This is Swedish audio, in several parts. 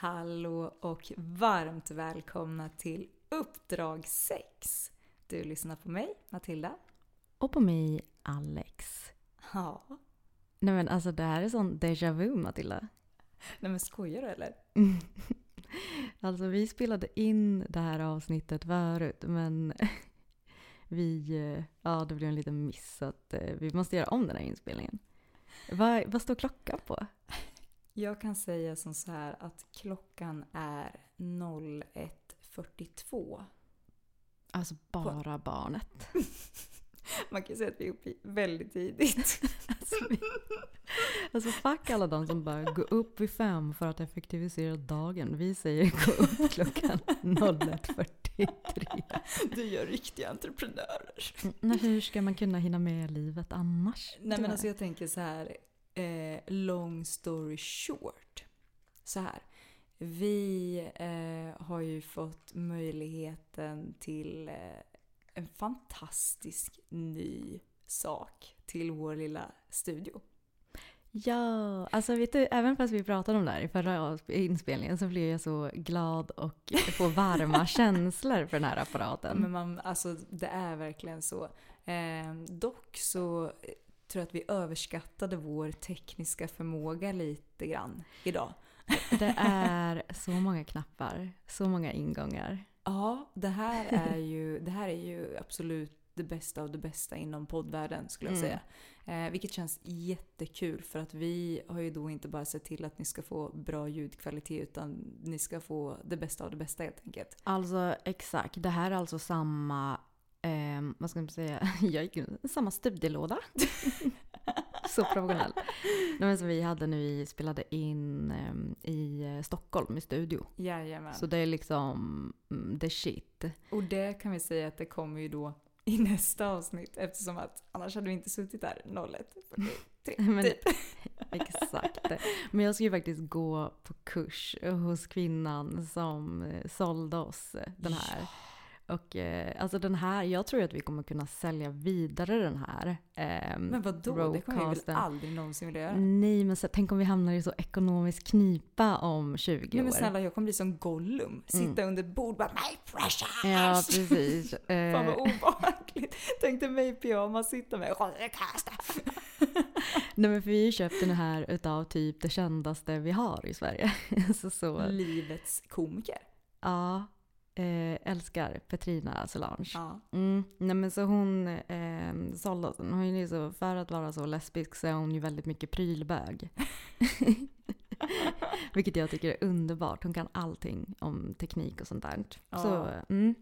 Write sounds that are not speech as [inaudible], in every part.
Hallå och varmt välkomna till Uppdrag 6. Du lyssnar på mig, Matilda. Och på mig, Alex. Ja. Nej men alltså det här är sån déjà vu Matilda. Nej men skojar du eller? [laughs] Alltså vi spelade in det här avsnittet förut men [laughs] vi, eh, ja det blev en liten miss så att eh, vi måste göra om den här inspelningen. Vad, vad står klockan på? Jag kan säga som så här att klockan är 01.42. Alltså bara barnet. [laughs] Man kan säga att vi är uppe väldigt tidigt. [laughs] Alltså, vi, alltså fuck alla de som bara går upp vid fem för att effektivisera dagen. Vi säger gå upp klockan 01.43. Du gör riktiga entreprenörer. Men hur ska man kunna hinna med livet annars? Nej men alltså jag tänker så här, eh, long story short. Så här. Vi eh, har ju fått möjligheten till eh, en fantastisk ny sak till vår lilla studio. Ja, alltså vet du, även fast vi pratade om det här i förra inspelningen så blev jag så glad och får varma [laughs] känslor för den här apparaten. Men man, alltså det är verkligen så. Eh, dock så tror att vi överskattade vår tekniska förmåga lite grann idag. Det är så många knappar, så många ingångar. Ja, det här är ju, det här är ju absolut det bästa av det bästa inom poddvärlden skulle jag Mm. säga. Eh, vilket känns jättekul för att vi har ju då inte bara sett till att ni ska få bra ljudkvalitet utan ni ska få det bästa av det bästa helt enkelt. Alltså exakt, det här är alltså samma, eh, vad ska man säga, [laughs] jag gick in, samma studielåda. [laughs] så professionell. Nej, som vi hade när vi spelade in eh, i Stockholm i studio. Jajamän. Så det är liksom mm, the shit. Och det kan vi säga att det kommer ju då i nästa avsnitt eftersom att annars hade vi inte suttit där 01.43 [laughs] Men- typ. Exakt. Men jag ska ju faktiskt gå på kurs hos kvinnan som eh, sålde oss den här. Och eh, alltså den här, jag tror att vi kommer kunna sälja vidare den här. ehm, Men vadå? Det kommer vi väl aldrig någonsin vilja göra? Nej, men så, tänk om vi hamnar i så ekonomisk knipa om 20 Nej år. men snälla jag kommer bli som Gollum. Sitta under ett bord och bara My precious! Ja, precis. [laughs] Fan Eh, vad obehagligt. Tänk dig mig i pyjamas sitta med Rodecasta. [laughs] nej, men för vi har ju köpt den här utav typ det kändaste vi har i Sverige. [laughs] så, så, Livets komiker. ja, eh, älskar Petrina Solange. Ja. Mm, nej men så hon eh, sålde. Hon är ju så, för att vara så lesbisk så är hon ju väldigt mycket prylbög. [laughs] Vilket jag tycker är underbart. Hon kan allting om teknik och sånt där. Ja. Så, mm.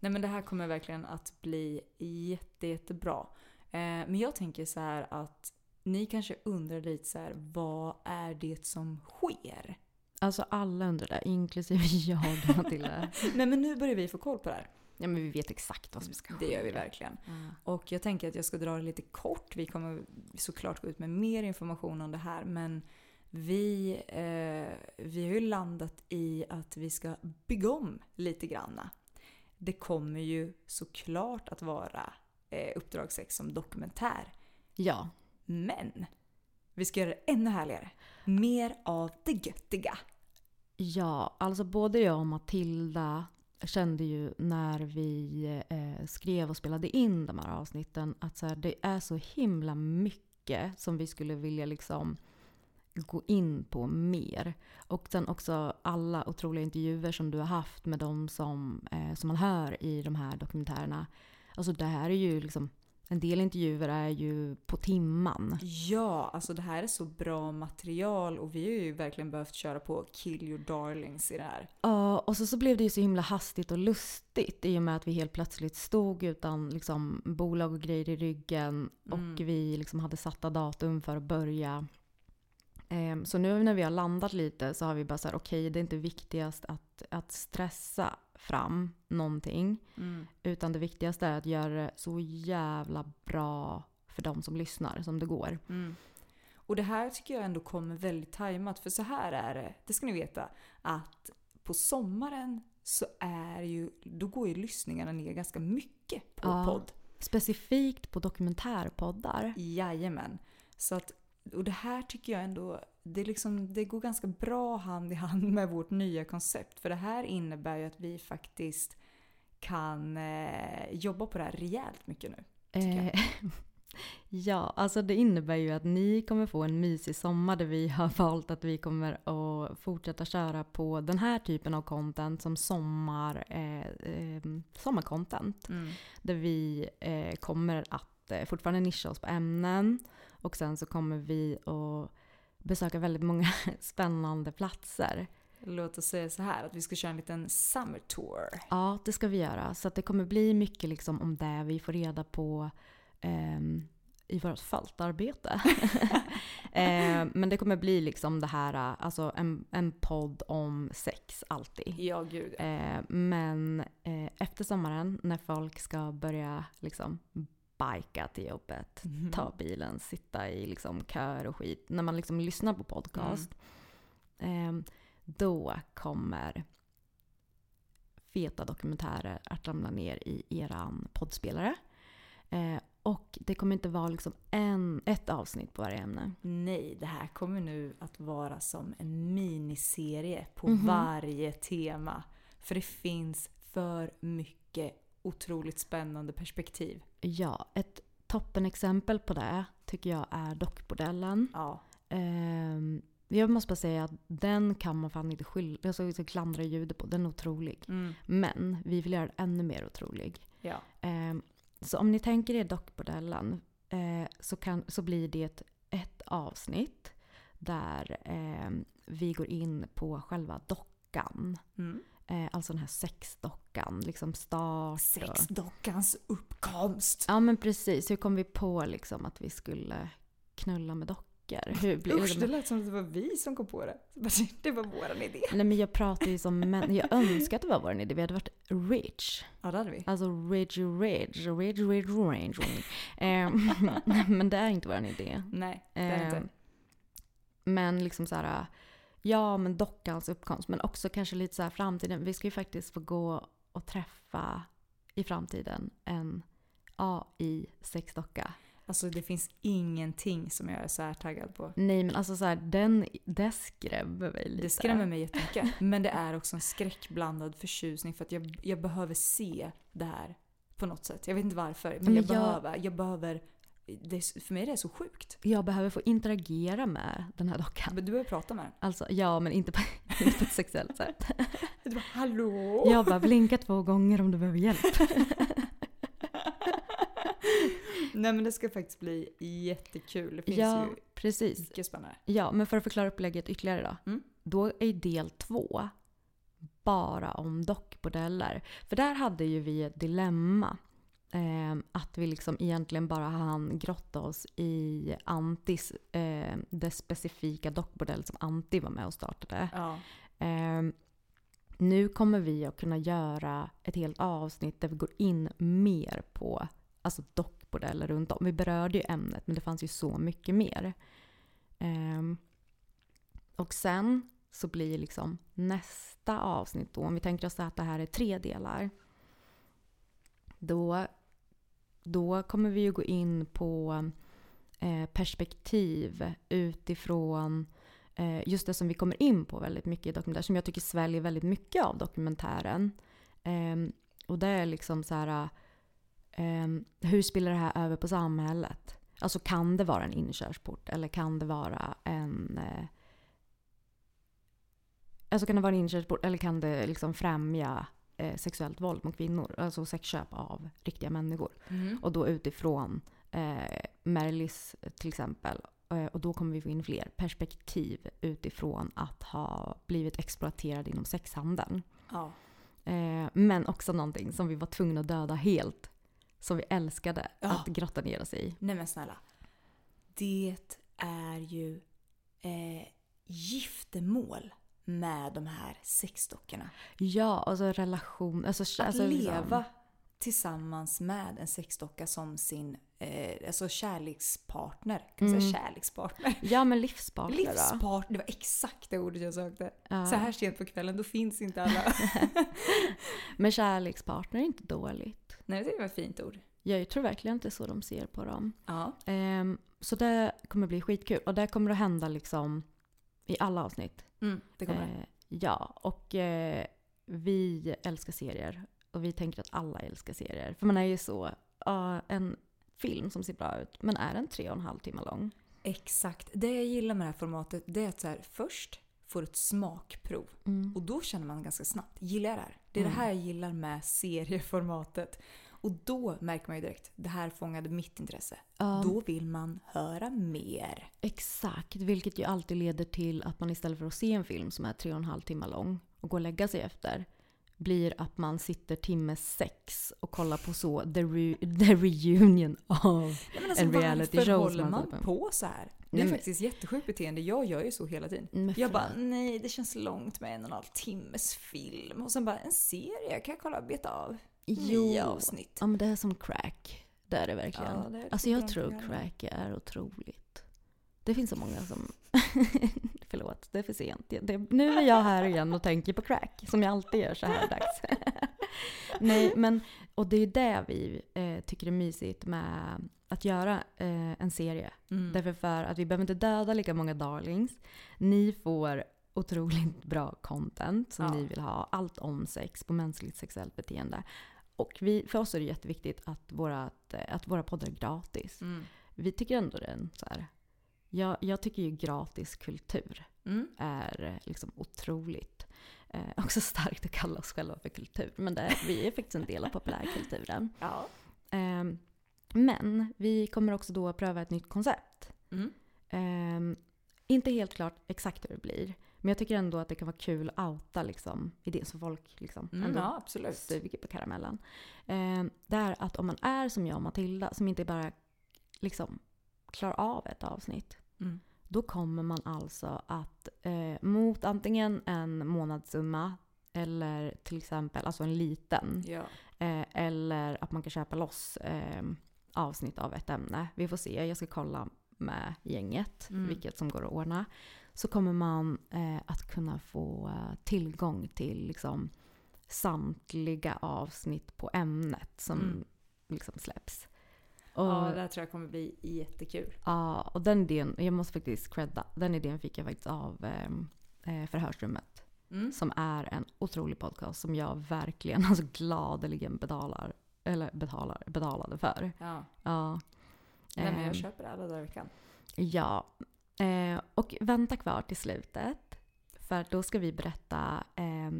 Nej men det här kommer verkligen att bli jätte, jättebra. Eh, men jag tänker så här att ni kanske undrar lite så här, vad är det som sker? Alltså alla undrar det, inklusive [laughs] jag och Matilda. Nej men nu börjar vi få koll på det här. ja men vi vet exakt vad som ska ske. Det gör vi verkligen. Ja. Och jag tänker att jag ska dra det lite kort. Vi kommer såklart gå ut med mer information om det här. Men vi, eh, vi har ju landat i att vi ska bygga om lite granna. Det kommer ju såklart att vara eh, Uppdrag 6 som dokumentär. Ja, Men vi ska göra det ännu härligare. Mer av det göttiga. Ja, alltså både jag och Matilda kände ju när vi eh, skrev och spelade in de här avsnitten att så här, det är så himla mycket som vi skulle vilja liksom gå in på mer. Och sen också alla otroliga intervjuer som du har haft med de som, eh, som man hör i de här dokumentärerna. Alltså det här är ju liksom, en del intervjuer är ju på timman. Ja, alltså det här är så bra material och vi har ju verkligen behövt köra på kill your darlings i det här. Ja, och så, så blev det ju så himla hastigt och lustigt i och med att vi helt plötsligt stod utan liksom, bolag och grejer i ryggen och Mm. vi liksom hade satta datum för att börja. Ehm, så nu när vi har landat lite så har vi bara så här, okej det är inte viktigast att, att stressa fram någonting. Utan det viktigaste är att göra det så jävla bra för de som lyssnar som det går. Mm. Och det här tycker jag ändå kommer väldigt tajmat. För så här är det, det ska ni veta, att på sommaren så är ju, då går ju lyssningarna ner ganska mycket på Ja. podd. Specifikt på dokumentärpoddar. Jajamän. Så att, och det här tycker jag ändå, det, liksom, det går ganska bra hand i hand med vårt nya koncept. För det här innebär ju att vi faktiskt kan eh, jobba på det här rejält mycket nu. Eh, [laughs] ja, alltså det innebär ju att ni kommer få en mysig sommar där vi har [laughs] valt att vi kommer att fortsätta köra på den här typen av content som sommar, eh, eh, sommarcontent. Mm. Där vi eh, kommer att eh, fortfarande nischa oss på ämnen och sen så kommer vi att besöka väldigt många [laughs] spännande platser. Låt oss säga så här att vi ska köra en liten summer tour. Ja, det ska vi göra. Så det kommer bli mycket liksom om det vi får reda på ehm, i vårt fältarbete. [laughs] eh, men det kommer bli liksom det här, alltså en, en podd om sex alltid. Ja, gud. Eh, men eh, efter sommaren när folk ska börja liksom bika till jobbet, Mhm. ta bilen, sitta i liksom kör och skit. När man liksom lyssnar på podcast. Eh, då kommer feta dokumentärer att ramla ner i eran poddspelare. Eh, och det kommer inte vara liksom en, ett avsnitt på varje ämne. Nej, det här kommer nu att vara som en miniserie på Mhm. varje tema. För det finns för mycket otroligt spännande perspektiv. Ja, ett toppenexempel på det tycker jag är dockbordellen. Ja. Ehm, jag måste bara säga att den kan man fan inte skylla, alltså, klandra ljudet på. Den är otrolig. Mm. Men vi vill göra den ännu mer otrolig. ja. Ehm, så om ni tänker er dockbordellen eh, så, kan, så blir det ett, ett avsnitt där ehm, vi går in på själva dockan. Mm. Eh, alltså den här sexdockan, liksom start och... Sexdockans uppkomst. Ja men precis, hur kom vi på liksom att vi skulle knulla med dockor? Hur blev Usch, det lät som att det var vi som kom på det. Det var våran idé. Nej men jag pratar ju som män. Jag önskar att det var vår idé. Vi hade varit rich. Ja, det hade vi. Alltså rich, rich, rich, rich, range. Ehm, [laughs] men det är inte vår idé. Nej, det är Ehm, inte. Men liksom så här, ja men dockans uppkomst. Men också kanske lite så här framtiden. Vi ska ju faktiskt få gå och träffa i framtiden en AI-sexdocka. Alltså det finns ingenting som jag är så här taggad på. Nej men alltså så här, den, det skrämmer mig lite. Det skrämmer mig jättemycket. Men det är också en skräckblandad förtjusning för att jag, jag behöver se det här på något sätt. Jag vet inte varför, men, Men jag, jag- behöver. Jag behöver det, för mig är det så sjukt. Jag behöver få interagera med den här dockan. Men Du behöver prata med den. Alltså ja, men inte på, [laughs] inte på ett sexuellt sätt. [laughs] Du bara hallå? Jag bara blinka två gånger om du behöver hjälp. [laughs] Nej men det ska faktiskt bli jättekul. Det finns Ja, ju precis. mycket spännande. Ja, men för att förklara upplägget ytterligare då. Mm. Då är del två bara om dockbordeller. För där hade ju vi ett dilemma. Eh, att vi liksom egentligen bara hann grotta oss i Antis, eh, det specifika dockbordell som Anti var med och startade. Ja. Eh, nu kommer vi att kunna göra ett helt avsnitt där vi går in mer på alltså dockbordeller runt om. Vi berörde ju ämnet men det fanns ju så mycket mer. Ehm, och sen så blir liksom nästa avsnitt då, om vi tänker oss att det här är tre delar. Då, då kommer vi ju gå in på eh, perspektiv utifrån eh, just det som vi kommer in på väldigt mycket i dokumentären, som jag tycker sväljer väldigt mycket av dokumentären. Ehm, och det är liksom så här, ehm, hur spelar det här över på samhället? Alltså kan det vara en inkörsport eller kan det vara en eh, Alltså kan det vara en inkörsport eller kan det liksom främja eh, sexuellt våld mot kvinnor? Alltså sexköp av riktiga människor. Mm. Och då utifrån eh, Merlis till exempel. Eh, och då kommer vi få in fler perspektiv utifrån att ha blivit exploaterad inom sexhandeln. Ja. Eh, men också någonting som vi var tvungna att döda helt. Som vi älskade Ja. att grotta ner oss i. Nej men snälla. Det är ju eh, giftermål med de här sexdockorna. Ja, alltså relation. Alltså, Att alltså, leva Liksom, tillsammans med en sexdocka som sin eh, alltså kärlekspartner. Kan man säga kärlekspartner? ja, men livspartner. Livspartner, det var exakt det ordet jag sökte. Ja. Så här sent på kvällen, då finns inte alla. [laughs] Men kärlekspartner är inte dåligt. Nej, det var ett fint ord. Jag tror verkligen inte så de ser på dem. Ja. Ehm, så det kommer bli skitkul. Och det kommer att hända liksom i alla avsnitt. Mm, det kommer. Eh, ja, och eh, vi älskar serier. Och vi tänker att alla älskar serier. För man är ju så, ja, en film som ser bra ut, men är den tre och en halv timme lång? Exakt. Det jag gillar med det här formatet det är att så här, först får ett smakprov. Mm. Och då känner man ganska snabbt, gillar jag det här? Det är det här jag gillar med serieformatet. Och då märker man ju direkt, det här fångade mitt intresse. Ja. Då vill man höra mer. Exakt, vilket ju alltid leder till att man istället för att se en film som är tre och en halv timme lång och gå och lägga sig efter blir att man sitter timme sex och kollar på så the, re- [laughs] the reunion av alltså, en reality varför show. håller som man på så här? Det Nej, är men- faktiskt jättesjukt beteende. Jag gör ju så hela tiden. Jag bara, nej det känns långt med en och en halv timmes film. Och sen bara, en serie kan jag kolla och beta av. Nio avsnitt. Ja men det är som crack. Det är det verkligen. Ja, det är alltså typ jag tror crack är otroligt. Det finns så många som... [laughs] Förlåt, det är för sent. Det, det, nu är jag här igen och tänker på crack, som jag alltid gör så här dags. [laughs] Nej, men och det är det vi eh, tycker är mysigt med att göra eh, en serie. Mm. Därför för att vi behöver inte döda lika många darlings. Ni får otroligt bra content som Ja. ni vill ha. Allt om sex, på mänskligt sexuellt beteende. Och vi, för oss är det jätteviktigt att, vårat, eh, att våra poddar är gratis. Mm. Vi tycker ändå det är en så här... Jag, jag tycker ju gratis kultur Mm. är eh, liksom otroligt. Eh, [laughs] också starkt att kalla oss själva för kultur. Men det, vi är faktiskt en del av populärkulturen. [laughs] Ja. Ehm, men vi kommer också då pröva ett nytt koncept. Mm. Ehm, inte helt klart exakt hur det blir. Men jag tycker ändå att det kan vara kul att outa liksom, idén så folk liksom, Mm, ändå ja, absolut. suger på karamellen. Ehm, det är att om man är som jag och Matilda, som inte bara liksom klarar av ett avsnitt. Mm. Då kommer man alltså att eh, mot antingen en månadssumma eller till exempel alltså en liten. Ja. Eh, eller att man kan köpa loss eh, avsnitt av ett ämne. Vi får se, jag ska kolla med gänget Mm. vilket som går att ordna. Så kommer man eh, att kunna få eh, tillgång till liksom, samtliga avsnitt på ämnet som Mm. liksom släpps. Och, ja, det här tror jag kommer bli jättekul. Ja, och den idén, jag måste faktiskt credda, den idén fick jag faktiskt av ehm, eh, Förhörsrummet. Mm. Som är en otrolig podcast som jag verkligen [laughs] alltså, gladeligen betalar, eller betalar, betalade för. Ja. Ja. Nej, men jag Ehm, köper alla dagar i veckan. Ja. Eh, och vänta kvar till slutet. För då ska vi berätta eh,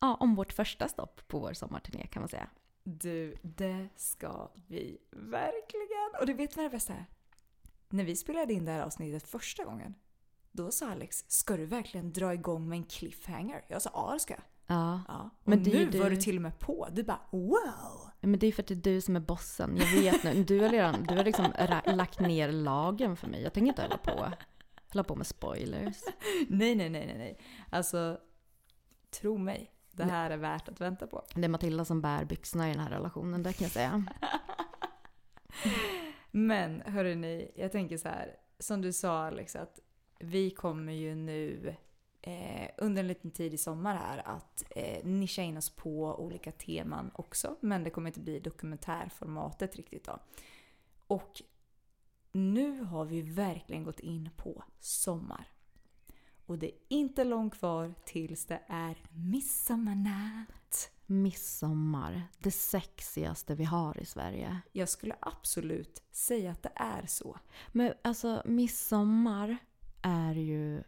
ja, om vårt första stopp på vår sommarturné kan man säga. Du, det ska vi verkligen. Och du vet vad det bästa är? När vi spelade in det här avsnittet första gången, då sa Alex, ska du verkligen dra igång med en cliffhanger? Jag sa, ja det ska jag. Ja. Ja. Och Men nu du- var du till och med på. Du bara wow! Men det är för att det är du som är bossen. Jag vet nu. Du har, redan, du har liksom lagt ner lagen för mig. Jag tänker inte hålla på, hålla på med spoilers. Nej, nej, nej, nej, nej. Alltså, tro mig. Det här är värt att vänta på. Det är Matilda som bär byxorna i den här relationen, det kan jag säga. [laughs] Men hörrni, jag tänker så här. Som du sa Alex, att vi kommer ju nu eh, under en liten tid i sommar här att eh, nischa in oss på olika teman också. Men det kommer inte bli dokumentärformatet riktigt då. Och nu har vi verkligen gått in på sommar. Och det är inte långt kvar tills det är midsommarnatt. Midsommar, det sexigaste vi har i Sverige. Jag skulle absolut säga att det är så. Men alltså midsommar är ju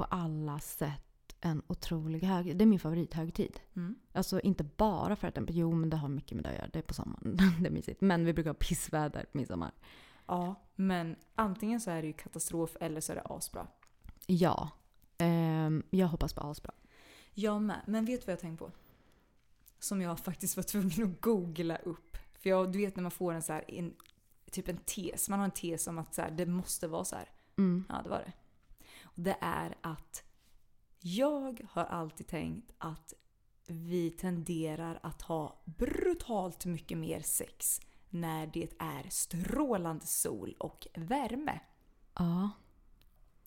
på alla sätt en otrolig hög... Det är min favorithögtid. Mm. Alltså inte bara för att den... Jo men det har mycket med det att göra. Det är på sommaren. [laughs] det är mysigt. Men vi brukar ha pissväder på midsommar. Ja, men antingen så är det ju katastrof eller så är det asbra. Ja. Ehm, jag hoppas på asbra. Jag med. Men vet du vad jag tänkt på? Som jag faktiskt var tvungen att googla upp. För jag, du vet när man får en så här, en, typ en tes. Man har en tes om att så här, det måste vara så här. Mm. Ja, det var det. Det är att jag har alltid tänkt att vi tenderar att ha brutalt mycket mer sex när det är strålande sol och värme. Ja.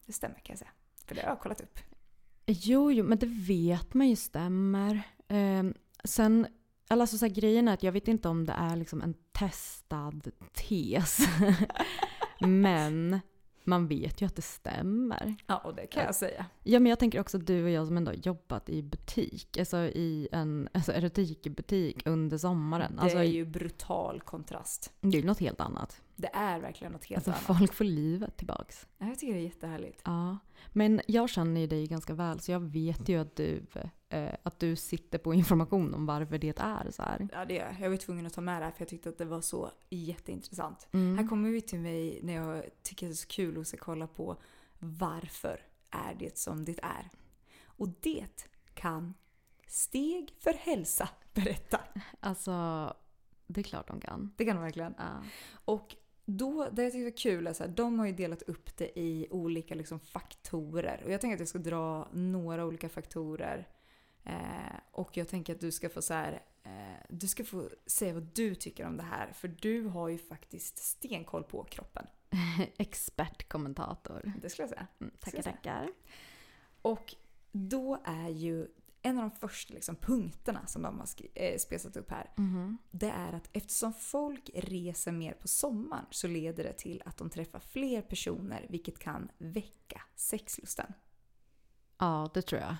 Det stämmer kan jag säga. För det har jag kollat upp. Jo, jo, men det vet man ju stämmer. Ehm, sen, alltså så här, grejen är att jag vet inte om det är liksom en testad tes. [laughs] men man vet ju att det stämmer. Ja, och det kan jag säga. Ja, men jag tänker också att du och jag som ändå har jobbat i butik, alltså i en alltså erotikbutik under sommaren. Det Alltså, är ju brutal kontrast. det är ju något helt annat. Det är verkligen något helt Alltså annat. folk får livet tillbaks. Ja, Jag tycker det är jättehärligt. Ja, men jag känner ju dig ganska väl så jag vet ju att du, eh, att du sitter på information om varför det är så här. Ja, det gör jag. Jag var tvungen att ta med det här för jag tyckte att det var så jätteintressant. Mm. Här kommer vi till mig när jag tycker det är så kul att kolla på varför är det som det är. Och det kan Steg för hälsa berätta. Alltså, det är klart de kan. Det kan de verkligen. Ja. Och då, det jag tycker är kul är så här, de har ju delat upp det i olika liksom, faktorer. Och jag tänker att jag ska dra några olika faktorer. Eh, och jag tänker att du ska få så här, eh, du ska få säga vad du tycker om det här. För du har ju faktiskt stenkoll på kroppen. [laughs] Expertkommentator. Det skulle jag säga. Mm, tackar, tackar. Och då är ju en av de första liksom, punkterna som de har skri- eh, spesat upp här. Mhm. Det är att eftersom folk reser mer på sommaren så leder det till att de träffar fler personer vilket kan väcka sexlusten. Ja, det tror jag.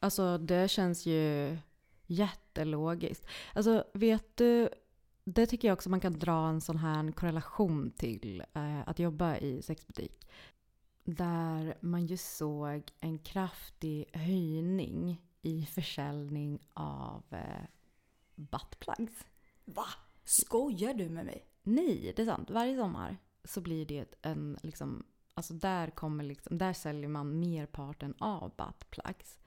Alltså det känns ju jättelogiskt. Alltså vet du, det tycker jag också man kan dra en sån här korrelation till eh, att jobba i sexbutik. Där man ju såg en kraftig höjning i försäljning av eh, buttplugs. Va? Skojar du med mig? Nej, det är sant. Varje sommar så blir det en liksom, alltså där kommer liksom, där säljer man merparten av buttplugs.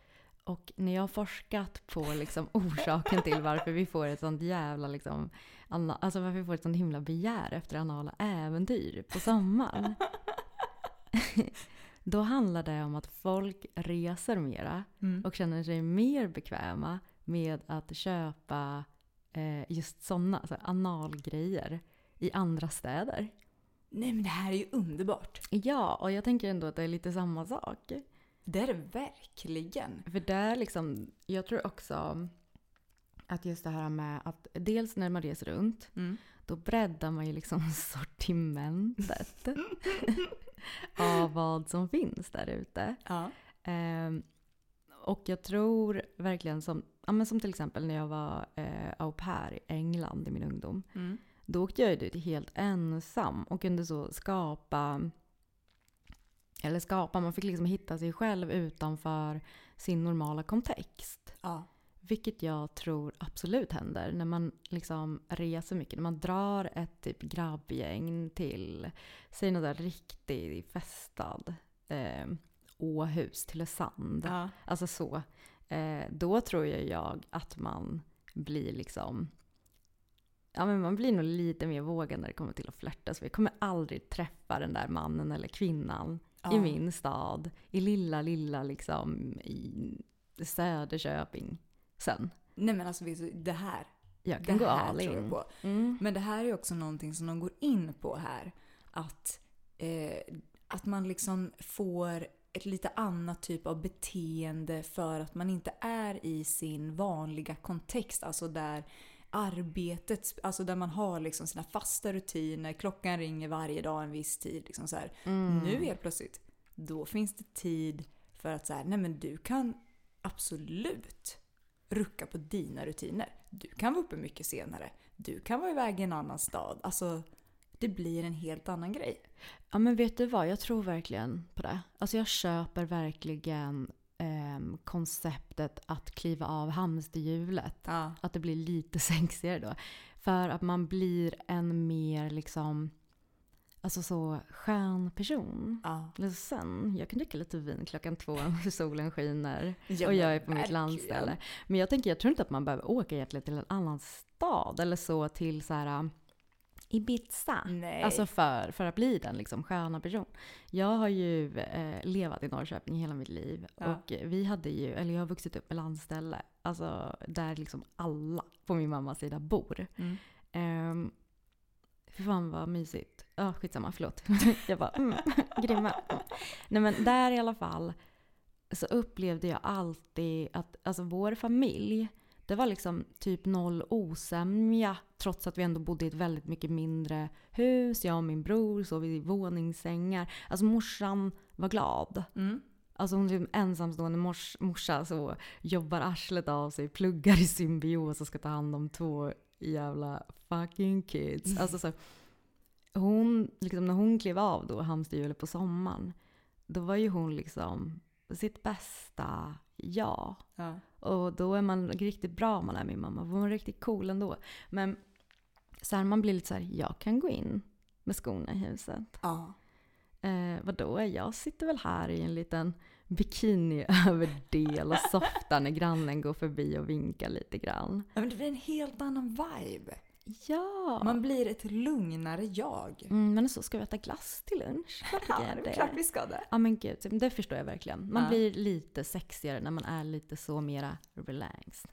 Och när jag har forskat på liksom [laughs] orsaken till varför vi får ett sånt jävla liksom, alltså varför vi får ett sånt himla begär efter anala äventyr på sommaren. [laughs] Då handlar det om att folk reser mera och känner sig mer bekväma med att köpa eh, just sådana alltså analgrejer i andra städer. Nej men det här är ju underbart. Ja, och jag tänker ändå att det är lite samma sak. Det är det verkligen. För där liksom, jag tror också att just det här med att dels när man reser runt, Mm. då breddar man ju liksom [laughs] sortimentet [laughs] [laughs] av vad som finns där ute. Ja. Ehm, och jag tror verkligen som, ja, men som till exempel när jag var eh, au pair i England i min ungdom. Mm. Då åkte jag dit helt ensam och kunde så skapa eller skapa, man fick liksom hitta sig själv utanför sin normala kontext. ja. Vilket jag tror absolut händer när man liksom reser mycket. När man drar ett typ grabbgäng till, säg något där riktigt festad eh, Åhus, till Sand. ja. Alltså så. eh, då tror jag, jag att man blir liksom Ja men man blir nog lite mer vågad när det kommer till att flörta. Så vi kommer aldrig träffa den där mannen eller kvinnan Ja. i min stad. I lilla, lilla liksom i Söderköping sen. Nej men alltså det här. Jag kan det gå här all in. på. Mm. Men det här är också någonting som de går in på här. Att, eh, att man liksom får ett lite annat typ av beteende för att man inte är i sin vanliga kontext. Alltså där arbetet, alltså där man har liksom sina fasta rutiner, klockan ringer varje dag en viss tid. Liksom så. Mm. Nu helt plötsligt, då finns det tid för att så här, nej men du kan absolut rucka på dina rutiner. Du kan vara uppe mycket senare. Du kan vara iväg i en annan stad. Alltså, det blir en helt annan grej. Ja men vet du vad, jag tror verkligen på det. Alltså jag köper verkligen ehm, konceptet att kliva av hamsterhjulet. Ja. Att det blir lite [laughs] sexigare då. För att man blir en mer liksom, alltså så skön person. ja. Ledsen, jag kan dricka lite vin klockan två när solen skiner Ja, och jag är på mitt landställe. Men jag tänker, jag tror inte att man behöver åka egentligen till en annan stad eller så till så här um, Ibiza. Nej. Alltså för, för att bli den liksom sköna person. Jag har ju eh, levat i Norrköping hela mitt liv. Ja. Och vi hade ju, eller jag har vuxit upp med landställe. Alltså där liksom alla på min mammas sida bor. Mm. Um, fy fan vad mysigt. Ja, oh, skitsamma, förlåt. [laughs] jag bara, mm, [laughs] grymma. Nej men där i alla fall så upplevde jag alltid att alltså vår familj, det var liksom typ noll osämja trots att vi ändå bodde i ett väldigt mycket mindre hus. Jag och min bror sov i våningssängar. Alltså morsan var glad. Mm. Alltså hon är en ensamstående mors, morsa så jobbar arslet av sig, pluggar i symbios och ska ta hand om två jävla fucking kids. Alltså så, hon, liksom när hon klev av då, hamsterhjulet på sommaren, då var ju hon liksom sitt bästa jag. Ja. Och då är man riktigt bra om man är min mamma. Hon var riktigt cool ändå. Men så här, man blir lite så här, jag kan gå in med skorna i huset. ja. Eh, vadå, jag sitter väl här i en liten bikiniöverdel [laughs] och softar när grannen går förbi och vinkar lite grann. Men det blir en helt annan vibe. Ja! Man blir ett lugnare jag. Mm, men så ska vi äta glass till lunch. Ja, det är klart vi ska det. Ja men gud, det förstår jag verkligen. Man Ja. blir lite sexigare när man är lite så mera relaxed.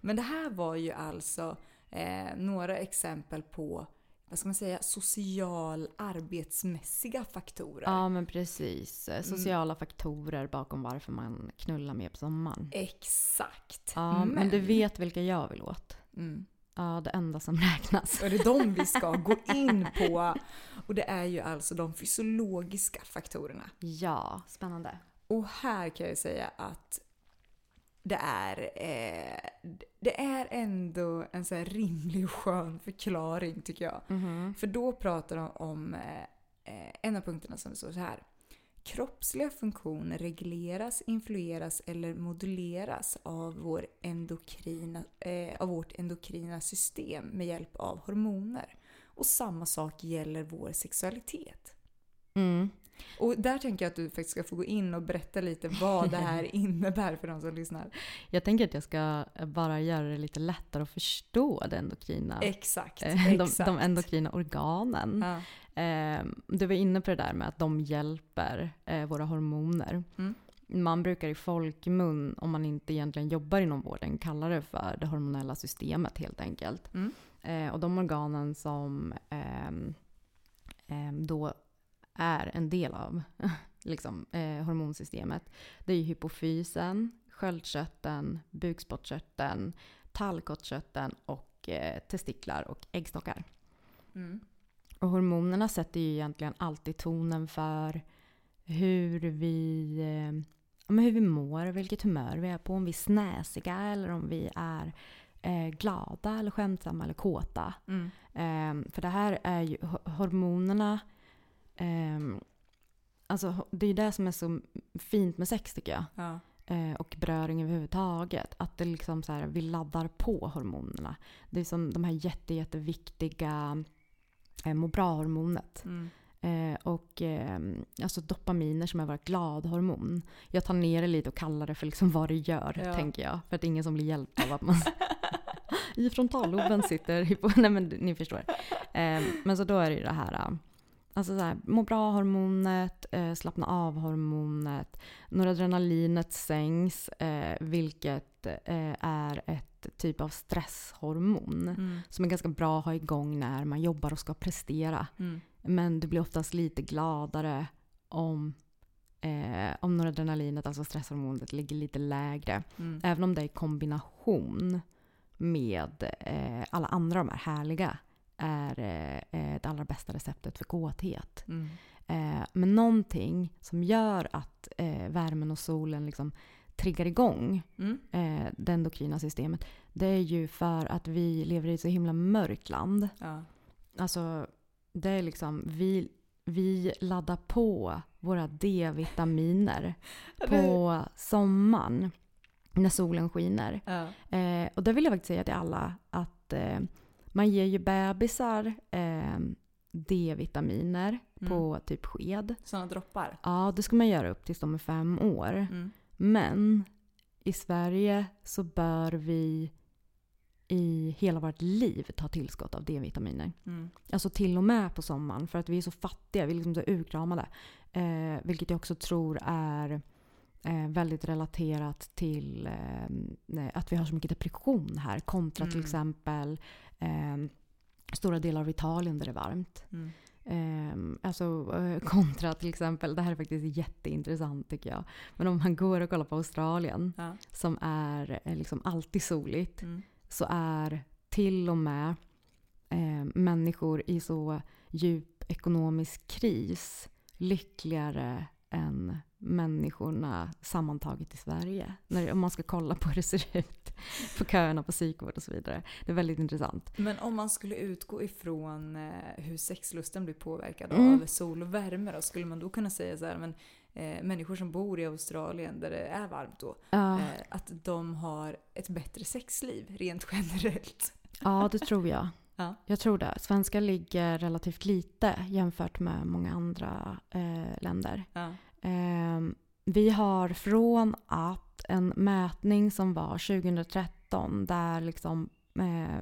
Men det här var ju alltså eh, några exempel på vad ska man säga, social arbetsmässiga faktorer. Ja men precis. Sociala faktorer bakom varför man knullar mer på sommaren. Exakt. Ja, men du vet vilka jag vill åt. Mm. Ja, det enda som räknas. Och det är de vi ska gå [laughs] in på. Och det är ju alltså de fysiologiska faktorerna. Ja, spännande. Och här kan jag säga att det är, eh, det är ändå en så rimlig och skön förklaring tycker jag. För då pratar de om eh, eh, en av punkterna som står så här. Kroppsliga funktioner regleras, influeras eller moduleras av, vår endokrina, eh, av vårt endokrina system med hjälp av hormoner. Och samma sak gäller vår sexualitet. Mm. Och där tänker jag att du faktiskt ska få gå in och berätta lite vad det här [laughs] innebär för de som lyssnar. Jag tänker att jag ska bara göra det lite lättare att förstå det endokrina, Exakt. [laughs] eh, de, exakt. de endokrina organen. Ja. Eh, du var inne på det där med att de hjälper eh, våra hormoner. Mm. Man brukar i folkmun, om man inte egentligen jobbar inom vården, kalla det för det hormonella systemet helt enkelt. Mm. Eh, och de organen som ehm, ehm, då är en del av [laughs] liksom, eh, hormonsystemet, det är ju hypofysen, sköldkörteln, bukspottkörteln, tallkottkörteln och eh, testiklar och äggstockar. Mm. Och hormonerna sätter ju egentligen alltid tonen för hur vi, eh, hur vi mår, vilket humör vi är på, om vi är snäsiga eller om vi är eh, glada eller skämtsamma eller kåta. Mm. Eh, för det här är ju ho- hormonerna, eh, alltså det är ju det som är så fint med sex tycker jag. Ja. Eh, och beröring överhuvudtaget. Att det liksom så här, vi laddar på hormonerna. Det är som de här jätte, jätteviktiga eh, må bra-hormonet. Mm. Eh, och eh, alltså dopaminer som är vårt gladhormon. Jag tar ner det lite och kallar det för liksom vad det gör, Ja. tänker jag. För att det är ingen som blir hjälpt av att man [laughs] i frontalloben sitter... [laughs] Nej men ni förstår. Eh, men så då är det ju det här... Alltså så här, må bra-hormonet, eh, slappna av-hormonet, noradrenalinet sänks, eh, vilket eh, är ett typ av stresshormon Mm. som är ganska bra att ha igång när man jobbar och ska prestera. Mm. Men du blir oftast lite gladare om, eh, om noradrenalinet, alltså stresshormonet, ligger lite lägre. Mm. Även om det är i kombination med eh, alla andra de här härliga är eh, det allra bästa receptet för kåthet. Mm. Eh, men någonting som gör att eh, värmen och solen liksom triggar igång Mm. eh, det endokrina systemet, det är ju för att vi lever i ett så himla mörkt land. Ja. Alltså, det är liksom, vi, vi laddar på våra D-vitaminer [laughs] på sommaren när solen skiner. Ja. Eh, och det vill jag faktiskt säga till alla att eh, man ger ju bebisar eh, D-vitaminer Mm. på typ sked. Sådana droppar. Ja, det ska man göra upp tills de är fem år. Mm. Men i Sverige så bör vi i hela vårt liv ta tillskott av D-vitaminer. Mm. Alltså till och med på sommaren för att vi är så fattiga, vi är liksom så urkramade. Eh, vilket jag också tror är eh, väldigt relaterat till eh, att vi har så mycket depression här kontra till Mm. exempel eh, stora delar av Italien där det är varmt. Mm. Eh, alltså eh, kontra till exempel, det här är faktiskt jätteintressant tycker jag. Men om man går och kollar på Australien Ja. som är eh, liksom alltid soligt Mm. så är till och med eh, människor i så djup ekonomisk kris lyckligare än människorna sammantaget i Sverige. När, om man ska kolla på hur det ser ut på köerna på psykvård och så vidare. Det är väldigt intressant. Men om man skulle utgå ifrån eh, hur sexlusten blir påverkad Mm. av sol och värme då, skulle man då kunna säga så här, men eh, människor som bor i Australien där det är varmt då, Ja, eh, att de har ett bättre sexliv rent generellt? ja, det tror jag. Ja. Jag tror det. Svenskar ligger relativt lite jämfört med många andra eh, länder. Ja. Ehm, vi har från att en mätning som var 2013 där liksom eh,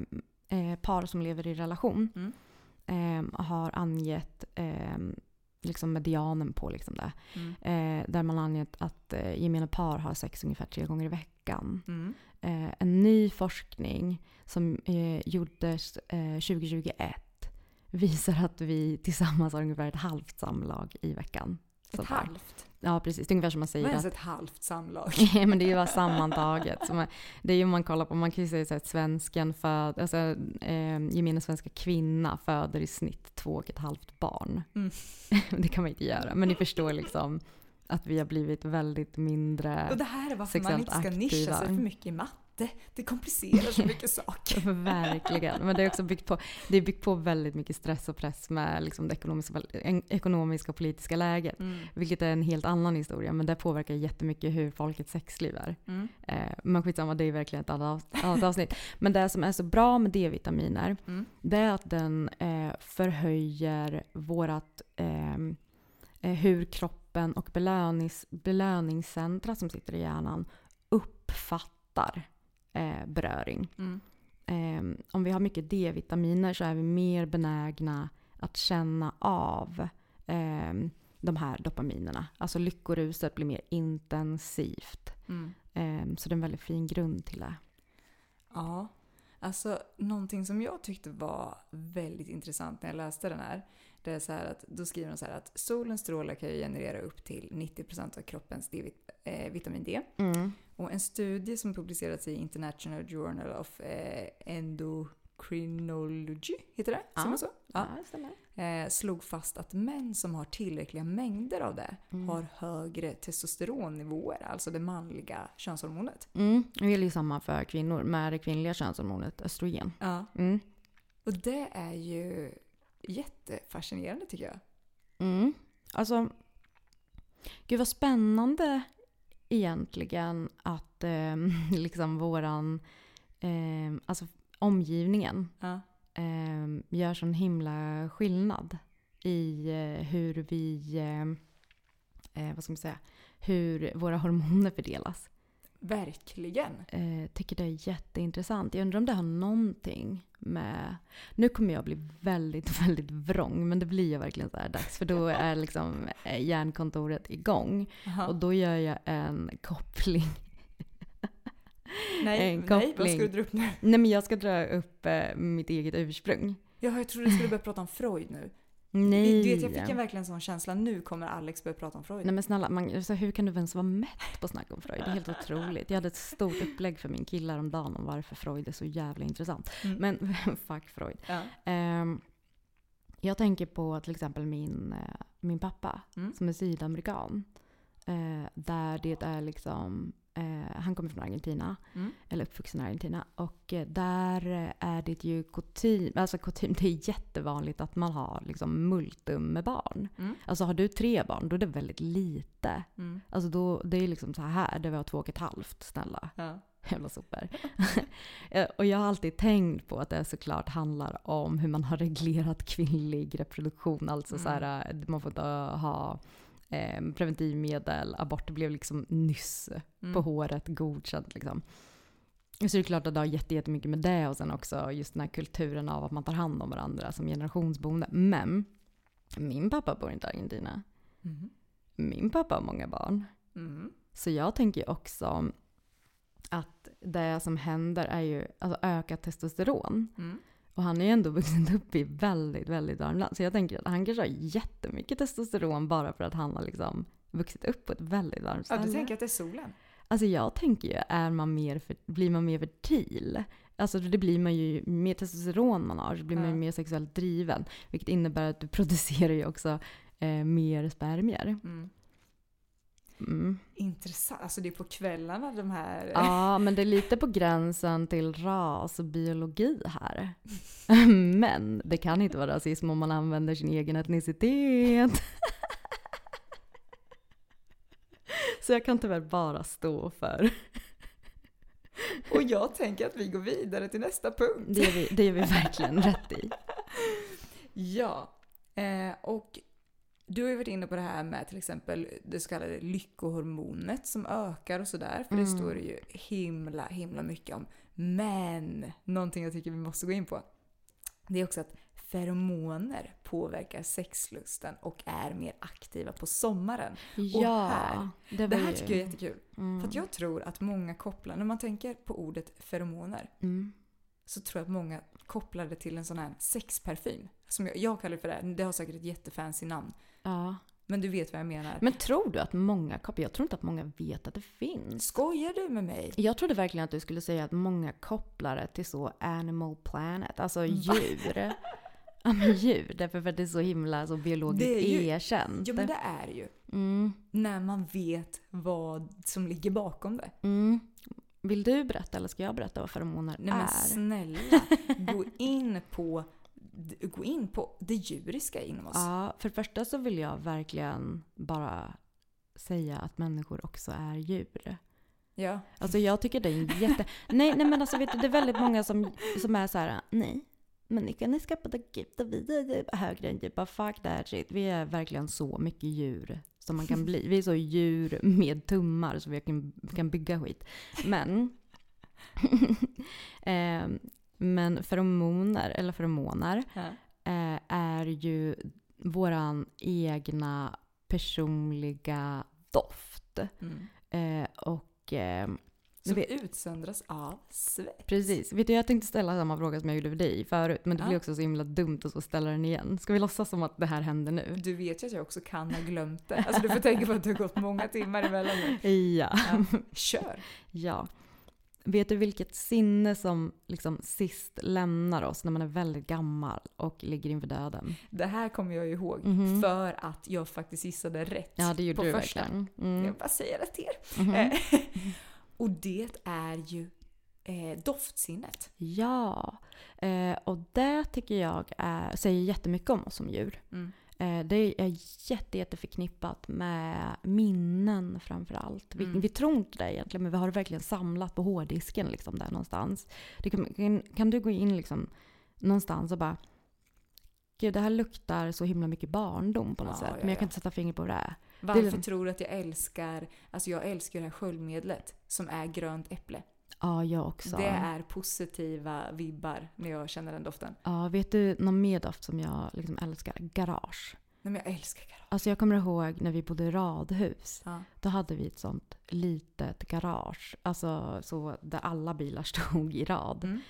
eh, par som lever i relation Mm. ehm, har angett ehm, liksom medianen på liksom det. Mm. Eh, där man angett att eh, gemene par har sex ungefär tre gånger i veckan. Mm. Eh, en ny forskning som eh, gjordes eh, 2021 visar att vi tillsammans har ungefär ett halvt samlag i veckan. Ett Sådär. halvt? Ja, precis. Det är ungefär som man Vad säger är ens att ett halvt samlag? [laughs] men det är ju bara sammantaget. Man, det är ju man kollar på, man kan ju säga så att svensken föd, alltså eh, gemene svenska kvinna föder i snitt två och ett halvt barn. Mm. [laughs] det kan man inte göra. Men ni förstår liksom att vi har blivit väldigt mindre Och det här är varför man inte ska nischa sig aktiva. för mycket i matte. Det komplicerar så mycket [laughs] saker. [laughs] Verkligen. Men det är också byggt på, det är byggt på väldigt mycket stress och press med liksom det ekonomiska, ekonomiska och politiska läget. Mm. Vilket är en helt annan historia, men det påverkar jättemycket hur folkets sexliv är. Mm. Eh, men skitsamma, det är verkligen ett annat, av- annat avsnitt. Men det som är så bra med D-vitaminer, Mm. det är att den eh, förhöjer vårat, eh, eh, hur kroppen och belönings, belöningscentra som sitter i hjärnan uppfattar eh, beröring. Mm. Eh, om vi har mycket D-vitaminer så är vi mer benägna att känna av eh, de här dopaminerna. Alltså lyckoruset blir mer intensivt. Mm. Eh, så det är en väldigt fin grund till det. Ja, alltså någonting som jag tyckte var väldigt intressant när jag läste den här. Det är så här att, då skriver de så här att solens strålar kan ju generera upp till 90% av kroppens D-vit- eh, vitamin D. Och en studie som publicerats i International Journal of eh, Endocrinology, heter det? Ja. Säger så? Ja. det stämmer. Eh, slog fast att män som har tillräckliga mängder av det Mm. har högre testosteronnivåer, alltså det manliga könshormonet. Mm, det gäller ju samma för kvinnor med det kvinnliga könshormonet östrogen. Ja. Mm. Och det är ju jättefascinerande tycker jag. Mm. Alltså, gud vad spännande egentligen att eh, [laughs] liksom våran, eh, alltså omgivningen Ja. eh, gör sån himla skillnad i eh, hur vi, eh, eh, vad ska man säga, hur våra hormoner fördelas. Verkligen. Eh, tycker det är jätteintressant. Jag undrar om det har någonting med... Nu kommer jag bli väldigt, [laughs] väldigt vrång, men det blir jag verkligen så här dags. För då [laughs] är liksom eh, hjärnkontoret igång. Aha. Och då gör jag en koppling. [laughs] nej, en nej, vad ska koppling. du dra upp nu? Nej men jag ska dra upp eh, mitt eget ursprung. Ja, jag trodde du skulle börja prata om Freud nu. Nej. Du vet, jag fick en verkligen sån känsla. Nu kommer Alex börja prata om Freud. Nej men snälla, man, så hur kan du ens vara mätt på snack om Freud? Det är helt otroligt. Jag hade ett stort upplägg för min kille häromdagen om varför Freud är så jävla intressant. Mm. Men [laughs] fuck Freud. ja. Ehm, jag tänker på till exempel min, eh, min pappa Mm. som är sydamerikan. Eh, där det är liksom, eh, han kommer från Argentina, Mm. eller uppvuxen i Argentina. Och eh, där är det ju kutym, alltså kutym, det är jättevanligt att man har liksom multum med barn. Mm. Alltså har du tre barn, då är det väldigt lite. Mm. Alltså då, det är liksom så här, det var två och ett halvt, snälla. Ja. [laughs] Jävla sopor. [laughs] Eh, och jag har alltid tänkt på att det såklart handlar om hur man har reglerat kvinnlig reproduktion. Alltså Mm. så här, eh, man får inte ha eh, preventivmedel, abort blev liksom nyss Mm. på håret godkänt. Liksom. Så det är klart att det har jätte- jättemycket med det och sen också just den här kulturen av att man tar hand om varandra som generationsboende. Men min pappa bor inte i Argentina. Mm. Min pappa har många barn. Mm. Så jag tänker också att det som händer är ju alltså ökat testosteron. Mm. Och han är ju ändå vuxit [laughs] upp i väldigt, väldigt varmt land. Så jag tänker att han kanske har jättemycket testosteron bara för att han har liksom vuxit upp på ett väldigt varmt Ja, ställe. du tänker att det är solen? Alltså jag tänker ju, är man mer för, blir man mer fertil? Alltså det blir man ju, mer testosteron man har så blir man ju Ja. mer sexuellt driven. Vilket innebär att du [laughs] producerar ju också eh, mer spermier. Mm. Mm. Intressant. Alltså det är på kvällarna de här... Ja, men det är lite på gränsen till ras och biologi här. [laughs] Men det kan inte vara rasism om man använder sin egen etnicitet. [laughs] Så jag kan tyvärr bara stå för. [laughs] Och jag tänker att vi går vidare till nästa punkt. Det gör vi, det gör vi verkligen rätt i. Ja. Eh, och du har ju varit inne på det här med till exempel det så kallade lyckohormonet som ökar och sådär. För det Mm. står det ju himla, himla mycket om. Men någonting jag tycker vi måste gå in på. Det är också att feromoner påverkar sexlusten och är mer aktiva på sommaren. Ja, här- det, Det här tycker jag är jättekul. Mm. För jag tror att många kopplar, när man tänker på ordet feromoner, Mm. Så tror jag att många kopplar det till en sån här sexparfym. Som jag, jag kallar det för det. Det har säkert ett jättefancy namn. Ja. Men du vet vad jag menar. Men tror du att många kopplar, jag tror inte att många vet att det finns. Skojar du med mig? Jag trodde verkligen att du skulle säga att många kopplar det till så Animal Planet, alltså djur. Ja men djur, därför för att det är så himla så biologiskt Det ju- erkänt. Ja men det är ju. mm, När man vet vad som ligger bakom det. mm. Vill du berätta eller ska jag berätta vad feromoner Nej men är? snälla, [laughs] gå in på gå in på det djuriska inom oss. Ja, för det första så vill jag verkligen bara säga att människor också är djur. Ja. Alltså jag tycker det är jätte... Nej, nej men alltså vet du, det är väldigt många som, som är så här: nej. Men ni kan ni skapade gud och vi är högre än djur. Bara fuck that shit. Vi är verkligen så mycket djur som man kan bli. Vi är så djur med tummar så vi kan, kan bygga skit. Men... [laughs] Ehm, men feromoner, eller feromoner, Ja. eh, är ju våran egna personliga doft. Mm. Eh, och eh, Som vet- utsöndras av svett. precis. Vet du, jag tänkte ställa samma fråga som jag gjorde för dig förut, men det Ja. blir också så himla dumt att så ställa den igen. Ska vi låtsas som att det här händer nu? Du vet ju att jag också kan ha glömt det. Alltså du får tänka på att det har gått många timmar emellan nu. [laughs] Ja. Ja. Kör! ja. Vet du vilket sinne som liksom sist lämnar oss när man är väldigt gammal och ligger inför döden? Det här kommer jag ihåg Mhm. för att jag faktiskt gissade rätt Ja, det gjorde på du första. verkligen. Jag Mm. vill bara säga det till er. Mhm. Eh, [laughs] Och det är ju eh, doftsinnet. Ja, eh, och det tycker jag är, säger jättemycket om oss som djur. Mm. Eh, det är jätte, jätte förknippat med minnen framför allt. Vi, Mm. vi tror inte det egentligen, men vi har det verkligen samlat på hårddisken liksom, där någonstans. Kan, kan, kan du gå in liksom, någonstans och bara gud det här luktar så himla mycket barndom på något Ja, sätt. ja, Men jag ja. kan inte sätta fingret på det är. Varför tror du att jag älskar, alltså jag älskar det här sköljmedlet som är grönt äpple. Ja, jag också. Det är positiva vibbar när jag känner den doften. Ja, vet du någon mer doft som jag liksom älskar? Garage. Nej men jag älskar garage. Alltså jag kommer ihåg när vi bodde i radhus. Ja. Då hade vi ett sånt litet garage. Alltså så där alla bilar [laughs] stod i rad. Mm.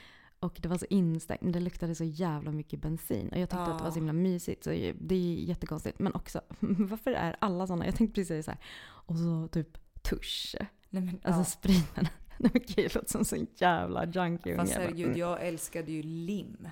Och det var så instängt. Men det luktade så jävla mycket bensin. Och jag tyckte Ja. att det var så himla mysigt. Så det är jättekonstigt. Men också, [laughs] varför är alla såna? Jag tänkte precis säga så här. Och så typ tusch. Nej, men, Alltså ja. spriten. [laughs] Nej men gud, jag låter som en sån jävla junkie Fast herregud, jag älskade ju lim.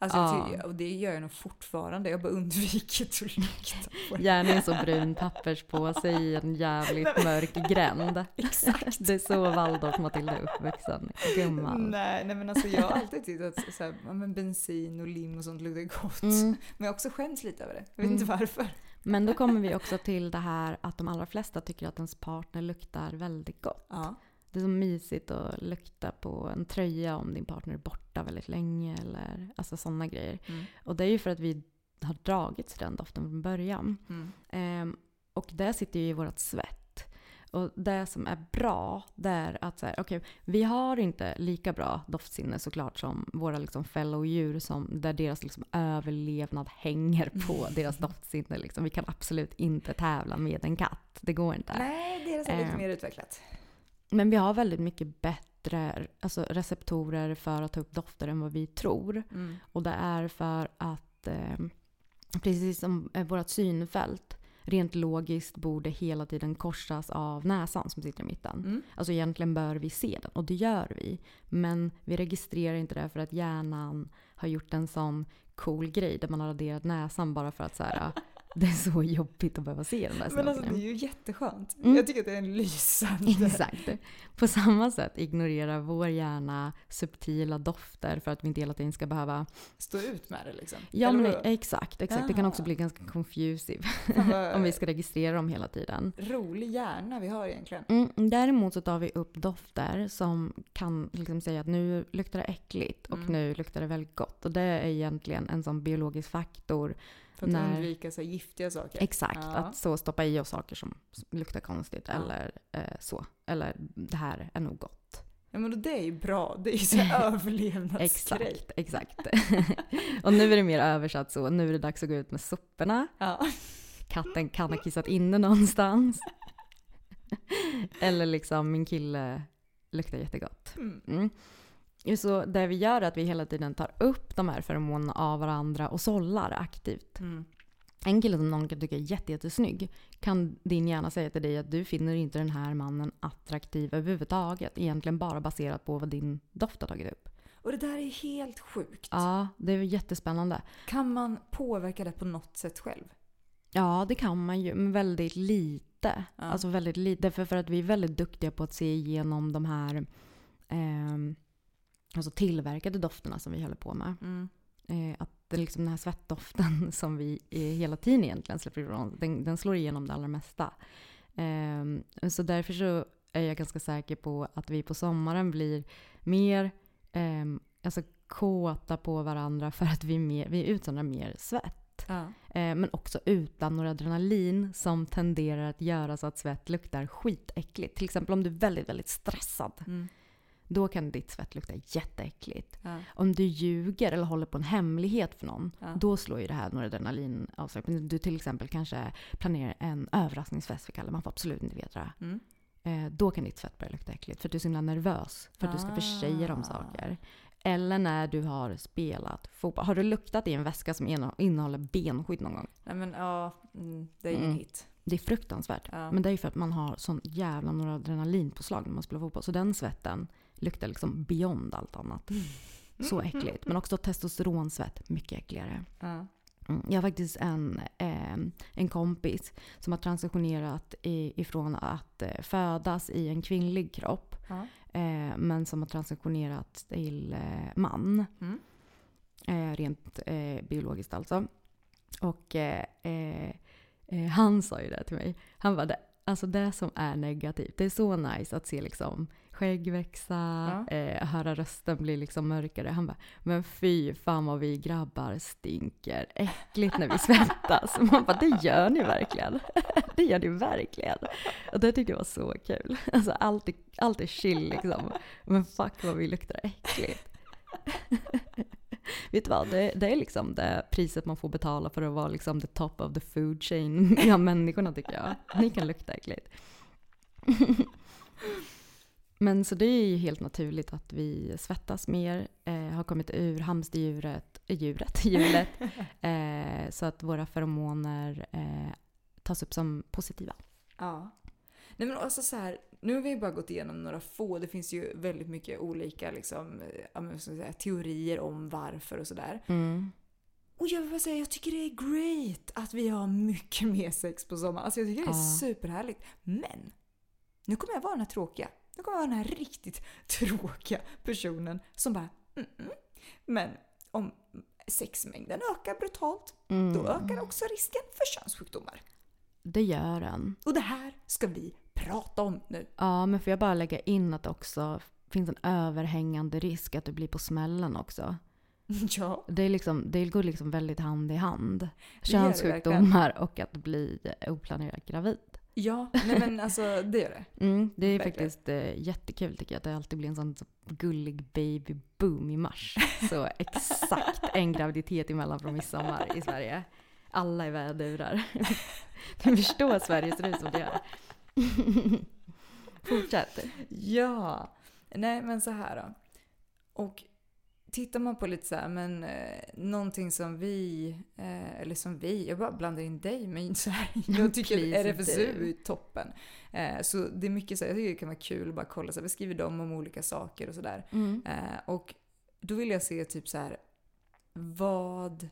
Alltså, Ja. jag och det gör jag nog fortfarande. Jag bara undviker att lukta på det. Gärna en så brun papperspåse i en jävligt mörk gränd. Exakt. Det är så Waldorf Matilda är uppvuxen. Gumman. Nej, nej men alltså jag har alltid tyckt att så här, ja, men bensin och lim och sånt luktar gott. Mm. Men jag också skämts lite över det. Jag vet Mm. inte varför. Men då kommer vi också till det här att de allra flesta tycker att ens partner luktar väldigt gott. Ja. Det är så mysigt att lukta på en tröja om din partner är borta väldigt länge eller alltså sådana grejer. Mm. Och det är ju för att vi har dragits den doften från början. Mm. Ehm, och det sitter ju i vårt svett. Och det som är bra, det är att så här, okay, vi har inte lika bra doftsinne såklart som våra liksom fellow-djur som, där deras liksom överlevnad hänger på [laughs] deras doftsinne. Liksom. Vi kan absolut inte tävla med en katt. Det går inte. Nej, deras är lite Eh. mer utvecklat. Men vi har väldigt mycket bättre alltså receptorer för att ta upp dofter än vad vi tror. Mm. Och det är för att, eh, precis som eh, vårt synfält, rent logiskt borde hela tiden korsas av näsan som sitter i mitten. Mm. Alltså egentligen bör vi se den och det gör vi. Men vi registrerar inte det för att hjärnan har gjort en sån cool grej där man har raderat näsan bara för att så här, det är så jobbigt att behöva se den där Men alltså det är ju jätteskönt. Mm. Jag tycker att det är en lysande... Exakt. På samma sätt ignorerar vår hjärna subtila dofter för att vi inte hela tiden ska behöva... Stå ut med det liksom. Ja, Eller men exakt. exakt. Det kan också Jaha. bli ganska vad [laughs] om vi ska registrera dem hela tiden. Rolig hjärna vi har egentligen. Mm, däremot så tar vi upp dofter som kan liksom säga att nu luktar det äckligt och Mm. nu luktar det väldigt gott. Och det är egentligen en sån biologisk faktor. För att När- undvika så giftiga saker. Exakt, Ja. att så stoppa i oss saker som luktar konstigt Ja. eller eh, så. Eller det här är nog gott. Ja men det är ju bra. Det är ju så [laughs] överlevnadsgrej. Exakt, exakt. [laughs] och nu är det mer översatt så. Nu är det dags att gå ut med soporna. Ja. Katten kan ha kissat inne någonstans. Eller liksom min kille luktar jättegott. Mm. Så det vi gör är att vi hela tiden tar upp de här feromonerna av varandra och sållar aktivt. Mm. En kille som någon kan tycka är jätte, jättesnygg kan din hjärna säga till dig att du finner inte den här mannen attraktiv överhuvudtaget. Egentligen bara baserat på vad din doft har tagit upp. Och det där är helt sjukt. Ja, det är jättespännande. Kan man påverka det på något sätt själv? Ja, det kan man ju, men väldigt lite. Ja. Alltså väldigt lite, för, för att vi är väldigt duktiga på att se igenom de här ehm, alltså tillverkade dofterna som vi håller på med. Mm. Eh, att det är liksom den här svettdoften [laughs] som vi eh, hela tiden egentligen släpper ifrån den, den slår igenom det allra mesta. Ehm, så därför så är jag ganska säker på att vi på sommaren blir mer ehm, alltså kåta på varandra för att vi, mer, vi utsöndrar mer svett. Ja. Eh, men också utan några adrenalin som tenderar att göra så att svett luktar skitäckligt. Till exempel om du är väldigt, väldigt stressad. Mm. Då kan ditt svett lukta jätteäckligt. Ja. Om du ljuger eller håller på en hemlighet för någon, Ja. då slår ju det här noradrenalin av sig. Du till exempel kanske planerar en överraskningsfest för Kalle, man får absolut inte veta det. Mm. Eh, då kan ditt svett börja lukta äckligt för att du är så himla nervös för att du ska försäga Ah. om saker. Eller när du har spelat fotboll. Har du luktat i en väska som inne- innehåller benskydd någon gång? Nej men ja, mm, det är ju Mm. hit. Det är fruktansvärt. Ja. Men det är ju för att man har sån jävla noradrenalinpåslag när man spelar fotboll. Så den svetten luktar liksom beyond allt annat. Så äckligt. Men också testosteronsvett, mycket äckligare. Ja. Mm. Jag har faktiskt en, eh, en kompis som har transitionerat i, ifrån att eh, födas i en kvinnlig kropp. Ja. Eh, men som har transitionerat till eh, man. Mm. Eh, rent eh, biologiskt alltså. Och han sa ju det till mig. Han bara, alltså det som är negativt, det är så nice att se liksom skägg växa, Ja. eh, höra rösten bli liksom mörkare. Han bara, men fy fan vad vi grabbar stinker. Äckligt när vi svettas. [laughs] Man bara, det gör ni verkligen. [laughs] det gör ni verkligen. Och det tyckte jag var så kul. [laughs] Alltså allt är, allt är chill liksom. Men fuck vad vi luktar äckligt. Vet du vad, det, det är liksom det priset man får betala för att vara liksom the top of the food chain bland människorna tycker jag. Ni kan lukta äckligt. Men så det är ju helt naturligt att vi svettas mer, eh, har kommit ur hamsterdjuret, djuret, [laughs] hjulet, [laughs] eh, så att våra feromoner eh, tas upp som positiva. Ja. Nej men alltså så här, nu har vi bara gått igenom några få. Det finns ju väldigt mycket olika liksom, eh, säga, teorier om varför och sådär. Och jag vill bara säga, jag tycker det är great att vi har mycket mer sex på sommaren. Alltså jag tycker det är Ja. superhärligt. Men nu kommer jag vara den här tråkiga. Nu kommer vara den här riktigt [laughs] tråkiga personen som bara mm -mm. Men om sexmängden ökar brutalt, Mm. då ökar också risken för könssjukdomar. Det gör den. Och det här ska vi prata om nu. Ja, men får jag bara lägga in att det också finns en överhängande risk att du blir på smällen också. [laughs] Ja. Det, är liksom, det går liksom väldigt hand i hand. Könssjukdomar och att bli oplanerat gravid. Ja, nej men alltså det gör det. Mm, det är Verkligen. faktiskt eh, jättekul tycker jag. Att det alltid blir en sån så gullig baby boom i mars. Så exakt en graviditet emellan från midsommar i Sverige. Alla är vädurar. [laughs] Du förstår Sverige ser ut som det gör. [laughs] Fortsätt. Ja. Nej men så här då. Och tittar man på lite så här, men eh, någonting som vi, eh, eller som vi, jag bara blandar in dig, men så här, [laughs] jag tycker Please RFSU är toppen. Eh, så det är mycket så här, jag tycker det kan vara kul att bara kolla, så här, vad skriver de om olika saker och sådär. Mm. Eh, och då vill jag se typ så här, vad,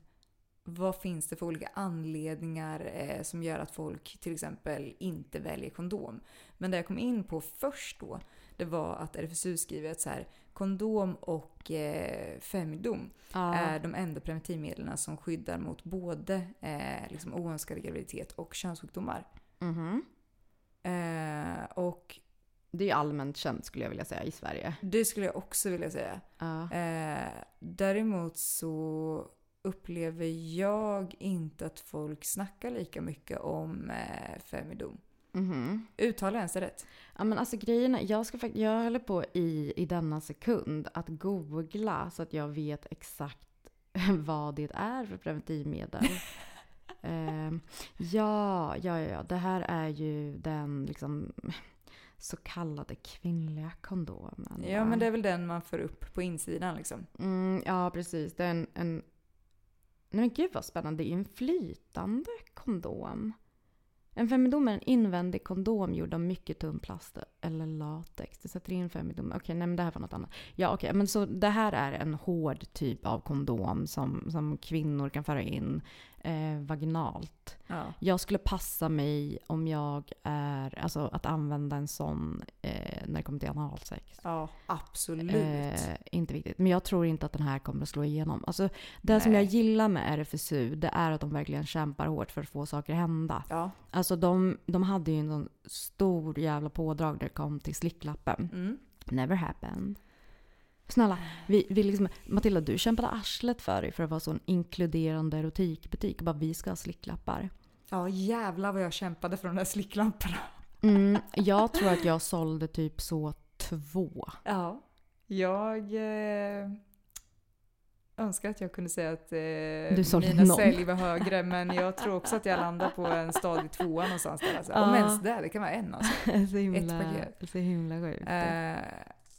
vad finns det för olika anledningar eh, som gör att folk till exempel inte väljer kondom? Men det jag kom in på först då, det var att RFSU skriver att så här, kondom och eh, Femidom Ja. är de enda preventivmedlen som skyddar mot både eh, liksom oönskad graviditet och könssjukdomar. Mhm. Eh, och Det är ju allmänt känt skulle jag vilja säga i Sverige. det skulle jag också vilja säga. Ja. Eh, däremot så upplever jag inte att folk snackar lika mycket om eh, Femidom. Mhm. Uttalar jag ens det rätt? Ja men alltså grejen är, jag, ska, jag håller på i, i denna sekund att googla så att jag vet exakt [laughs] vad det är för preventivmedel. [laughs] Ehm, ja, ja, ja, det här är ju den liksom så kallade kvinnliga kondomen. Ja, men det är väl den man får upp på insidan liksom. Mm, ja, precis. Det är en, en... Nej men gud vad spännande. Det är en flytande kondom. En femidom är en invändig kondom gjord av mycket tunn plast eller latex. Du sätter in femidom. Okej, nej men det här var något annat. Ja, okej. men så det här är en hård typ av kondom som, som kvinnor kan föra in eh, vaginalt. Ja. Jag skulle passa mig om jag är, alltså att använda en sån eh, när det kommer till analsex. Ja, absolut. Eh, inte viktigt. Men jag tror inte att den här kommer att slå igenom. Alltså, det som Nej. jag gillar med RFSU det är att de verkligen kämpar hårt för att få saker att hända. Ja. Alltså de, de hade ju en sån stor jävla pådrag när det kom till slicklappen. Mm. Never happened. Snälla, vi, vi liksom, Matilda du kämpade arslet för dig för att vara så en inkluderande erotikbutik. Och bara vi ska ha slicklappar. ja, jävlar vad jag kämpade för de där slicklamporna. Mm, jag tror att jag sålde typ så två. Ja. Jag eh, önskar att jag kunde säga att eh, mina noll. sälj var högre, men jag tror också att jag landar på en stadig tvåa någonstans där. Alltså. Om ens det, det kan vara en alltså. [laughs] så, himla, paket. så himla sjukt. Eh,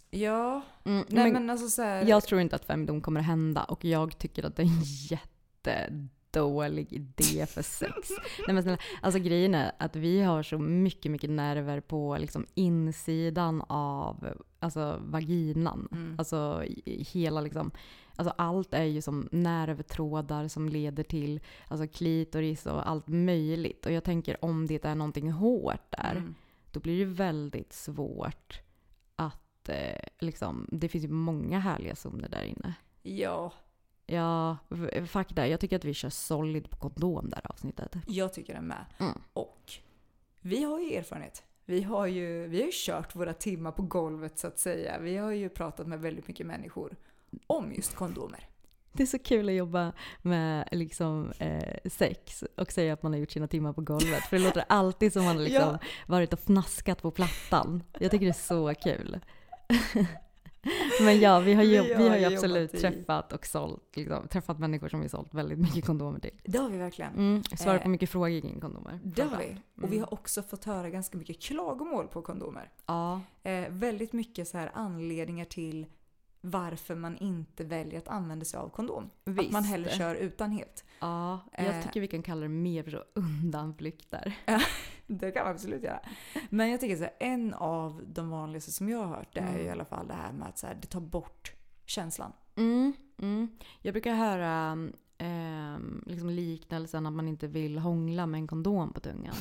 ja, Mm, nej men- men, alltså så här, Jag tror inte att femdom kommer att hända och jag tycker att det är en [laughs] jättedålig idé för sex. Nej, men snälla, alltså grejen är att vi har så mycket, mycket nerver på liksom insidan av alltså, vaginan. Mm. Alltså hela liksom, alltså allt är ju som nervtrådar som leder till alltså klitoris och allt möjligt. Och jag tänker om det är någonting hårt där, Mm. då blir det väldigt svårt att eh, liksom, det finns ju många härliga zoner där inne. Ja, Ja, fuck det. Jag tycker att vi kör solid på kondom där avsnittet. jag tycker det med. Mm. Och vi har ju erfarenhet. Vi har, ju, vi har ju kört våra timmar på golvet så att säga. Vi har ju pratat med väldigt mycket människor om just kondomer. Det är så kul att jobba med liksom, eh, sex och säga att man har gjort sina timmar på golvet. För det låter alltid som man har [laughs] liksom Ja. varit och fnaskat på plattan. Jag tycker det är så kul. [laughs] Men ja, vi har ju, Vi vi har har ju ju absolut i- träffat och sålt, liksom, träffat människor som vi sålt väldigt mycket kondomer till. Det har vi verkligen. Mm, svarat på Eh, mycket frågor kring kondomer. Det har vi. framförallt. Och vi Mm. har också fått höra ganska mycket klagomål på kondomer. Ja, Eh, väldigt mycket så här anledningar till varför man inte väljer att använda sig av kondom. Att man Visst. hellre kör utan helt. ja, jag Eh. tycker vi kan kalla det mer för undanflykter. [laughs] Det kan man absolut göra. Men jag tycker så här, en av de vanligaste som jag har hört det är Mm. i alla fall det här med att så här, det tar bort känslan. Mm, mm. Jag brukar höra ehm, liksom liknelsen att man inte vill hångla med en kondom på tungan.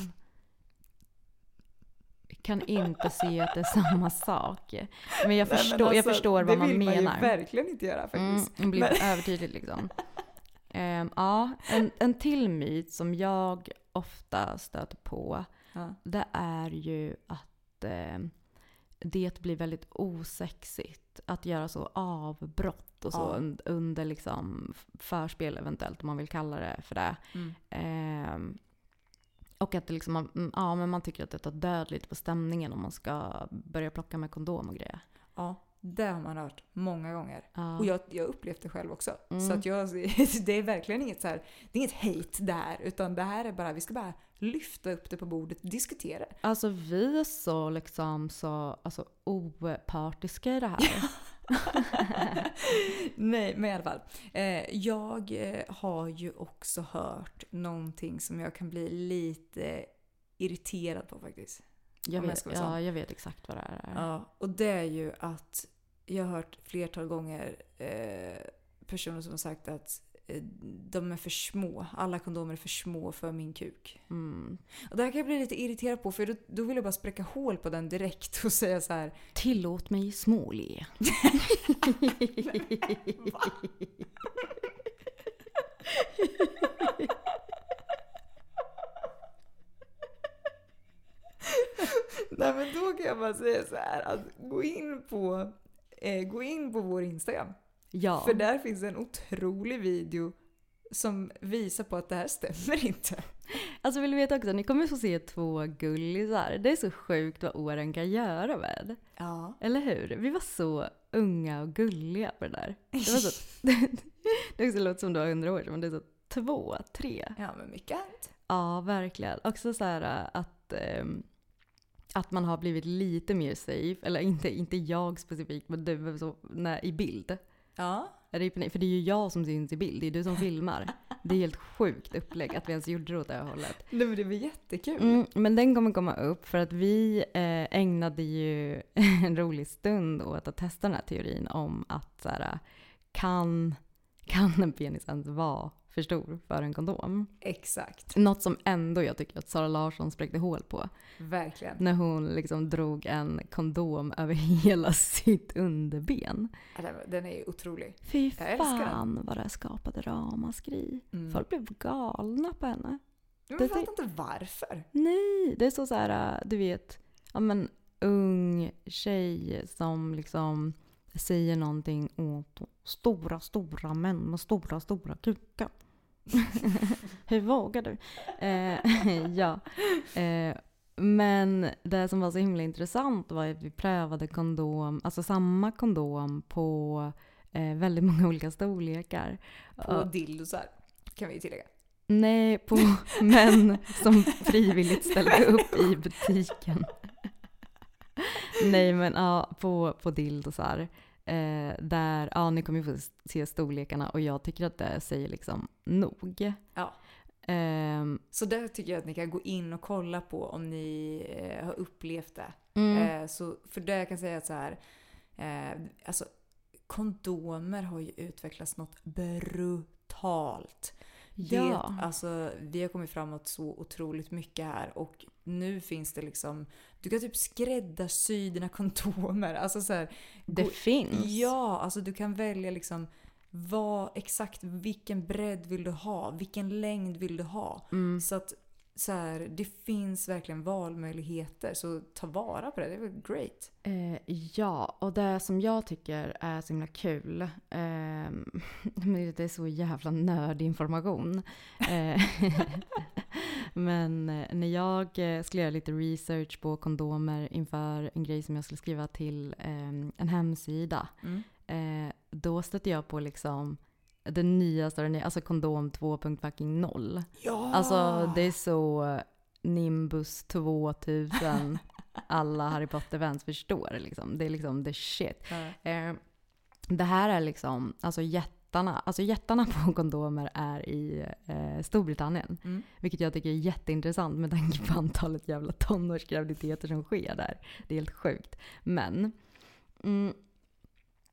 Kan inte se att det är samma sak. Men jag Nej, men förstår, jag alltså, förstår vad man Det vill man menar. ju verkligen inte göra Mm, faktiskt. det blir Men- övertydligt liksom. [laughs] Ehm, ja, en, en till myt som jag ofta stöter på Ja. det är ju att eh, det blir väldigt osexigt att göra så avbrott och så Ja. un- under liksom förspel eventuellt om man vill kalla det för det. Mm. Ehm, och att det liksom, man- mm, ja, men man tycker att det tar död lite på stämningen om man ska börja plocka med kondom och grejer. ja, det har man hört många gånger. Ja. Och jag, jag har upplevt det själv också. Mm. Så att jag, [laughs] det är verkligen inget så här, det är inget hate där. Utan det här är bara, vi ska bara lyfta upp det på bordet, diskutera det. Alltså vi är så liksom så alltså, opartiska i det här. [laughs] [laughs] Nej, men i alla fall. Eh, jag eh, har ju också hört någonting som jag kan bli lite irriterad på faktiskt. Jag jag vet, sån. ja, jag vet exakt vad det är. Ja, och det är ju att jag har hört flertal gånger eh, personer som har sagt att de är för små. Alla kondomer är för små för min kuk. Mm. Och det här kan jag bli lite irriterad på för då, då vill jag bara spräcka hål på den direkt och säga så här. Tillåt mig småle. [laughs] Nej men då kan jag bara säga så här att gå in på, eh, gå in på vår Instagram. Ja. För där finns en otrolig video som visar på att det här stämmer inte. Alltså vill du veta också, ni kommer få se två gullisar. Det är så sjukt vad åren kan göra med. Ja. Eller hur? Vi var så unga och gulliga på det där. Det var så... [laughs] det också låter som det var hundra år sedan, men det är så två, tre. Ja men mycket hänt. Ja, verkligen. Också så här äh, att, ehm, att man har blivit lite mer safe. Eller inte, inte jag specifikt, men du så, när, i bild. Ja. Är det, för det är ju jag som syns i bild, det är du som filmar. Det är helt sjukt upplägg att vi ens gjorde det åt det här hållet. Nej men det var jättekul. Mm, men den kommer komma upp för att vi eh, ägnade ju [laughs] en rolig stund åt att testa den här teorin om att så här, kan, kan en penis ens vara för stor för en kondom? Exakt. Något som ändå jag tycker att Sara Larsson spräckte hål på. Verkligen. När hon liksom drog en kondom över [laughs] hela sitt underben. Den- är ju otrolig. Fy Jag fan vad det skapade ramaskri. Mm. Folk blev galna på henne. Men jag fattar inte varför. Nej, det är så, så här, äh, du vet, ja men ung tjej som liksom säger någonting åt stora, stora män med stora, stora kukar. Hur vågar du? Eh, [laughs] ja. Eh, men det som var så himla intressant var att vi prövade kondom, alltså samma kondom på eh, väldigt många olika storlekar. På Och- dildosar. Kan vi tillägga. Nej, på [laughs] män som frivilligt ställde upp i butiken. [laughs] Nej, men ja, på, på dildosar. Eh, där, ja, ni kommer ju få se storlekarna och jag tycker att det säger liksom nog. Ja. Ehm, Så där tycker jag att ni kan gå in och kolla på om ni eh, har upplevt det. mm, Eh, så, för det jag kan säga att så här, eh, alltså kondomer har ju utvecklats något brutalt. Det, ja. alltså, vi har kommit framåt så otroligt mycket här och nu finns det liksom, du kan typ skräddarsy dina kondomer. Alltså så här, det gå- finns. Ja, alltså du kan välja liksom vad, exakt vilken bredd vill du ha, vilken längd vill du ha. Mm. Så att så här, det finns verkligen valmöjligheter. Så ta vara på det. Det är väl great. Eh, ja, och det som jag tycker är så himla kul, [laughs] eh, det är så jävla nördinformation. Eh, [laughs] men eh, när jag eh, skulle göra lite research på kondomer inför en grej som jag skulle skriva till eh, en hemsida, Mm. eh, då stötte jag på liksom den nyaste, nya, alltså kondom 2.0. Ja! Alltså det är så Nimbus 2000 alla Harry Potter-fans förstår liksom. Det är liksom the shit. Ja. Eh, det här är liksom, alltså jättarna, alltså jättarna på kondomer är i eh, Storbritannien. Mm. Vilket jag tycker är jätteintressant med tanke på antalet jävla tonårsgraviditeter som sker där. Det är helt sjukt. Men mm,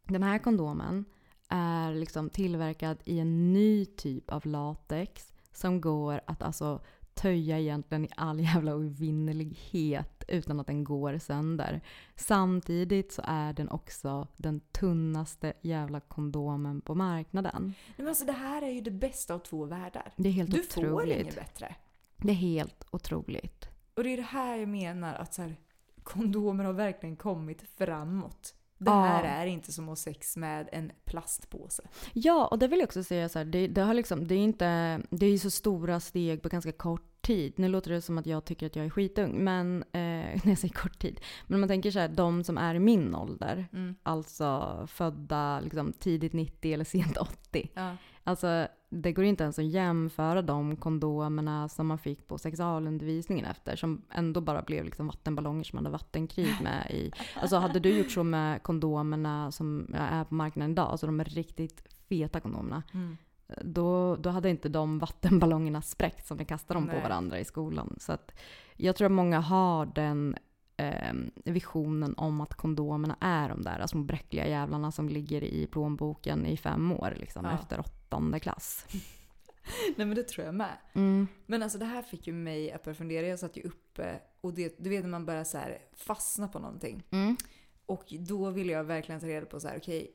den här kondomen är liksom tillverkad i en ny typ av latex som går att alltså töja egentligen i all jävla oevinnerlighet utan att den går sönder. Samtidigt så är den också den tunnaste jävla kondomen på marknaden. Nej, men alltså, det här är ju det bästa av två världar. Det är helt Du får otroligt. inget bättre. Det är helt otroligt. Och det är det här jag menar att så här, kondomer har verkligen kommit framåt. Det Ja. här är inte som att ha sex med en plastpåse. Ja, och det vill jag också säga så här, det, det, har liksom, det är inte, det är ju så stora steg på ganska kort tid. Nu låter det som att jag tycker att jag är skitung, men eh, [laughs] när jag säger kort tid. Men om man tänker så här, de som är i min ålder, Mm. alltså födda liksom, tidigt 90 eller sent 80. Ja. Alltså det går inte ens att jämföra de kondomerna som man fick på sexualundervisningen efter, som ändå bara blev liksom vattenballonger som man hade vattenkrig med i. Alltså hade du gjort så med kondomerna som är på marknaden idag, alltså de är riktigt feta kondomerna, Mm. då, då hade inte de vattenballongerna spräckt som vi kastade dem Nej. på varandra i skolan. Så att jag tror att många har den eh, visionen om att kondomerna är de där små bräckliga jävlarna som ligger i plånboken i fem år liksom, Ja. efter åttonde klass. [laughs] Nej men det tror jag med. Mm. Men alltså det här fick ju mig att börja fundera. Jag satt ju uppe och det, du vet när man börjar så fastna på någonting. Mm. Och då ville jag verkligen ta reda på så här, okej,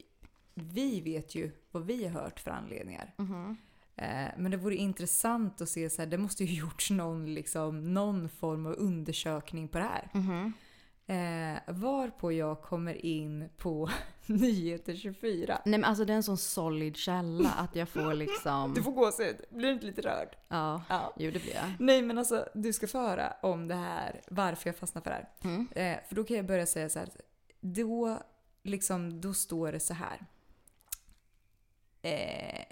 vi vet ju vad vi har hört för anledningar. Mhm. Eh, men det vore intressant att se så här, det måste ju [laughs] gjorts någon, liksom, någon form av undersökning på det här. Mhm. Eh, varpå jag kommer in på [laughs] Nyheter 24. Nej men alltså det är en sån solid källa att jag får [laughs] liksom... Du får gåshud, blir du inte lite rörd? Ja, Ja. jo det blir jag. Nej men alltså, du ska få höra om det här, varför jag fastnar för det här. Mm. Eh, för då kan jag börja säga så här. Då, liksom, då står det så här. Eh,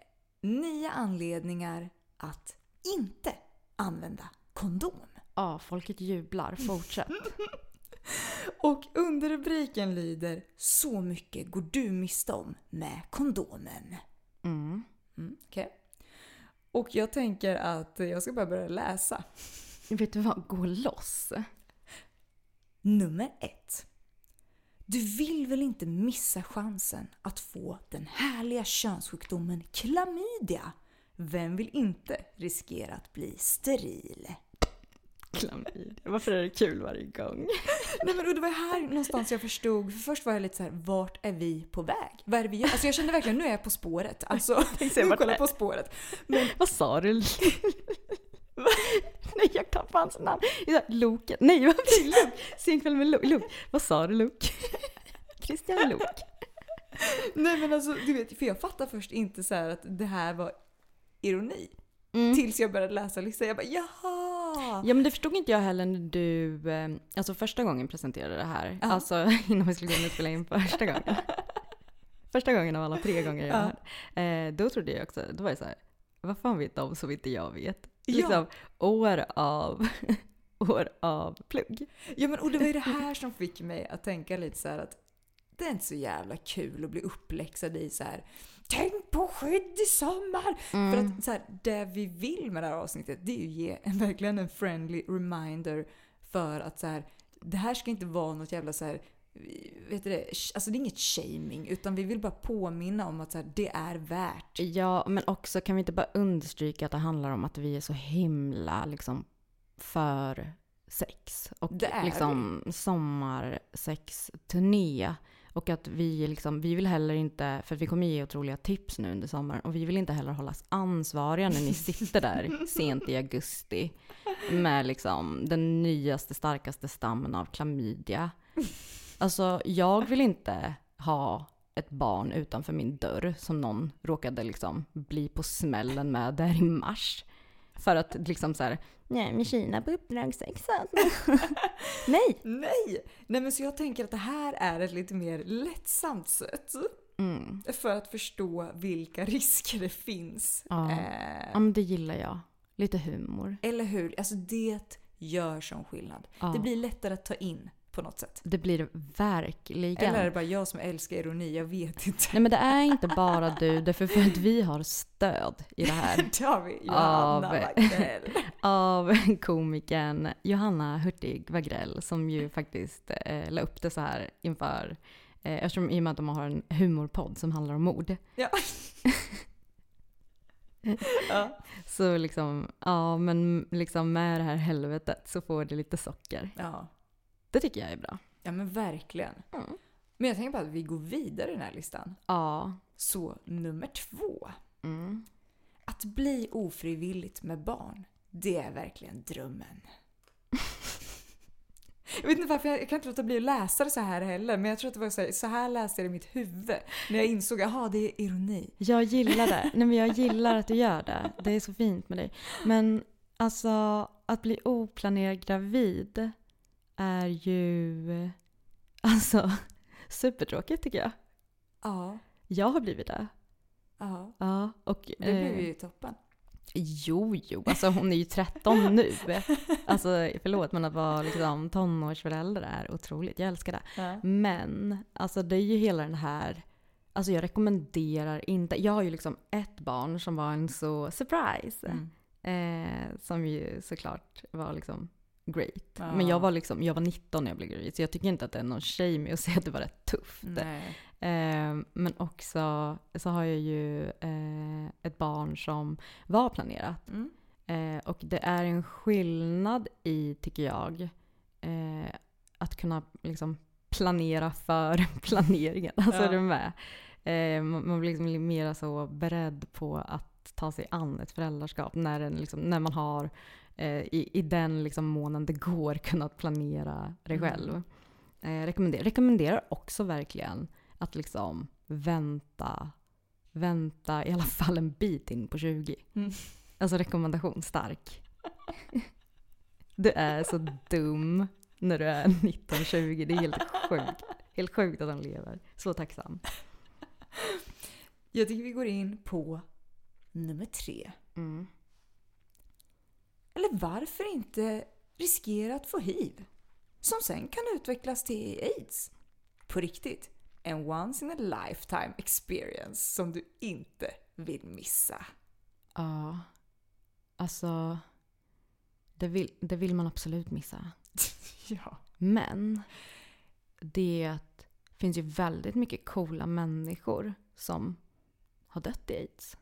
nio anledningar att inte använda kondom. Ja, folket jublar. Fortsätt. [laughs] Och underrubriken lyder Så mycket går du miste om med kondomen. Mm. Mm, okej. Och jag tänker att jag ska bara börja läsa. Vet du vad? Gå loss. Nummer ett. Du vill väl inte missa chansen att få den härliga könssjukdomen klamydia? Vem vill inte riskera att bli steril? Klamydia. Varför är det kul varje gång? [laughs] Nej men det var här någonstans jag förstod, för först var jag lite så här: vart är vi på väg? Vad är det vi gör? Alltså jag kände verkligen, nu är jag På spåret. Alltså, nu kollar jag. På spåret. Vad sa du? [laughs] [laughs] Nej, jag tappade hans namn. Jag Loke. Nej, vad blir Luke? Senkväll med Luke. Vad sa du Luke? [laughs] Christian Luke. Nej men alltså, du vet, för jag fattade först inte så att det här var ironi. Mm. Tills jag började läsa listan. Jag bara jaha! Ja men det förstod inte jag heller när du, eh, alltså första gången presenterade det här. Ja. Alltså [laughs] innan vi skulle gå in och spela in första gången. första gången av alla tre gånger jag Ja. hörde. Eh, då trodde jag också, då var det så här, vad fan vet de som inte jag vet? Ja. Liksom år av, [laughs] år av plugg. Ja men och det var ju det här [laughs] som fick mig att tänka lite så att det är inte så jävla kul att bli uppläxad i så här. Tänk på skydd i sommar! För att så här, det vi vill med det här avsnittet det är ju ge en, verkligen en friendly reminder för att så här, det här ska inte vara något jävla så här Vet du det? Alltså det är inget shaming utan vi vill bara påminna om att här, det är värt. Ja, men också kan vi inte bara understryka att det handlar om att vi är så himla liksom för sex. Och liksom sommarsexturné. Och att vi, liksom, vi vill heller inte, för vi kommer ge otroliga tips nu under sommaren, och vi vill inte heller hållas ansvariga när ni [laughs] sitter där sent i augusti med liksom den nyaste, starkaste stammen av klamydia. Alltså, jag vill inte ha ett barn utanför min dörr som någon råkade liksom bli på smällen med där i mars. För att liksom så här, nej men Kina på uppdragssexa. [laughs] nej! Nej! Nej men så jag tänker att det här är ett lite mer lättsamt sätt. Mm. För att förstå vilka risker det finns. Ja. Eh, ja, men det gillar jag. Lite humor. eller hur? Alltså det gör sån skillnad. Ja. Det blir lättare att ta in på något sätt. Det blir det verkligen. Eller är det bara jag som älskar ironi? Jag vet inte. Nej men det är inte bara du, det är för, att vi har stöd i det här. [laughs] Det har vi Johanna Av-. [laughs] Av komikern Johanna Hurtig Wagrell som ju faktiskt eh, la upp det så här inför, eh, eftersom i och med att de har en humorpodd som handlar om mord. Ja. [laughs] ja. Så liksom, ja men liksom med det här helvetet så får det lite socker. ja. Det tycker jag är bra. Ja men verkligen. Mm. Men jag tänker bara att vi går vidare i den här listan. Ja. Så nummer två. Mm. Att bli ofrivilligt med barn, det är verkligen drömmen. [laughs] Jag vet inte varför, jag, jag kan inte låta bli att läsa det så här heller, men jag tror att det var så här, så här läste jag det i mitt huvud. När jag insåg, jaha det är ironi. Jag gillar det. Nej, men jag gillar att du gör det. Det är så fint med dig. Men alltså, att bli oplanerad gravid är ju [laughs] alltså supertråkigt tycker jag. Ja, Jag har blivit det. ja. Ja, och... Det blev eh, ju toppen. Jo, jo, alltså hon är ju 13 nu. [laughs] Alltså förlåt, men att vara liksom tonårsförälder är otroligt. Jag älskar det. Ja. Men alltså det är ju hela den här, alltså jag rekommenderar inte, jag har ju liksom ett barn som var en så surprise. Mm. Eh, som ju såklart var liksom great. Ja. Men jag var liksom, jag var 19 när jag blev gravid så jag tycker inte att det är någon shame i att säga att det var rätt tufft. Eh, men också så har jag ju eh, ett barn som var planerat. Mm. Eh, och det är en skillnad i, tycker jag, eh, att kunna liksom planera för [laughs] planeringen. Alltså Ja. är du med? Eh, man man blir liksom mer så beredd på att ta sig an ett föräldraskap när, den liksom, när man har eh, i, i den liksom månen det går [laughs] kunnat planera det Mm. själv. Eh, rekommenderar, rekommenderar också verkligen att liksom vänta, vänta i alla [laughs] fall en bit in på 20. Mm. Alltså rekommendation stark. Du är så dum när du är 19-20. Det är helt sjukt. Helt sjukt att de lever. Så tacksam. Jag tycker vi går in på nummer tre. Mm. Eller varför inte riskera att få hiv? Som sen kan utvecklas till aids. På riktigt. En once in a lifetime experience som du inte vill missa. Ja. Alltså, det vill, det vill man absolut missa. [laughs] Ja. Men det finns ju väldigt mycket coola människor som har dött i aids.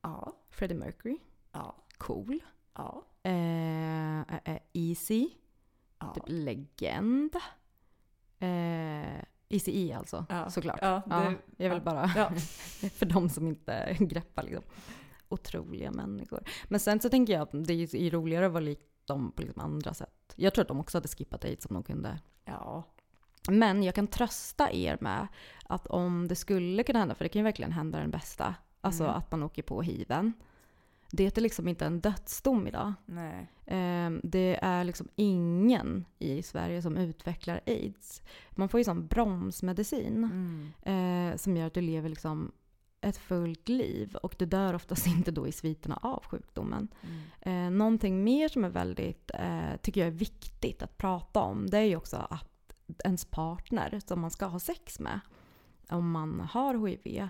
Ja. Freddie Mercury, Ja. cool. Ja. Eh, eh, eh, Easy, Ja. typ legend. Eh, Easy E alltså, Ja. såklart. Ja, Ja, det- jag vill ja. bara, Ja. [laughs] för de som inte [laughs] greppar liksom. Otroliga människor. Men sen så tänker jag att det är är roligare att vara lik dem på liksom andra sätt. Jag tror att de också hade skippat aids om de kunde. Ja. Men jag kan trösta er med att om det skulle kunna hända, för det kan ju verkligen hända den bästa, alltså Mm. att man åker på hiven. Det är liksom inte en dödsdom idag. Nej. Ehm, Det är liksom ingen i Sverige som utvecklar aids. Man får ju sån bromsmedicin Mm. eh, som gör att du lever liksom ett fullt liv och du dör oftast [laughs] inte då i sviterna av sjukdomen. Mm. Eh, någonting mer som är väldigt, eh, tycker jag är viktigt att prata om, det är ju också att ens partner som man ska ha sex med, om man har HIV,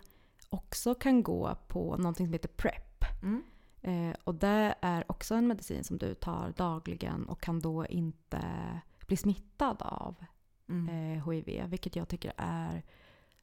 också kan gå på någonting som heter PREP. Mm. Eh, och det är också en medicin som du tar dagligen och kan då inte bli smittad av Mm. eh, HIV, vilket jag tycker är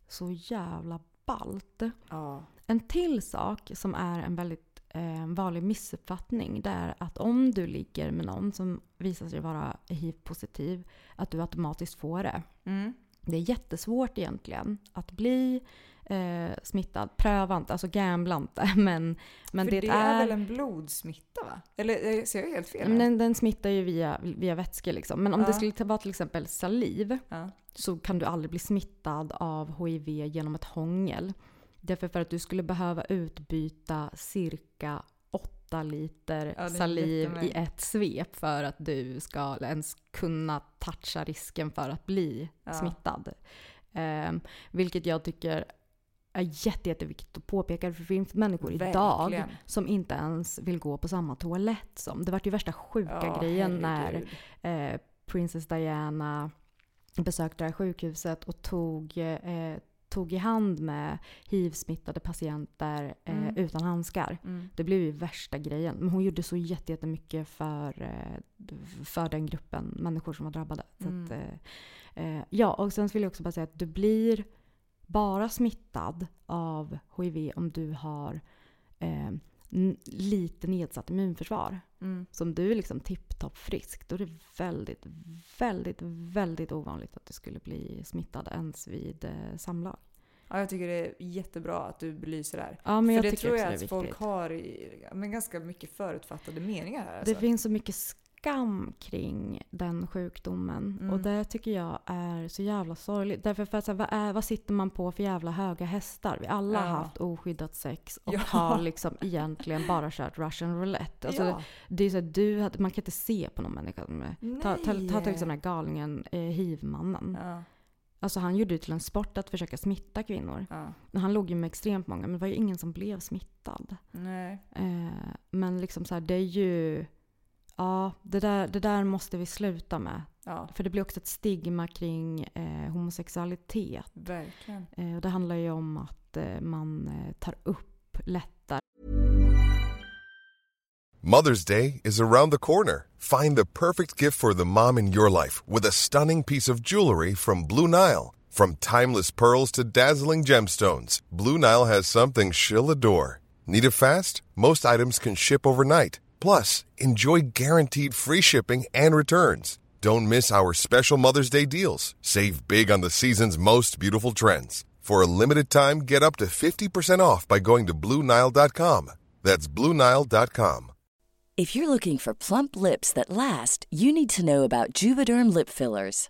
så jävla ballt. Ja. En till sak som är en väldigt eh, vanlig missuppfattning det är att om du ligger med någon som visar sig vara hiv-positiv, att du automatiskt får det. Mm. Det är jättesvårt egentligen att bli eh, smittad. Pröva inte, alltså gambla inte. [laughs] Men, men För det, det är, väl en blodsmitta va? Eller eh, ser jag helt fel? men den, den smittar ju via, via vätskor liksom. Men om Ja. det skulle vara till exempel saliv Ja. så kan du aldrig bli smittad av HIV genom ett hångel. Därför för att du skulle behöva utbyta cirka 8 liter Ja, är saliv i ett svep för att du ska ens kunna toucha risken för att bli Ja. smittad. Ehm, vilket jag tycker är jätte, jätteviktigt att påpeka för det finns människor idag Verkligen. som inte ens vill gå på samma toalett som. Det vart ju värsta sjuka Ja, grejen när herregud. eh, Princess Diana besökte det här sjukhuset och tog, eh, tog i hand med hiv-smittade patienter eh, Mm. utan handskar. Mm. Det blev ju värsta grejen. Men hon gjorde så jätte- jättemycket för, eh, för den gruppen människor som var drabbade. Mm. att, eh, eh, ja, och sen vill jag också bara säga att du blir bara smittad av HIV om du har eh, lite nedsatt immunförsvar. Mm. Så om du är liksom tipptopp frisk, då är det väldigt, väldigt, väldigt ovanligt att du skulle bli smittad ens vid eh, samlag. Ja, jag tycker det är jättebra att du belyser det här. Ja, men För jag det tror jag att folk har i, men ganska mycket förutfattade meningar här. Alltså. Det finns så mycket skam kring den sjukdomen. Mm. Och det tycker jag är så jävla sorgligt. Därför för att, så här, vad, är, vad sitter man på för jävla höga hästar? Vi alla har Ja. haft oskyddat sex och Ja. har liksom egentligen bara kört russian roulette. Alltså, ja. det är så här, du, man kan inte se på någon människa. Med, ta, ta, ta till exempel den här galningen, eh, hiv-mannen. Ja, Alltså han gjorde det till en sport att försöka smitta kvinnor. ja. Han låg ju med extremt många, men det var ju ingen som blev smittad. Nej. Eh, men liksom så här, det är ju... Ja, det där, det där måste vi sluta med. Ja, För det blir också ett stigma kring eh, homosexualitet. verkligen. Eh, och det handlar ju om att eh, man eh, tar upp lättare Mother's Day is around the corner. Find the perfect gift for the mom in your life with a stunning piece of jewelry from Blue Nile. From timeless pearls to dazzling gemstones, Blue Nile has something she'll adore. Need it fast? Most items can ship overnight. Plus, enjoy guaranteed free shipping and returns. Don't miss our special Mother's Day deals. Save big on the season's most beautiful trends. For a limited time, get up to 50% off by going to BlueNile.com. That's BlueNile.com. If you're looking for plump lips that last, you need to know about Juvederm lip fillers.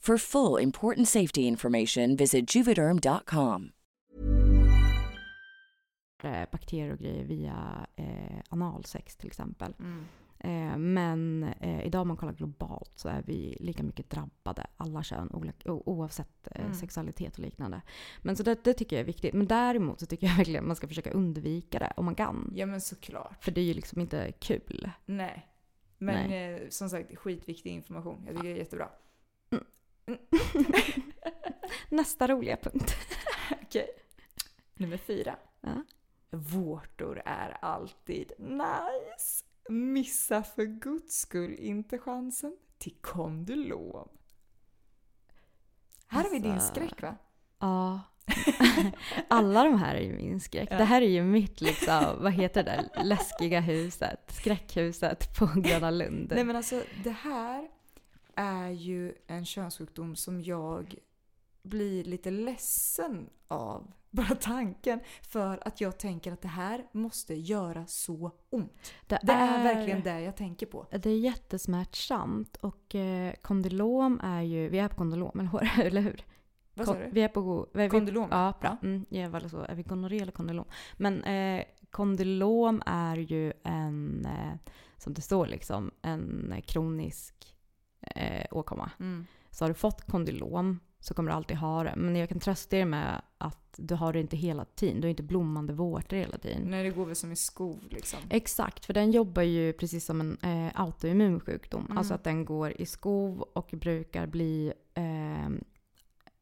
For full important safety information, visit juvederm.com. eh, bakterier och grejer via eh, analsex till exempel. Mm. Eh, men eh, idag om man kollar globalt så är vi lika mycket drabbade, alla kön, oavsett eh, Mm. sexualitet och liknande. Men så det, det tycker jag är viktigt. Men däremot så tycker jag verkligen att man ska försöka undvika det om man kan. Ja men såklart. För det är ju liksom inte kul. Nej. Men Eh, som sagt, skitviktig information. Jag tycker det är jättebra. [laughs] Nästa roliga punkt. [laughs] Okej. Nummer fyra. Ja. Vårtor är alltid nice. Missa för guds skull inte chansen till kondylom. Här har vi din Alltså- skräck va? Ja. [laughs] Alla de här är ju min skräck. Ja. Det här är ju mitt liksom, vad heter det läskiga huset? Skräckhuset på Gröna Lund. Nej men alltså det här är ju en könssjukdom som jag blir lite ledsen av. [laughs] Bara tanken. För att jag tänker att det här måste göra så ont. Det är verkligen det jag tänker på. Det är jättesmärtsamt och eh, kondylom är ju, vi är på kondylom eller [laughs] hur? eller hur? Vad sa du? Vi är på... Vi, Kondylom? Ja, bra. Mm, ja, väl så. Är vi gonorré eller kondylom? Men eh, kondylom är ju en, eh, som det står liksom, en kronisk eh, åkomma. Mm. Så har du fått kondylom så kommer du alltid ha det. Men jag kan trösta er med att du har det inte hela tiden. Du har inte blommande vårtor hela tiden. Nej, det går väl som i skov liksom. Exakt, för den jobbar ju precis som en eh, autoimmun sjukdom. Mm. Alltså att den går i skov och brukar bli... Eh,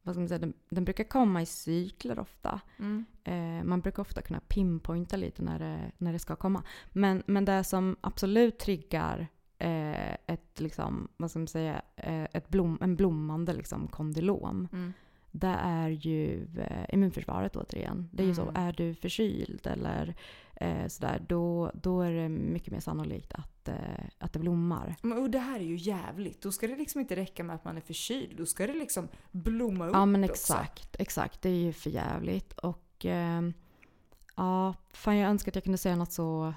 vad ska man säga? Den, den brukar komma i cykler ofta. Mm. Eh, man brukar ofta kunna pinpointa lite när det, när det ska komma. Men, men det som absolut triggar ett, liksom, vad ska man säga, eh, ett blom, en blommande liksom, kondylom. Mm. Det är ju eh, immunförsvaret återigen. Det är ju så, Mm. är du förkyld eller eh, sådär, då, då är det mycket mer sannolikt att, eh, att det blommar. Men, och det här är ju jävligt. Då ska det liksom inte räcka med att man är förkyld. Då ska det liksom blomma upp Ja men också. exakt, exakt. Det är ju för jävligt. Och eh, ja, fan jag önskar att jag kunde säga något så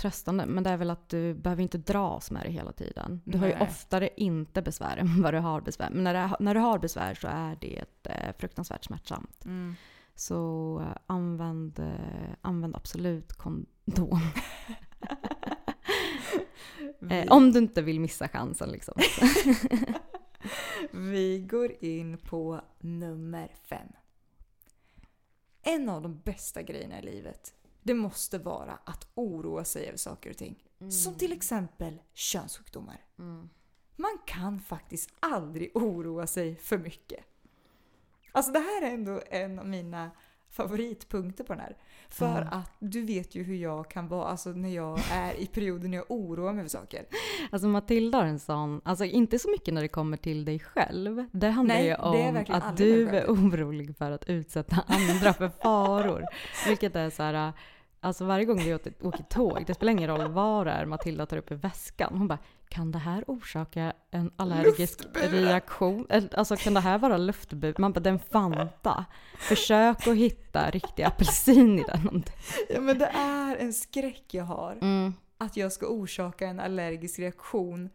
tröstande. Men det är väl att du behöver inte dras med det hela tiden. Du har ju Nej. oftare inte besvär än vad du har besvär. Men när, det, när du har besvär så är det eh, fruktansvärt smärtsamt. Mm. Så eh, använd, eh, använd absolut kondom. [laughs] om du inte vill missa chansen liksom. [laughs] Vi går in på nummer fem. En av de bästa grejerna i livet, det måste vara att oroa sig över saker och ting. Som till exempel könssjukdomar. Man kan faktiskt aldrig oroa sig för mycket. Alltså det här är ändå en av mina favoritpunkter på den här. För Ja. att du vet ju hur jag kan vara alltså när jag är i perioder när jag oroar mig för saker. Alltså Matilda har en sån, alltså inte så mycket när det kommer till dig själv. Det handlar Nej, ju om att du är orolig för att utsätta andra för faror. [laughs] Vilket är så här, alltså varje gång vi åker, åker tåg, det spelar ingen roll vad det är Matilda tar upp i väskan. Hon bara, kan det här orsaka en allergisk Luftburen. reaktion? Alltså kan det här vara luftbur? Man bara, den Fanta. Försök att hitta riktig apelsin i den. Ja men det är en skräck jag har. Mm, Att jag ska orsaka en allergisk reaktion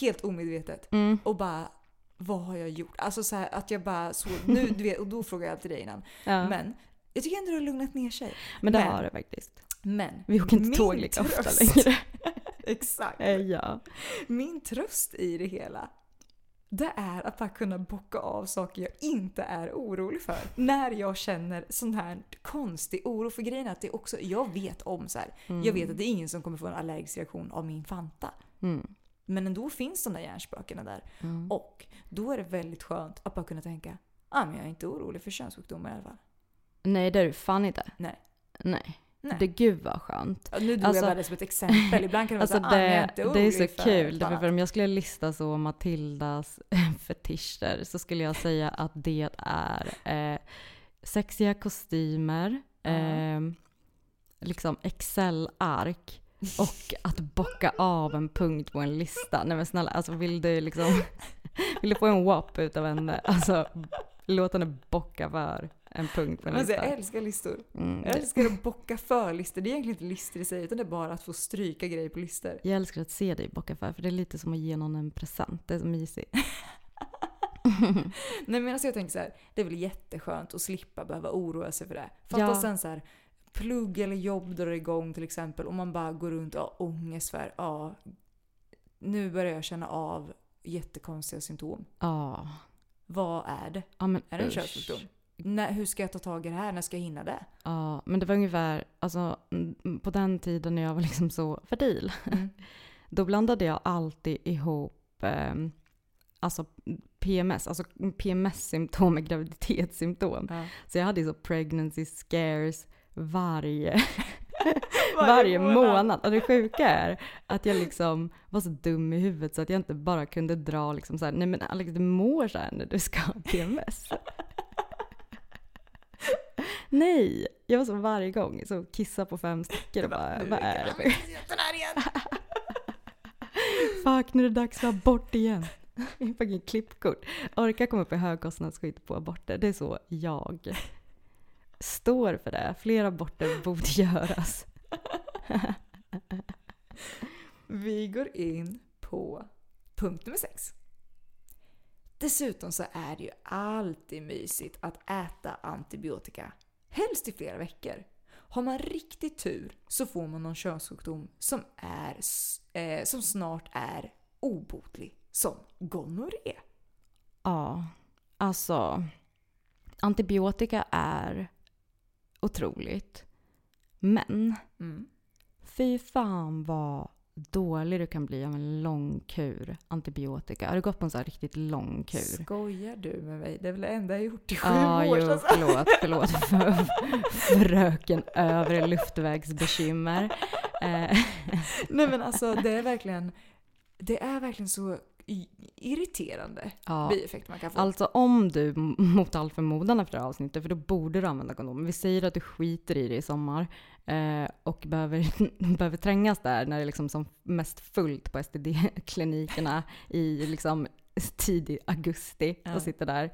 helt omedvetet. mm. Och bara, vad har jag gjort? Alltså så här, att jag bara så, nu, du vet, och då frågar jag alltid dig innan. Ja. Men jag tycker ändå det har lugnat ner sig. Men det men- har det faktiskt. Men Vi åker inte tåg lika ofta tröst- längre. [laughs] Exakt. Eh, ja. Min tröst i det hela, det är att bara kunna bocka av saker jag inte är orolig för. När jag känner sån här konstig oro. För grejen är att det också, jag vet om så här. Jag vet att det är ingen som kommer få en allergisk reaktion av min Fanta. Mm. Men ändå finns de där hjärnspökena där. Mm. Och då är det väldigt skönt att bara kunna tänka, ah, men jag är inte orolig för könssjukdomar i alla fall. Nej, det är du fan inte. Nej. Nej. Nej. Det gud vad skönt. Ja, nu drog Alltså- jag bara det som ett exempel. Ibland kan det vara Alltså så här, ah, det, inte det är så för kul, annat." för om jag skulle lista så Matildas [laughs] fetischer så skulle jag säga att det är eh, sexiga kostymer, Ja. eh, liksom Excel-ark [laughs] och att bocka av en punkt på en lista. Nej men snälla, alltså vill du liksom, [laughs] vill du få en WAP utav henne, alltså låt henne bocka för en punkt på en alltså, lista. jag älskar listor. Mm, Jag älskar att bocka för listor. Det är egentligen inte listor i sig, utan det är bara att få stryka grejer på listor. Jag älskar att se dig bocka för, för det är lite som att ge någon en present. Det är så mysigt. [laughs] Nej men alltså jag tänker så här, det är väl jätteskönt att slippa behöva oroa sig för det. Fatta Ja. sen så här, plugg eller jobb drar igång till exempel och man bara går runt och har ångest för, ja, nu börjar jag känna av jättekonstiga symptom. Ja. Vad är det? ja men Är det en usch. könssjukdom? När, hur ska jag ta tag i det här? När ska jag hinna det? Ja, men det var ungefär, alltså mm, på den tiden när jag var liksom så fertil, Mm. [laughs] då blandade jag alltid ihop eh, alltså PMS, alltså PMS-symptom med graviditetssymptom. Ja. Så jag hade ju så pregnancy scares varje, [laughs] varje månad. Och det sjuka är att jag liksom var så dum i huvudet så att jag inte bara kunde dra liksom så här, nej men Alex du mår så här när du ska ha PMS. [laughs] nej, jag var så varje gång, så kissa på fem stycken och [laughs] bara, vad är det för! [laughs] Fuck, nu är det dags för abort igen. [laughs] Fucking klippkort. Orka komma upp i högkostnadsskydd på aborter. Det är så jag står för det. Fler aborter borde göras. Vi går in på punkt nummer sex. Dessutom så är det ju alltid mysigt att äta antibiotika. Helst i flera veckor. Har man riktigt tur så får man någon könssjukdom som, är, eh, som snart är obotlig. Som gonorré. Ja, alltså antibiotika är otroligt. Men Mm. fy fan vad dålig du kan bli av en lång kur antibiotika. Har du gått på en sån här riktigt lång kur? Skojar du med mig? Det är väl det enda jag gjort i sju Ja, år. jo, alltså. förlåt, förlåt [laughs] för, fröken övre luftvägsbekymmer. [laughs] Nej men alltså det är verkligen, det är verkligen så irriterande ja. bieffekter man kan få. Alltså om du mot all förmodan efter det här avsnittet, för då borde du använda kondom. Vi säger att du skiter i det i sommar eh, och behöver, [laughs] behöver trängas där när det är liksom som mest fullt på STD-klinikerna i liksom tidig augusti Ja. och sitter där.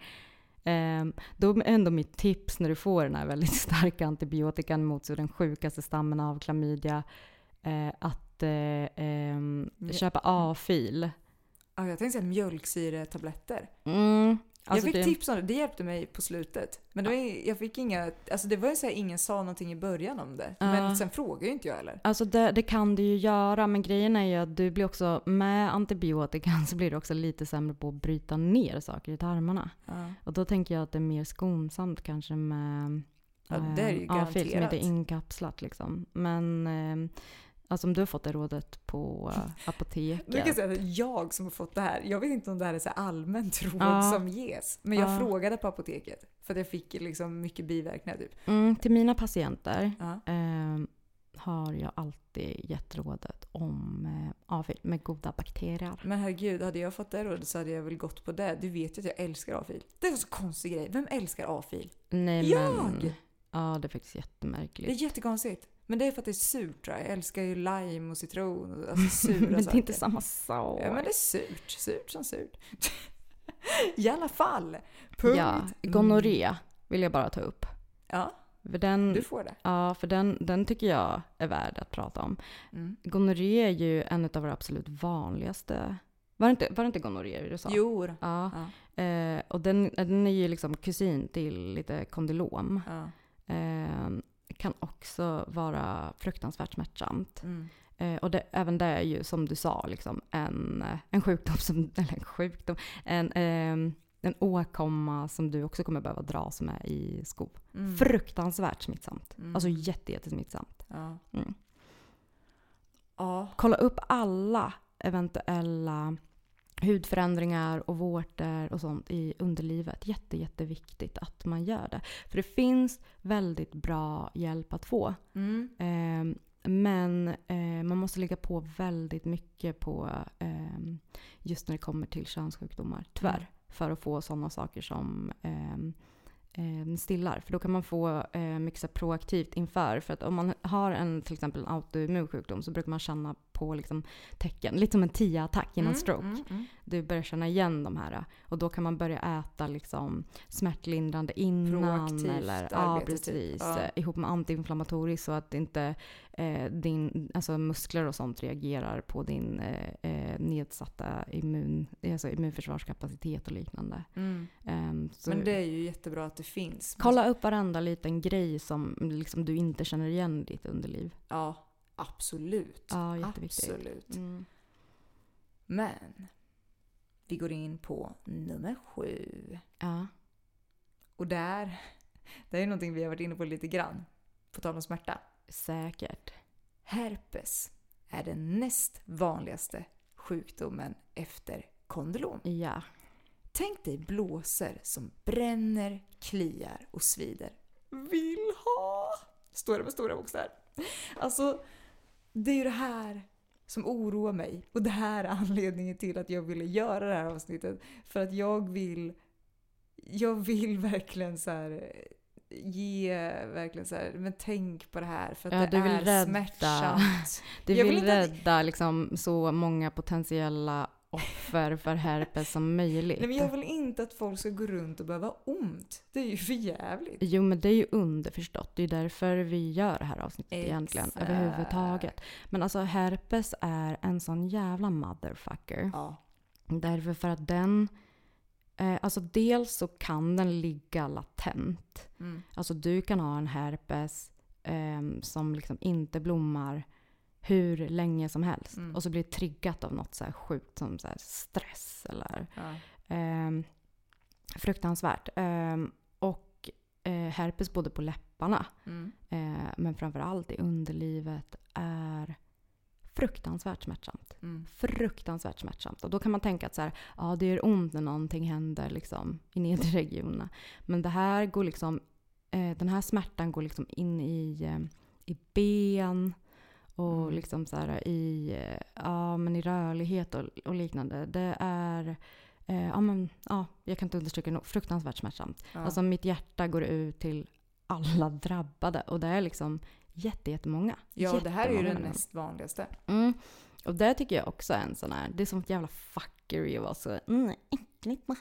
Eh, då är ändå mitt tips när du får den här väldigt starka antibiotikan mot så den sjukaste stammen av klamydia, eh, att ehm, Ja. köpa A-fil. Ja, jag tänkte säga mjölksyretabletter. Mm, alltså jag fick det- tips om det, det hjälpte mig på slutet. Men det var, jag fick inga, alltså det var ju så här, ingen sa någonting i början om det. Men Ja. sen frågade ju inte jag heller. Alltså det, det kan du ju göra, men grejen är ju att du blir också, med antibiotikan [laughs] så blir du också lite sämre på att bryta ner saker i tarmarna. Ja. Och då tänker jag att det är mer skonsamt kanske med Ja, det är ju eh, A-fil som inte garanterat. är inkapslat liksom. Men eh, alltså om du har fått det rådet på eh, [laughs] kan apoteket. säga att jag som har fått det här, jag vet inte om det här är så allmänt råd Ja. som ges. Men jag Ja. frågade på apoteket. För att jag fick liksom mycket biverkningar typ. Mm, till mina patienter Ja. eh, har jag alltid gett rådet om eh, A-fil med goda bakterier. Men herregud, hade jag fått det rådet så hade jag väl gått på det. Du vet ju att jag älskar A-fil. Det är en så konstig grej. Vem älskar A-fil? Nej Jag! men... Ja, det är faktiskt Det är jättemärkligt. jättekonstigt. Men det är för att det är surt tror jag. Jag älskar ju lime och citron och alltså [laughs] sura men det är inte samma sak. Ja men det är surt. Surt som surt. [laughs] I alla fall. Punkt. Ja, gonorré vill jag bara ta upp. Ja, För den, du får det. ja, för den, den tycker jag är värd att prata om. Mm. Gonorré är ju en av våra absolut vanligaste... Var det inte, var det inte gonorré du sa? Jo. Ja, Ja. eh, och den, den är ju liksom kusin till lite kondylom. Ja. Eh, kan också vara fruktansvärt smärtsamt. Mm. Eh, och det, även det är ju som du sa liksom en, eh, en sjukdom som, [laughs] eller en sjukdom, en, ehm, en åkomma som du också kommer behöva dras med i skov. Mm. Fruktansvärt smittsamt. Mm. Alltså jätte, jättesmittsamt. Ja. Mm. Ja. Kolla upp alla eventuella hudförändringar och vårtor och sånt i underlivet. Jätte, jätteviktigt att man gör det. För det finns väldigt bra hjälp att få. Mm. Eh, men eh, man måste lägga på väldigt mycket på eh, just när det kommer till könssjukdomar. Tyvärr. Mm. För att få sådana saker som eh, eh, stillar. För då kan man få eh, mycket proaktivt inför. För att om man har en till exempel en autoimmun sjukdom så brukar man känna på liksom, tecken. Lite som en TIA-attack innan Mm, stroke. mm, mm. Du börjar känna igen de här. Och då kan man börja äta liksom, smärtlindrande innan. Proaktivt eller, ja, arbete, precis. typ. Ja. Eh, Ihop med antiinflammatoriskt så att inte eh, din, alltså muskler och sånt reagerar på din eh, eh, nedsatta immun, alltså immunförsvarskapacitet och liknande. Så Men det är ju jättebra att det finns. Kolla upp varenda liten grej som liksom, du inte känner igen i ditt underliv. Ja, absolut. Ja, jätteviktigt. Absolut. Mm. Men vi går in på nummer sju. Ja. Och där, [laughs] det är någonting vi har varit inne på lite grann. På tal om smärta. Säkert. Herpes är den näst vanligaste sjukdomen efter kondylom. Ja. Tänk dig blåsor som bränner, kliar och svider. Vill ha! Står det med stora bokstäver. Alltså, det är ju det här som oroar mig. Och det här är anledningen till att jag ville göra det här avsnittet. För att jag vill... Jag vill verkligen så här ge verkligen så här, men tänk på det här för att Ja, det är rädda- smärtsamt. Du Jag vill, vill inte rädda liksom, så många potentiella offer för herpes som möjligt. Nej, men jag vill inte att folk ska gå runt och behöva ont. Det är ju för jävligt. Jo men det är ju underförstått. Det är därför vi gör det här avsnittet egentligen. Exakt. Överhuvudtaget. Men alltså herpes är en sån jävla motherfucker. Ja. Därför för att den Eh, alltså dels så kan den ligga latent. Mm. Alltså du kan ha en herpes ehm, som liksom inte blommar hur länge som helst. Mm. Och så blir det triggat av något så här sjukt som så stress eller Ja. ehm, fruktansvärt. Ehm, och eh, herpes både på läpparna Mm. eh, men framförallt i underlivet är fruktansvärt smärtsamt. Mm. Fruktansvärt smärtsamt. Och då kan man tänka att så här, ja, det gör ont när någonting händer liksom, i nedre regionerna. Men det här går liksom, eh, den här smärtan går liksom in i, eh, i ben och Mm. liksom så här, i, eh, ja, men i rörlighet och, och liknande. Det är eh, ja, men, ja, jag kan inte understryka nog, fruktansvärt smärtsamt. Ja. Alltså mitt hjärta går ut till alla drabbade och det är liksom jätte, jättemånga. ja, det här är ju den människor. näst vanligaste. Mm. Och det tycker jag också är en sån här, det är som ett jävla fuckery att vara så mm, äckligt med.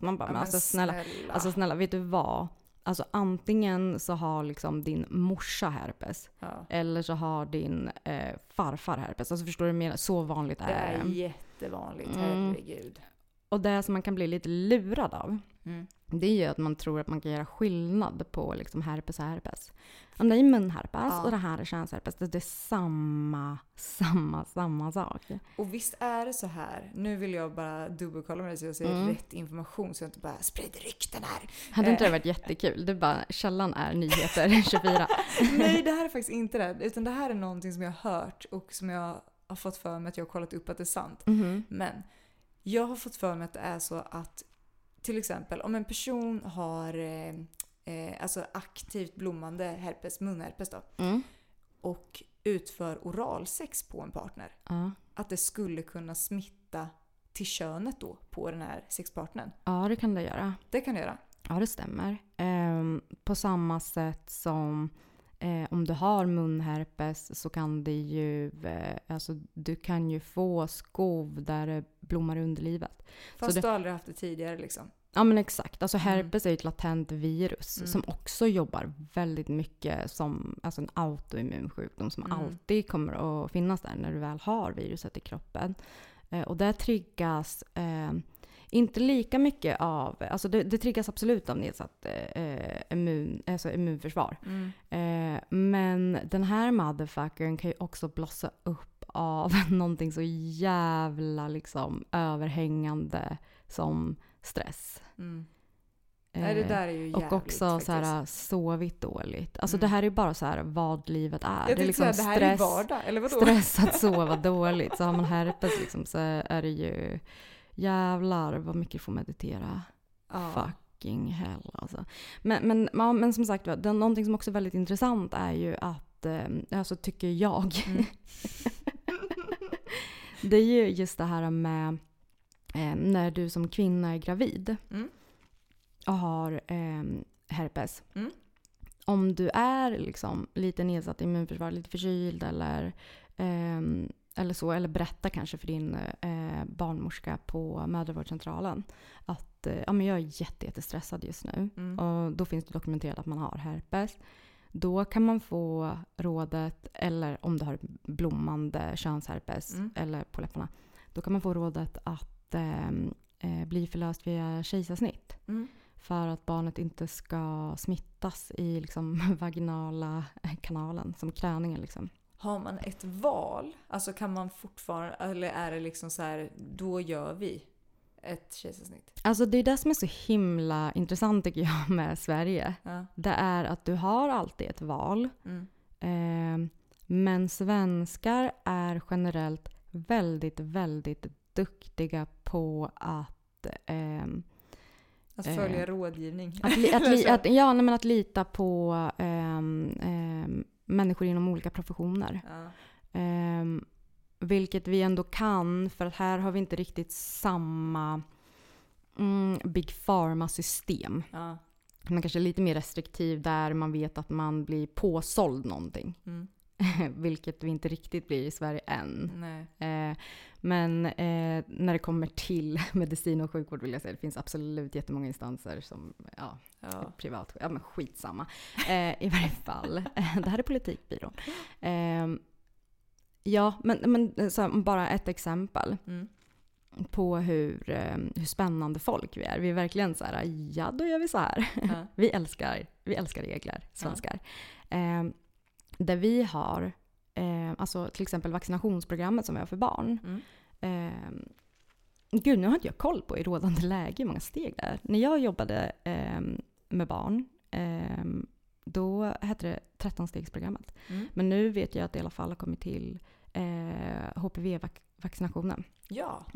Man bara, Ja, men alltså snälla, alltså snälla, vet du vad? Alltså antingen så har liksom din morsa herpes Ja. eller så har din eh, farfar herpes. Alltså förstår du mer? Så vanligt Det är är det. jättevanligt, Mm. herregud. Och det som man kan bli lite lurad av Mm. det är ju att man tror att man kan göra skillnad på liksom herpes och herpes. Om det är munherpes Ja. och det här är könsherpes, det är samma, samma, samma sak. Och visst är det så här, nu vill jag bara dubbelkolla med dig så jag säger Mm. rätt information så jag inte bara sprider rykten här. Hade inte Eh. det varit jättekul? Det är bara, källan är nyheter [laughs] 24. Nej, det här är faktiskt inte det. Utan det här är någonting som jag har hört och som jag har fått för mig att jag har kollat upp att det är sant. Mhm. Men jag har fått för mig att det är så att till exempel om en person har eh, eh, alltså aktivt blommande herpes, munherpes då, Mm. och utför oralsex på en partner. Ja. Att det skulle kunna smitta till könet då på den här sexpartnern. ja, det kan det göra. Det kan det göra. Ja, det stämmer. Ehm, på samma sätt som eh, om du har munherpes så kan det ju, eh, alltså du kan ju få skov där det blommar i underlivet. Fast det- du aldrig haft det tidigare liksom. Ja men exakt. Alltså Mm. herpes är ju ett latent virus Mm. som också jobbar väldigt mycket som alltså en autoimmun sjukdom som Mm. alltid kommer att finnas där när du väl har viruset i kroppen. Eh, och där triggas eh, inte lika mycket av, alltså det, det triggas absolut av nedsatt eh, immun, alltså immunförsvar. Mm. Eh, men den här motherfuckern kan ju också blossa upp av [laughs] någonting så jävla liksom överhängande som stress. Mm. Nej, det Eh, där är ju jävligt och också faktiskt. så här, sovit dåligt. Alltså Mm. det här är bara så här vad livet är. Jag det är liksom säga, det här är ju vardag, eller vadå? stress att sova dåligt. Så har man herpes liksom, så är det ju jävlar vad mycket du får meditera. Ja. Fucking hell alltså. Men, men, ja, men som sagt det, någonting som också är väldigt intressant är ju att, eh, alltså tycker jag, Mm. [laughs] det är ju just det här med eh, när du som kvinna är gravid Mm. och har eh, herpes. Mm. Om du är liksom lite nedsatt immunförsvar, lite förkyld eller, ehm, eller så, eller berätta kanske för din eh, barnmorska på mödravårdscentralen att eh, ja, men jag är jätte, jättestressad just nu Mm. och då finns det dokumenterat att man har herpes. Då kan man få rådet, eller om du har blommande könsherpes Mm. eller på läpparna, då kan man få rådet att ehm, eh, bli förlöst via kejsarsnitt. Mm. För att barnet inte ska smittas i liksom, [laughs] vaginala kanalen, som klöningen. Liksom. Har man ett val, alltså kan man fortfarande, eller är det liksom så här, då gör vi ett kejsarsnitt? Alltså det är det som är så himla intressant tycker jag [laughs] med Sverige. Ja. Det är att du har alltid ett val. Mm. Eh, men svenskar är generellt väldigt, väldigt duktiga på att ehm, Att Eh, följa rådgivning. Att, li, att, li, [laughs] att, ja, nej, men att lita på ehm, människor inom olika professioner. ja. Ehm, vilket vi ändå kan, för att här har vi inte riktigt samma mm, Big Pharma-system. Ja. Man kanske är lite mer restriktiv där man vet att man blir påsåld någonting. Mm. [laughs] vilket vi inte riktigt blir i Sverige än. Eh, men eh, när det kommer till [laughs] medicin och sjukvård vill jag säga det finns absolut jättemånga instanser som, ja, Ja. privat, ja men skitsamma. Eh, I varje fall, [laughs] det här är politikbyrån. Eh, ja, men, men så, bara ett exempel. Mm. på hur, eh, hur spännande folk vi är. Vi är verkligen så här, ja då gör vi så här. Ja. [laughs] vi, älskar, vi älskar regler, svenskar. Eh, där vi har, eh, alltså till exempel vaccinationsprogrammet som vi har för barn. Mm. Eh, gud, nu har inte jag koll på i rådande läge hur många steg det är. När jag jobbade eh, med barn, eh, då hette det 13-stegsprogrammet. Mm. Men nu vet jag att det i alla fall har kommit till eh, HPV-vaccinationen. Ja.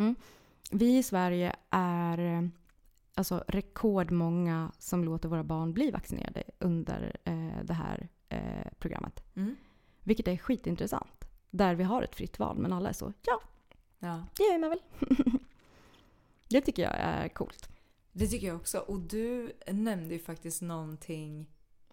Vi i Sverige är eh, alltså rekordmånga som låter våra barn bli vaccinerade under eh, det här eh, programmet. Mm. Vilket är skitintressant. Där vi har ett fritt val men alla är så ja, ja. det gör man väl. [laughs] det tycker jag är coolt. Det tycker jag också. Och du nämnde ju faktiskt någonting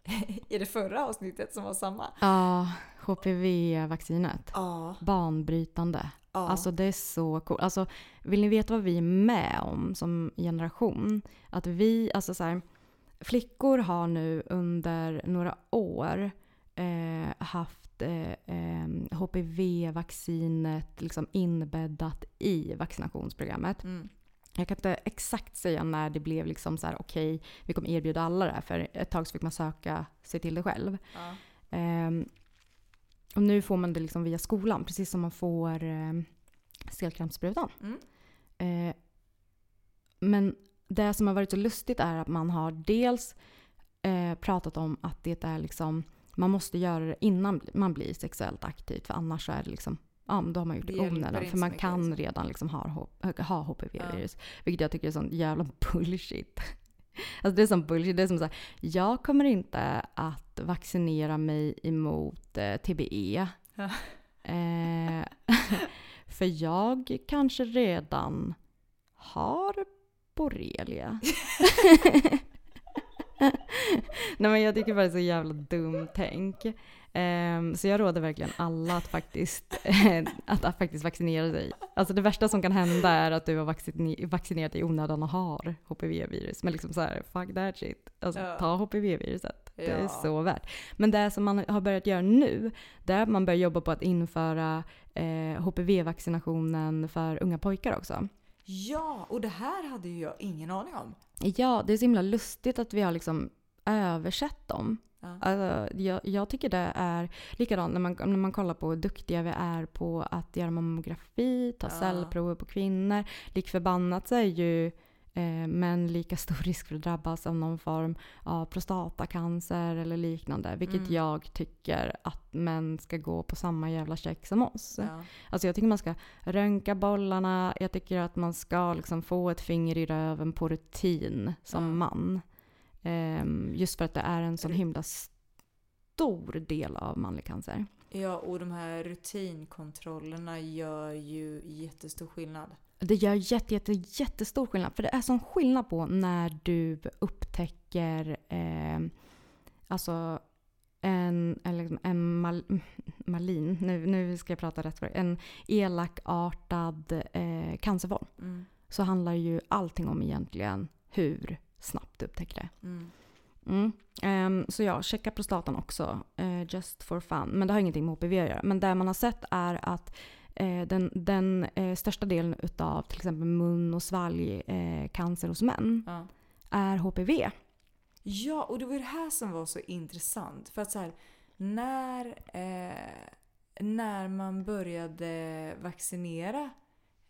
[laughs] i det förra avsnittet som var samma. Ja, HPV-vaccinet. Ja. Banbrytande. ja. Alltså det är så coolt. Alltså, vill ni veta vad vi är med om som generation? Att vi, alltså så här, flickor har nu under några år eh, haft eh, eh, HPV-vaccinet liksom inbäddat i vaccinationsprogrammet. Mm. Jag kan inte exakt säga när det blev liksom så här okej, vi kommer erbjuda alla det här. För ett tag så fick man söka sig till det själv. Ja. Ehm, och nu får man det liksom via skolan, precis som man får eh, stelkrampssprutan. Mm. Eh, men det som har varit så lustigt är att man har dels eh, pratat om att det är liksom, man måste göra det innan man blir sexuellt aktiv, för annars är det liksom Ja, då har man gjort Det onödan. För man kan liksom. redan liksom ha, ha HPV-virus. Vilket jag tycker är sån jävla [laughs] bullshit. Alltså det är sån bullshit. Det är som så här, jag kommer inte att vaccinera mig emot eh, TBE. Ja. [laughs] Eh, för jag kanske redan har borrelia. [laughs] Nej men jag tycker bara det är så jävla dumt tänk. Ehm, så jag råder verkligen alla att faktiskt, [laughs] att, att faktiskt vaccinera sig. Alltså det värsta som kan hända är att du har vaccine- vaccinerat dig i onödan och har HPV-virus. Men liksom så här, fuck that shit. Alltså Ja. ta HPV-viruset. Det är Ja. så värt. Men det som man har börjat göra nu, det är att man börjar jobba på att införa eh, HPV-vaccinationen för unga pojkar också. Ja, och det här hade ju jag ingen aning om. Ja, det är så himla lustigt att vi har liksom översatt dem. Ja. Alltså, jag, jag tycker det är likadant när man, när man kollar på hur duktiga vi är på att göra mammografi, ta Ja. cellprover på kvinnor. Lik förbannat så är ju eh, män lika stor [laughs] risk för att drabbas av någon form av prostatacancer eller liknande. Vilket Mm. jag tycker att män ska gå på samma jävla check som oss. Ja. Alltså jag tycker man ska röntga bollarna. Jag tycker att man ska liksom få ett finger i röven på rutin som Ja. man. Ehm, just för att det är en sån himla stor del av manlig cancer. ja, och de här rutinkontrollerna gör ju jättestor skillnad. Det gör jätte, jätte, jättestor skillnad. För det är sån skillnad på när du upptäcker eh, alltså en, en, liksom en mal, malin, nu, nu ska jag prata rätt för det, en elakartad eh, cancerform. Mm. Så handlar ju allting om egentligen hur snabbt du upptäcker det. Mm. Mm. Ehm, så ja, checka prostatan också. eh, just for fun. Men det har ingenting med HPV att göra. Men det man har sett är att den, den eh, största delen utav till exempel mun och svalgcancer eh, hos män Ja. är HPV. Ja, och det var det här som var så intressant. För att så här, när, eh, när man började vaccinera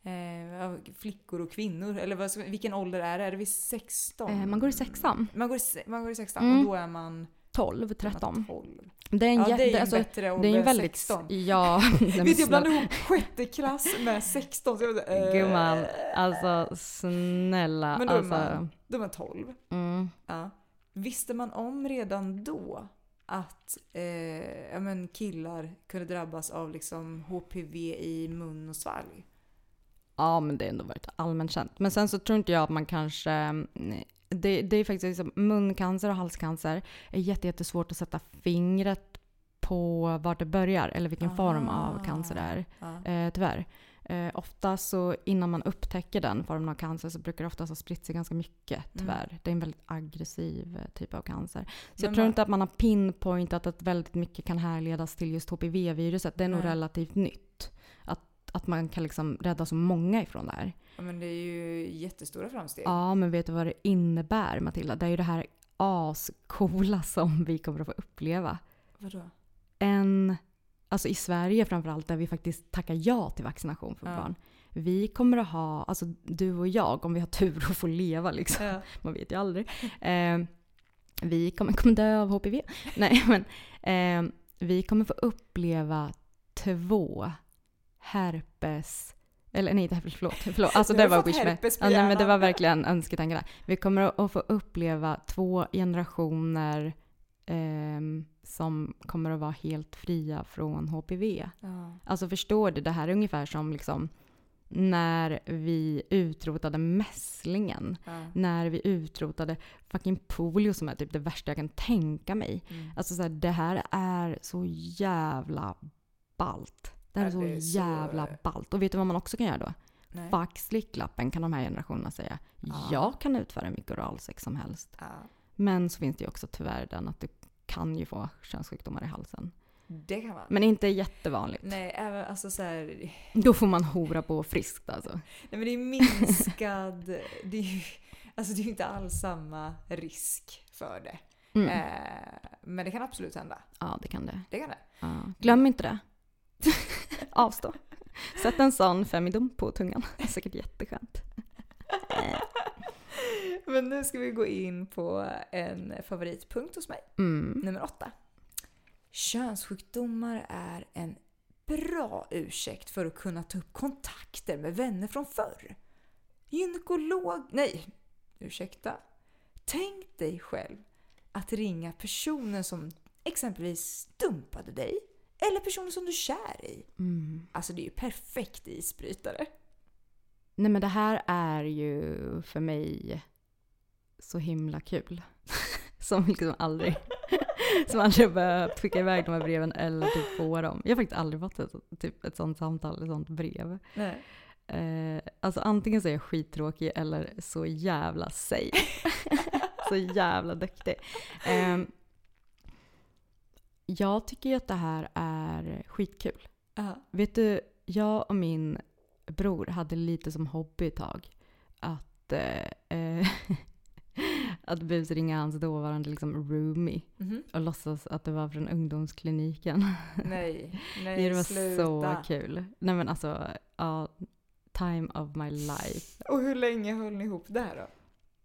eh, av flickor och kvinnor, eller vad, vilken ålder är det? Är det vid 16? Eh, man går i sexan. Man går i, man går i sexan Mm. och då är man 12, då är man 13. 12. Det är en, Ja, det är en alltså, bättre det är väldigt... 16. Ja. Vet du, jag blandade ihop sjätte klass med 16. Så jag så, eh, Gumman, alltså snälla. Men då är alltså, man- Då är man 12. mm. Ja. Visste man om redan då att eh, ja, men killar kunde drabbas av liksom HPV i mun och svalg? Ja, men det har ändå varit allmänt känt. Men sen så tror inte jag att man kanske... mm, Det, det är faktiskt liksom, muncancer och halscancer är jätte, jättesvårt att sätta fingret på vart det börjar eller vilken form av cancer det är. Ja. Eh, tyvärr. Eh, ofta så innan man upptäcker den formen av cancer så brukar det oftast ha spritt sig ganska mycket tyvärr. Det är en väldigt aggressiv eh, typ av cancer. Så Men jag tror man- inte att man har pinpointat att väldigt mycket kan härledas till just HPV-viruset. Det är nog Nej. relativt nytt. Att, att man kan liksom rädda så många ifrån det här. Ja, men det är ju jättestora framsteg. Ja, men vet du vad det innebär Matilda? Det är ju det här ascoola som vi kommer att få uppleva. Vadå? En, alltså i Sverige framförallt, där vi faktiskt tackar ja till vaccination för Ja. barn. Vi kommer att ha, alltså du och jag, om vi har tur och får leva liksom. Ja. [laughs] Man vet ju aldrig. Eh, vi kommer, kommer dö av HPV. [laughs] Nej, men eh, vi kommer få uppleva två herpes eller nej, förlåt. förlåt. Alltså det var wish på Ja, men det var verkligen önsketanken där. Vi kommer att få uppleva två generationer ehm, som kommer att vara helt fria från HPV. Ja. Alltså förstår du, det här är ungefär som liksom när vi utrotade mässlingen. Ja. När vi utrotade fucking polio som är typ det värsta jag kan tänka mig. Mm. Alltså så här, det här är så jävla ballt. Det här är så är så- jävla ballt. Och vet du vad man också kan göra då? Nej. Fuck slicklappen kan de här generationerna säga. Ja. Jag kan utföra hur mycket oralsex som helst. Ja. Men så finns det ju också tyvärr den att du kan ju få könssjukdomar i halsen. Det kan man. Men inte jättevanligt. Nej, även alltså så här, Då får man hora på friskt alltså. Nej men det är minskad... det, är ju, alltså det är inte alls samma risk för det. Mm. Eh, men det kan absolut hända. Ja, det kan det. Det kan det. Ja. Glöm inte det. Avstå. Sätt en sån femidom på tungan. Det är säkert jätteskönt. Men nu ska vi gå in på en favoritpunkt hos mig. Mm. Nummer åtta. Könssjukdomar är en bra ursäkt för att kunna ta upp kontakter med vänner från förr. Gynekolog... Nej, ursäkta. Tänk dig själv att ringa personen som exempelvis dumpade dig eller personen som du är kär i. Mm. Alltså det är ju perfekt isbrytare. Nej men det här är ju för mig så himla kul. [laughs] Som liksom aldrig, [laughs] som aldrig har behövt skicka iväg de här breven eller typ få dem. Jag har faktiskt aldrig fått ett, typ ett sånt samtal, ett sånt brev. Nej. Eh, alltså antingen så är jag skittråkig eller så jävla safe. [laughs] så jävla duktig. Eh, jag tycker ju att det här är skitkul. Ja. Vet du, jag och min bror hade lite som hobby ett tag att, eh, [laughs] att busringa hans dåvarande liksom roomie Mhm. och låtsas att det var från ungdomskliniken. [laughs] Nej, nej det var sluta. så kul. Nej men alltså, ja, time of my life. Och hur länge höll ni ihop där då?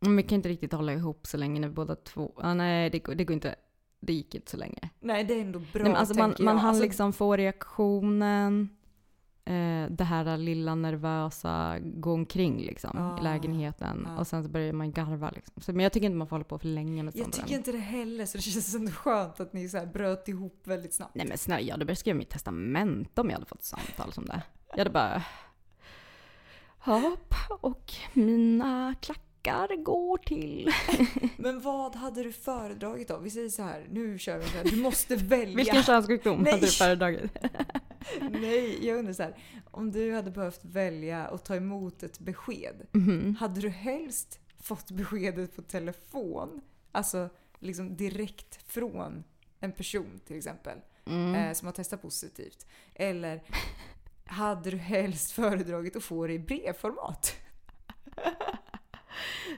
Men vi kan inte riktigt hålla ihop så länge när vi båda två, ah, nej det, det går inte, det gick inte så länge. Nej, det är ändå bra Nej, alltså man, man jag. hann Alltså, liksom få reaktionen, eh, det här lilla nervösa, gå omkring liksom Ah, i lägenheten. ah. Och sen så börjar man garva liksom. Så, men jag tycker inte man får hålla på för länge med Jag sånt. tycker än. inte det heller, så det känns ändå skönt att ni så här bröt ihop väldigt snabbt. Nej men snälla, jag hade börjat skriva mitt testament om jag hade fått samtal som det. Jag hade bara... Hopp, och mina klackar går till... [laughs] Men vad hade du föredragit då? Vi säger så här, nu kör vi så här, du måste [laughs] välja. Vilken könssjukdom Nej. hade du föredragit? [laughs] Nej, jag undrar så här, om du hade behövt välja och ta emot ett besked, Mhm. hade du helst fått beskedet på telefon? Alltså liksom direkt från en person till exempel, Mm. eh, som har testat positivt. Eller hade du helst föredragit att få det i brevformat?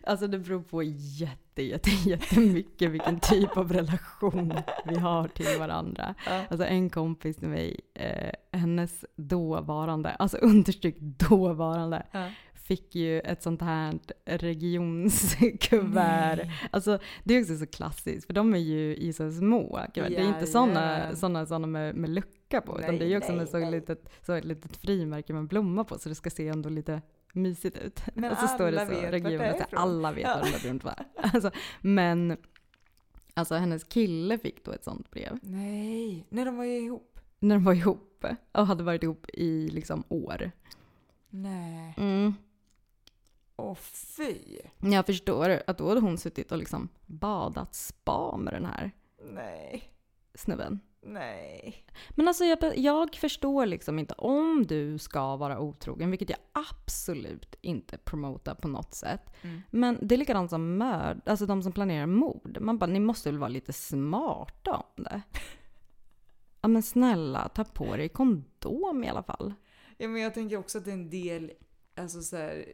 Alltså det beror på jätte, jätte, jättemycket vilken typ av relation vi har till varandra. Ja. Alltså en kompis till mig, eh, hennes dåvarande, alltså understryk dåvarande, Ja. fick ju ett sånt här regionskuvert. Alltså det är också så klassiskt, för de är ju i så små kuvert. Det är inte Jajamän. såna, såna med, med lucka på, utan Nej, det är ju också nej, med så, nej. litet, så ett litet frimärke med en blomma på, så det ska se ändå lite mysigt ut. [laughs] Men och så står det så, vet vart det region, är så alla vet Ja. vad de där breven var. [laughs] Alltså, men alltså hennes kille fick då ett sånt brev Nej, när de var ihop. när de var ihop och hade varit ihop i liksom år. Nej. Mm. Åh fy. Jag förstår att då hade hon suttit och liksom badat spa med den här Nej. snubben. Nej. Men alltså jag, jag förstår liksom inte om du ska vara otrogen, vilket jag absolut inte promotar på något sätt. Mm. Men det är likadant som mörd, alltså de som planerar mord. Man bara, ni måste väl vara lite smarta om det? Ja men snälla, ta på dig kondom i alla fall. Ja, men jag tänker också att det är en del, alltså så här,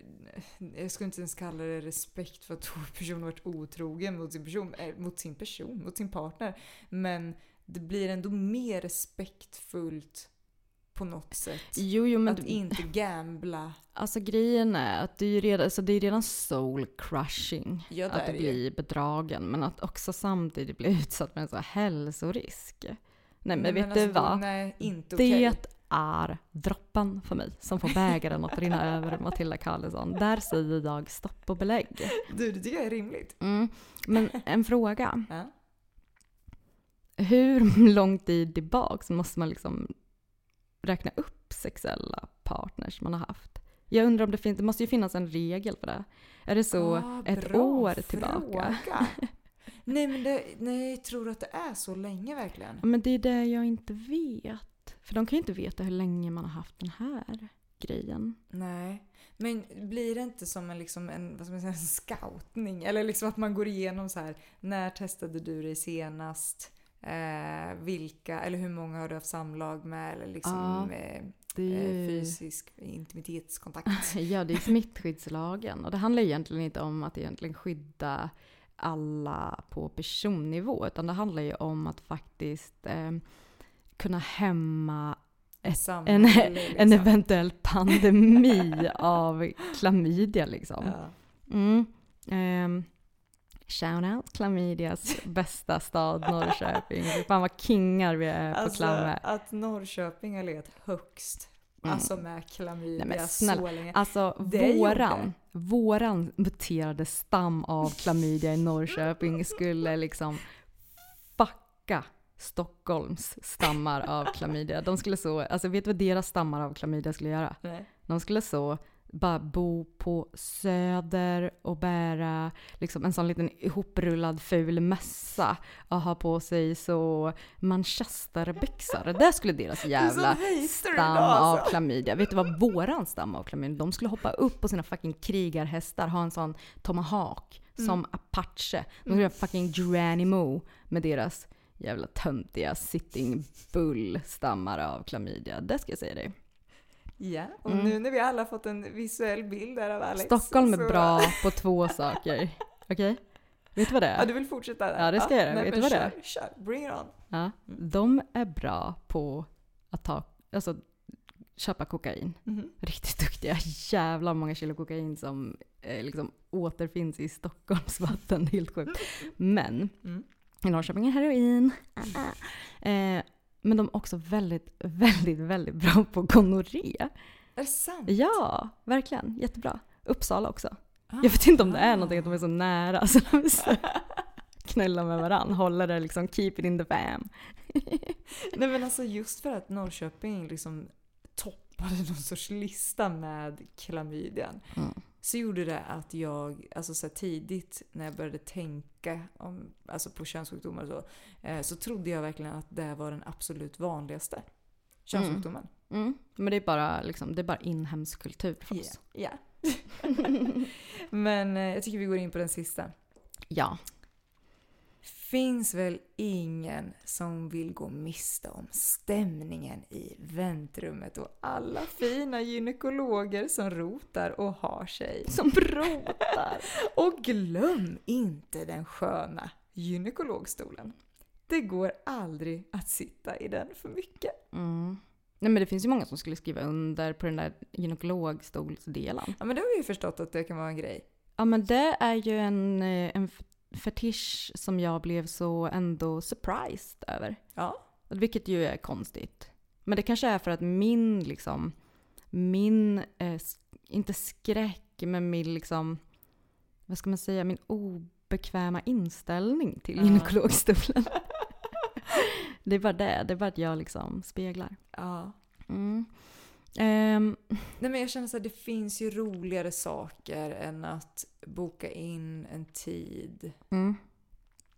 jag skulle inte ens kalla det respekt för att [laughs] personen varit otrogen mot sin person, äh, mot sin person, mot sin partner. Men det blir ändå mer respektfullt på något sätt. Jo, jo, men att inte gambla. Alltså grejen är att det är ju redan, alltså det är redan soul crushing Ja, att bli bedragen. Men att också samtidigt bli [laughs] utsatt för en sån hälsorisk. Nej men vet du alltså, vad? Nej, inte okej. Det är droppen för mig som får bägaren att rinna [laughs] över Matilda Karlsson. Där säger jag stopp och belägg. Du, det tycker jag är rimligt. Mm. Men en fråga. Ja. Hur [laughs] lång tid tillbaks måste man liksom räkna upp sexuella partners man har haft? Jag undrar om det finns, det måste ju finnas en regel för det. Är det så Ah, ett år tillbaka? [laughs] nej, men det, nej, tror du att det är så länge verkligen? Ja, men det är det jag inte vet. För de kan ju inte veta hur länge man har haft den här grejen. Nej. Men blir det inte som en, liksom en, vad ska man säga, en scoutning? Eller liksom att man går igenom så här, när testade du dig senast? Eh, vilka, eller hur många har du haft samlag med? Eller liksom Ja, eh, eh, ju... fysisk intimitetskontakt. [laughs] Ja, det är smittskyddslagen. Och det handlar egentligen inte om att egentligen skydda alla på personnivå. Utan det handlar ju om att faktiskt eh, kunna hämma en, Samhälle, [laughs] liksom. en eventuell [laughs] pandemi av klamydia liksom. Ja. Mm. Um, Shoutout klamydias bästa stad Norrköping. Fan vad kingar vi är på Alltså klamme. att Norrköping har legat högst. Mm. Alltså med klamydia Nej, men snälla. så länge. Alltså Det våran, gjorde. våran muterade stam av klamydia i Norrköping skulle liksom fucka Stockholms stammar av klamydia. De skulle så, alltså vet du vad deras stammar av klamydia skulle göra? Nej. De skulle så bara bo på Söder och bära liksom en sån liten ihoprullad ful mössa och ha på sig så manchesterbyxor. Det skulle deras jävla stam idag, alltså. av klamydia. Vet du vad våran stam av klamydia? De skulle hoppa upp på sina fucking krigarhästar, ha en sån tomahawk som Apache. De skulle göra fucking Geronimo med deras jävla töntiga sitting bull stammar av klamydia. Det ska jag säga dig. Ja, och Mm. nu när vi alla fått en visuell bild där av Alex. Stockholm är så- bra på två saker. [laughs] Okej? Vet du vad det Ja, är? du vill fortsätta där? Ja, det ska jag göra. Vet du vad det är? Kör, bring it on. Ja. De är bra på att ta, alltså, köpa kokain. Mhm. Riktigt duktiga. Jävla många kilo kokain som eh, liksom återfinns i Stockholms vatten. Helt sjukt. [laughs] Men Mm. i Norrköping är heroin. [laughs] Eh, men de är också väldigt, [laughs] väldigt, väldigt bra på gonorré. Är det sant? Ja, verkligen. Jättebra. Uppsala också. Ah. Jag vet inte om det är någonting att de är så nära så [laughs] de så knulla med varandra. Håller det liksom, keep it in the fam. [laughs] Nej men alltså just för att Norrköping liksom toppade någon sorts lista med klamydian. Mm. Så gjorde det att jag, alltså så tidigt när jag började tänka om, alltså på könssjukdomar och så, eh, så trodde jag verkligen att det var den absolut vanligaste könssjukdomen. Mm. Men det är bara, liksom, det är bara inhemsk kultur för oss. Ja. [laughs] Men eh, jag tycker vi går in på den sista. Ja. Finns väl ingen som vill gå miste om stämningen i väntrummet och alla fina gynekologer som rotar och har sig. Som rotar. [laughs] Och glöm inte den sköna gynekologstolen. Det går aldrig att sitta i den för mycket. Mm. Nej men det finns ju många som skulle skriva under på den där gynekologstolsdelen. Ja men det har vi ju förstått att det kan vara en grej. Ja men det är ju en, eh, en fetisch som jag blev så ändå surprised över. Ja. Vilket ju är konstigt. Men det kanske är för att min liksom, min, eh, inte skräck, men min liksom, vad ska man säga, min obekväma inställning till Ja. gynekologstolen. [laughs] det är bara det, det är bara att jag liksom speglar. ja. Mm. Ehm, Nej men jag känner så att det finns ju roligare saker än att boka in en tid mm.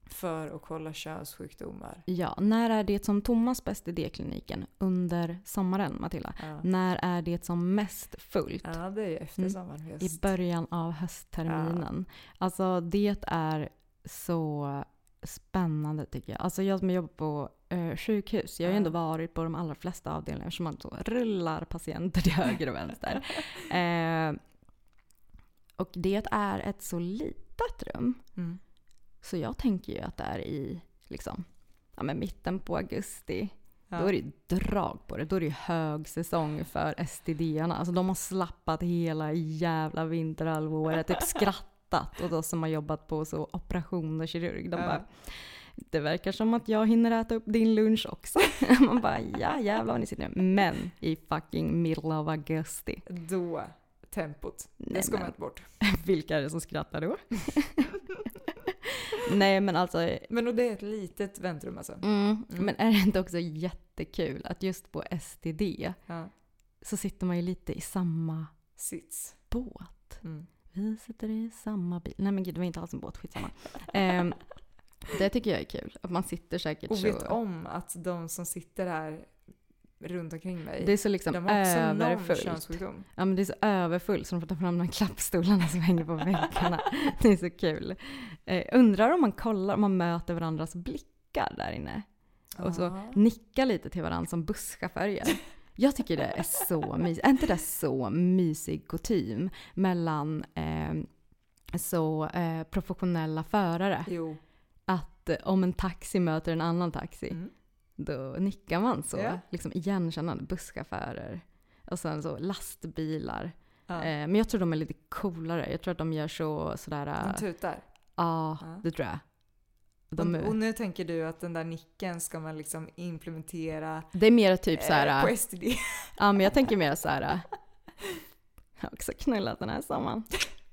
för att kolla könssjukdomar. Ja, när är det som Thomas bäst i D-kliniken? Under sommaren, Matilda? Ja, När är det som mest fullt? ja det är ju efter Mm. sommaren. I början av höstterminen. Alltså det är så spännande tycker jag. Alltså jag som jobbar på eh, sjukhus. Jag har ju ändå varit på de allra flesta avdelningar eftersom man så rullar patienter till höger och vänster. [laughs] Eh, och det är ett så litet rum. Mm. Så jag tänker ju att det är i liksom, ja, men mitten på augusti. Ja. Då är det drag på det. Då är det ju högsäsong för STD-arna. Alltså de har slappat hela jävla vinterhalvåret. Typ [laughs] skrattat åt oss som har jobbat på så operation och kirurg. De Ja. bara, det verkar som att jag hinner äta upp din lunch också. [laughs] Man bara, ja jävlar vad ni sitter nu. Men i fucking middle of augusti. Då, tempot. Nej, Det ska man inte bort. [laughs] Vilka är det som skrattar då? [laughs] Nej men alltså, Men och det är ett litet väntrum alltså? mm, men är det inte också jättekul att just på STD Ja. så sitter man ju lite i samma Sits. båt. Mm. Vi sitter i samma bil. Nej men gud, det var inte alls en båt, skitsamma. Ehm, det tycker jag är kul. Att man sitter säkert Och så... vet om att de som sitter här runt omkring mig, Det är så liksom de har också någon överfullt. könssjukdom. Ja men det är så överfullt så de får ta fram de här klappstolarna som hänger på [laughs] väggarna. Det är så kul. Eh, undrar om man kollar, om man möter varandras blickar där inne. Och så Ja. nickar lite till varandra som busschaufförer. Jag tycker det är så mysigt. Är inte det så mysig kutym mellan eh, så eh, professionella förare? Jo. Att eh, om en taxi möter en annan taxi, Mm. då nickar man så. Ja. Liksom igenkännande busschaufförer. Och sen så lastbilar. Ja. Eh, men jag tror de är lite coolare. Jag tror att de gör så sådär... De Ja, tutar. ah, Ja. det tror jag. De, och, och nu tänker du att den där nicken ska man liksom implementera det är mer typ så här. eh, på STD. Ja, men jag tänker mer så här. Jag har också knullat den här sommaren.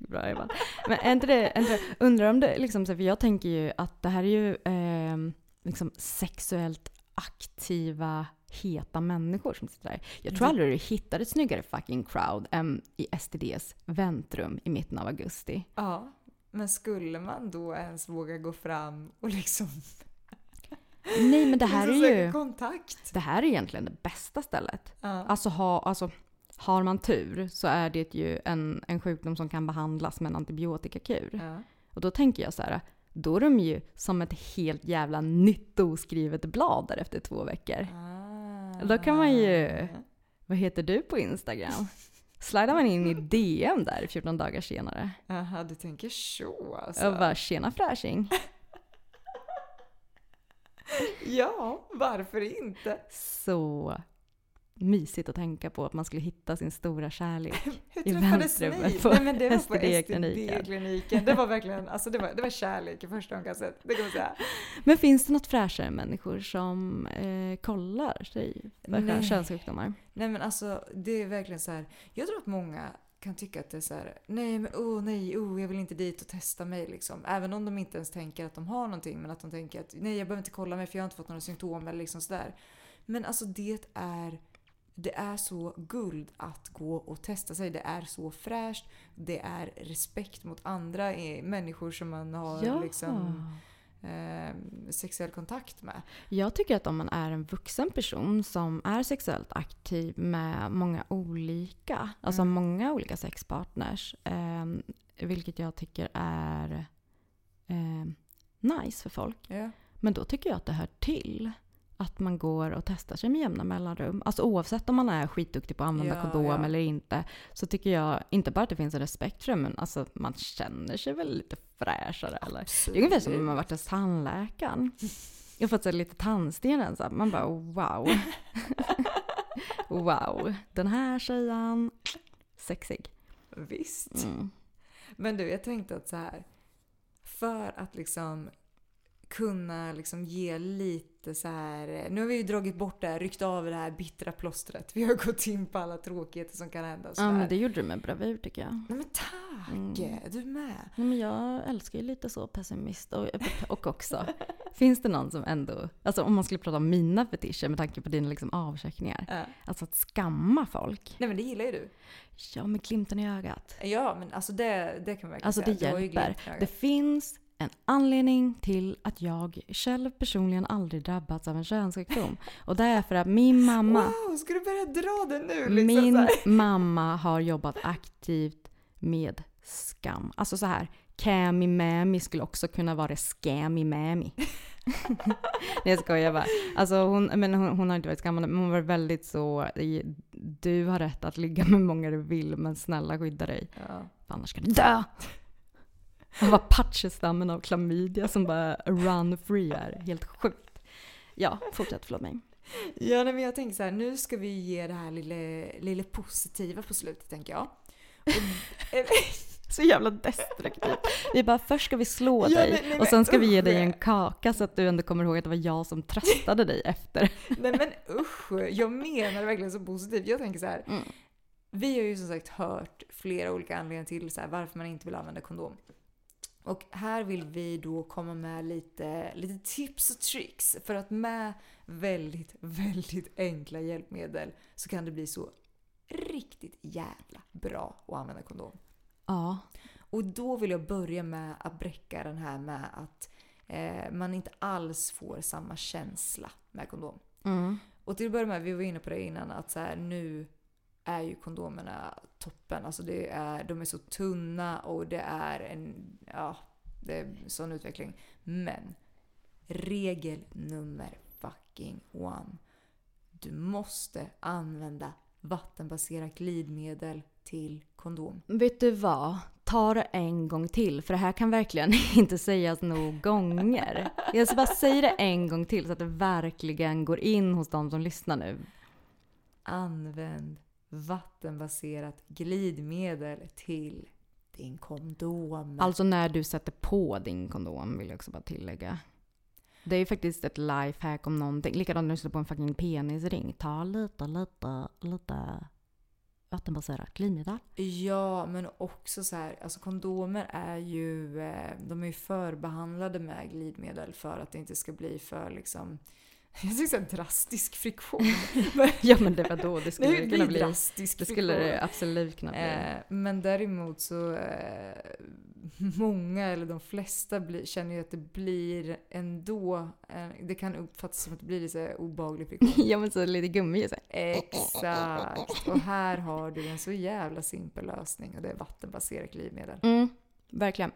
Bra jobbat. Men är inte det, är inte det, undrar om det liksom, för jag tänker ju att det här är ju eh, liksom sexuellt aktiva, heta människor som sitter där. Jag tror aldrig du hittar ett snyggare fucking crowd än i STDs väntrum i mitten av augusti. Ja, men skulle man då ens våga gå fram och liksom... Nej, men det här liksom är ju... kontakt? Det här är egentligen det bästa stället. Ja. Alltså, ha, alltså har man tur så är det ju en, en sjukdom som kan behandlas med en antibiotikakur. Ja. Och då tänker jag så här, då är de ju som ett helt jävla nytt oskrivet blad där efter två veckor. Ah. Då kan man ju- Vad heter du på Instagram? [laughs] Slidar man in i DM där 14 dagar senare Jaha, du tänker så alltså? och bara “tjena fräsching”. [laughs] Ja, varför inte? Så mysigt att tänka på att man skulle hitta sin stora kärlek. [laughs] Hur I väntrummet på Nej men det var STD-kliniken. STD-kliniken. Det var verkligen, alltså det var, det var kärlek i första ögonkastet. Det kan man säga. [laughs] Men finns det något fräschare människor som eh, kollar sig för könssjukdomar? Nej men alltså det är verkligen så här. Jag tror att många kan tycka att det är så här. Nej men oh nej, oh jag vill inte dit och testa mig liksom. Även om de inte ens tänker att de har någonting men att de tänker att nej jag behöver inte kolla mig för jag har inte fått några symptom eller liksom sådär. Men alltså det är det är så guld att gå och testa sig. Det är så fräscht. Det är respekt mot andra människor som man har liksom, eh, sexuell kontakt med. Jag tycker att om man är en vuxen person som är sexuellt aktiv med många olika, alltså Mm. många olika sexpartners, eh, vilket jag tycker är eh, nice för folk. Ja. Men då tycker jag att det hör till att man går och testar sig med jämna mellanrum. Alltså oavsett om man är skitduktig på att använda Ja, kondom ja. eller inte. Så tycker jag inte bara att det finns en respekt för det, men alltså man känner sig väl lite fräschare. Eller? Det är ungefär som om man varit hos tandläkaren. Jag har fått så lite tandsten så. Man bara wow. [laughs] wow. Den här tjejen, sexig. Visst. Mm. Men du, jag tänkte att så här. För att liksom kunna liksom ge lite så här. Nu har vi ju dragit bort det här, ryckt av det här bittra plåstret. Vi har gått in på alla tråkigheter som kan hända. Ja, men det gjorde du med bravur tycker jag. Nej men tack! Mm. Du med. Nej, men jag älskar ju lite så pessimist och, och också, finns det någon som ändå, alltså om man skulle prata om mina fetischer med tanke på dina liksom avcheckningar, Ja. alltså att skamma folk. Nej men det gillar ju du. Ja, med glimten i ögat. Ja men alltså det, det kan man verkligen Alltså säga. det har ju hjälper. Det finns en anledning till att jag själv personligen aldrig drabbats av en könssjukdom. Och det är för att min mamma, Wow, ska du börja dra det nu? Liksom min [laughs] mamma har jobbat aktivt med skam. Alltså så här, Cami Mami skulle också kunna vara Scammy Mami. [laughs] Nej jag skojar bara. Alltså hon, men hon, hon har inte varit skammande, men hon var väldigt så, du har rätt att ligga med många du vill, men snälla skydda dig. Ja. För annars ska du dö! Hon var patchestammen av klamydia som bara run free är. Helt sjukt. Ja, fortsätt, förlåt mig. Ja, men jag tänker så här, nu ska vi ge det här lilla, lilla positiva på slutet tänker jag. [laughs] Så jävla destruktivt. Vi bara, först ska vi slå Ja, dig nej, nej, och sen ska vi ge usch. dig en kaka så att du ändå kommer ihåg att det var jag som tröstade dig efter. nej men usch, jag menar det verkligen så positivt. Jag tänker så här. Mm. Vi har ju som sagt hört flera olika anledningar till så här, varför man inte vill använda kondom. Och här vill vi då komma med lite, lite tips och tricks. För att med väldigt, väldigt enkla hjälpmedel så kan det bli så riktigt jävla bra att använda kondom. Ja. Och då vill jag börja med att bräcka den här med att eh, man inte alls får samma känsla med kondom. Mm. Och till att börja med, vi var inne på det innan, att så här, nu är ju kondomerna toppen. Alltså det är, de är så tunna och det är en, ja, det är sån utveckling. Men regel nummer fucking one. Du måste använda vattenbaserat glidmedel till kondom. Vet du vad? Ta det en gång till, för det här kan verkligen [laughs] inte sägas nog gånger. Jag ska bara säga det en gång till så att det verkligen går in hos de som lyssnar nu. Använd vattenbaserat glidmedel till din kondom. Alltså när du sätter på din kondom vill jag också bara tillägga. Det är ju faktiskt ett lifehack om någonting. Likadant när du sätter på en fucking penisring. Ta lite, lite, lite vattenbaserat glidmedel. Ja, men också så här, alltså kondomer är ju, eh, de är ju förbehandlade med glidmedel för att det inte ska bli för liksom, [laughs] jag tycker såhär drastisk friktion. [laughs] [laughs] Ja men det var då det skulle det det kunna bli. drastisk Det skulle det friktion. absolut kunna bli. Eh, men däremot så, eh, många eller de flesta blir, känner ju att det blir ändå, eh, det kan uppfattas som att det blir lite obehaglig friktion. Ja men så lite gummi så. här. Exakt! Och här har du en så jävla simpel lösning och det är vattenbaserat glidmedel. Mm, verkligen.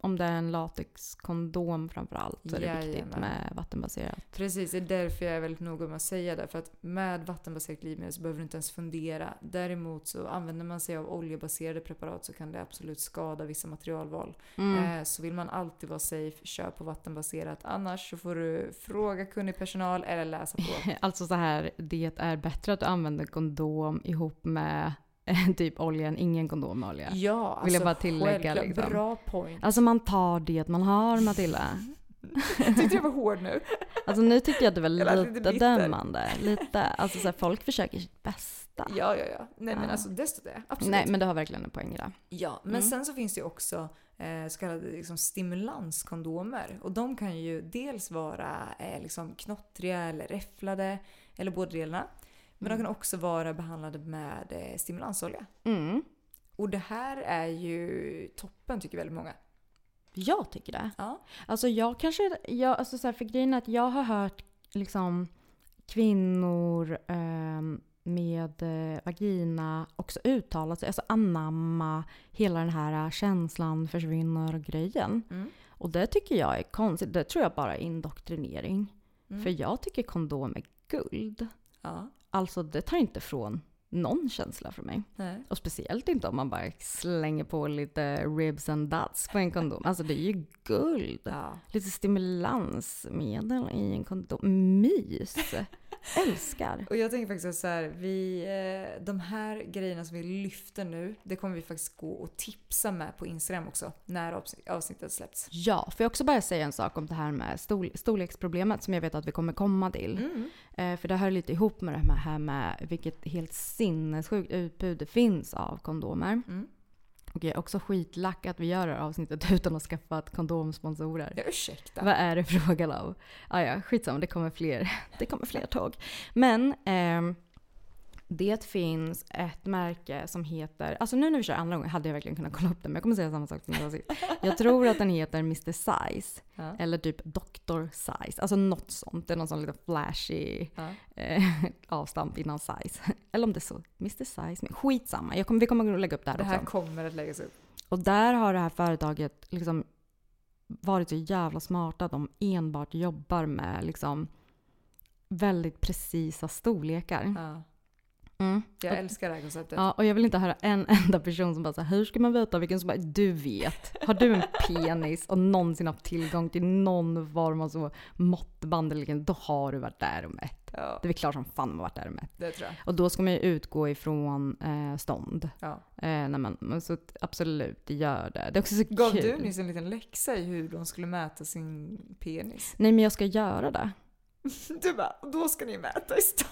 Om det är en latexkondom framförallt så är det viktigt Jajamän. med vattenbaserat. Precis, det är därför jag är väldigt noga med att säga det. För att med vattenbaserat glidmedel så behöver du inte ens fundera. Däremot så använder man sig av oljebaserade preparat så kan det absolut skada vissa materialval. Mm. Eh, så vill man alltid vara safe, kör på vattenbaserat. Annars så får du fråga kunnig personal eller läsa på. [laughs] Alltså så här, det är bättre att du använder kondom ihop med [laughs] typ olja än ingen kondomolja. Ja, alltså Vill jag bara tillägga, liksom. Bra point. Alltså man tar det man har Matilda. [laughs] Tyckte jag var hård nu? Alltså nu tyckte jag att det var [laughs] lite lite dömande. Lite, alltså så här, folk försöker sitt bästa. Ja, ja, ja. Nej men Ja. alltså desto det. Absolut. Nej men du har verkligen en poäng i det. Ja, men Mm. sen så finns det ju också eh, så kallade liksom, stimulanskondomer. Och de kan ju dels vara eh, liksom, knottriga eller räfflade, eller båda delarna. Men de kan också vara behandlade med eh, stimulansolja. Mm. Och det här är ju toppen tycker väldigt många. Jag tycker det. Ja. Alltså jag kanske, jag, alltså så här, för grejen är att jag har hört liksom kvinnor ehm, med eh, vagina också uttala sig, alltså anamma hela den här känslan försvinner grejen. Mm. Och det tycker jag är konstigt. Det tror jag bara är indoktrinering. Mm. För jag tycker kondom är guld. Ja. Alltså det tar inte från någon känsla för mig. Nej. Och speciellt inte om man bara slänger på lite ribs and duts på en kondom. Alltså det är ju guld. Ja. Lite stimulansmedel i en kondom. Mys! Älskar. Och jag tänker faktiskt så här, vi, eh, de här grejerna som vi lyfter nu, det kommer vi faktiskt gå och tipsa med på Instagram också, när avsnitt- avsnittet släpps. Ja, får jag också bara säga en sak om det här med stor, storleksproblemet som jag vet att vi kommer komma till. Mm. Eh, för det hör lite ihop med det här med vilket helt sinnessjukt utbud det finns av kondomer. Mm. Och jag är också skitlack att vi gör det här avsnittet [laughs] utan att skaffa kondomsponsorer. Ja, ursäkta. Vad är det [laughs] frågan om? Ah, ja, skitsamma, det kommer fler, det kommer fler tåg. Men ehm, det finns ett märke som heter, alltså nu när vi kör andra gången hade jag verkligen kunnat kolla upp det men jag kommer säga samma sak som jag sa sist. Jag tror att den heter Mr Size Ja. eller typ Dr Size, alltså något sånt. Det är någon sån lite flashy Ja. eh, avstamp innan size. Eller om det är så, Mr Size, men skitsamma. Jag kommer, vi kommer att lägga upp det här Det också. här kommer att läggas upp. Och där har det här företaget liksom varit så jävla smarta. De enbart jobbar med liksom väldigt precisa storlekar. Ja. Mm. Jag älskar det här konceptet. Ja, och jag vill inte höra en enda person som bara så här, hur ska man veta vilken som bara, du vet. Har du en [laughs] penis och någonsin haft tillgång till någon form av så måttband eller liknande, då har du varit där och mätt. Ja, Det är väl klart som fan man varit där och mätt. det tror jag. Och då ska man ju utgå ifrån eh, stånd. Ja. Eh, nej men, så absolut, gör det. Det är också så Gav kul. du nyss en liten läxa i hur de skulle mäta sin penis? Nej men jag ska göra det. [laughs] Du bara, då ska ni mäta i stånd.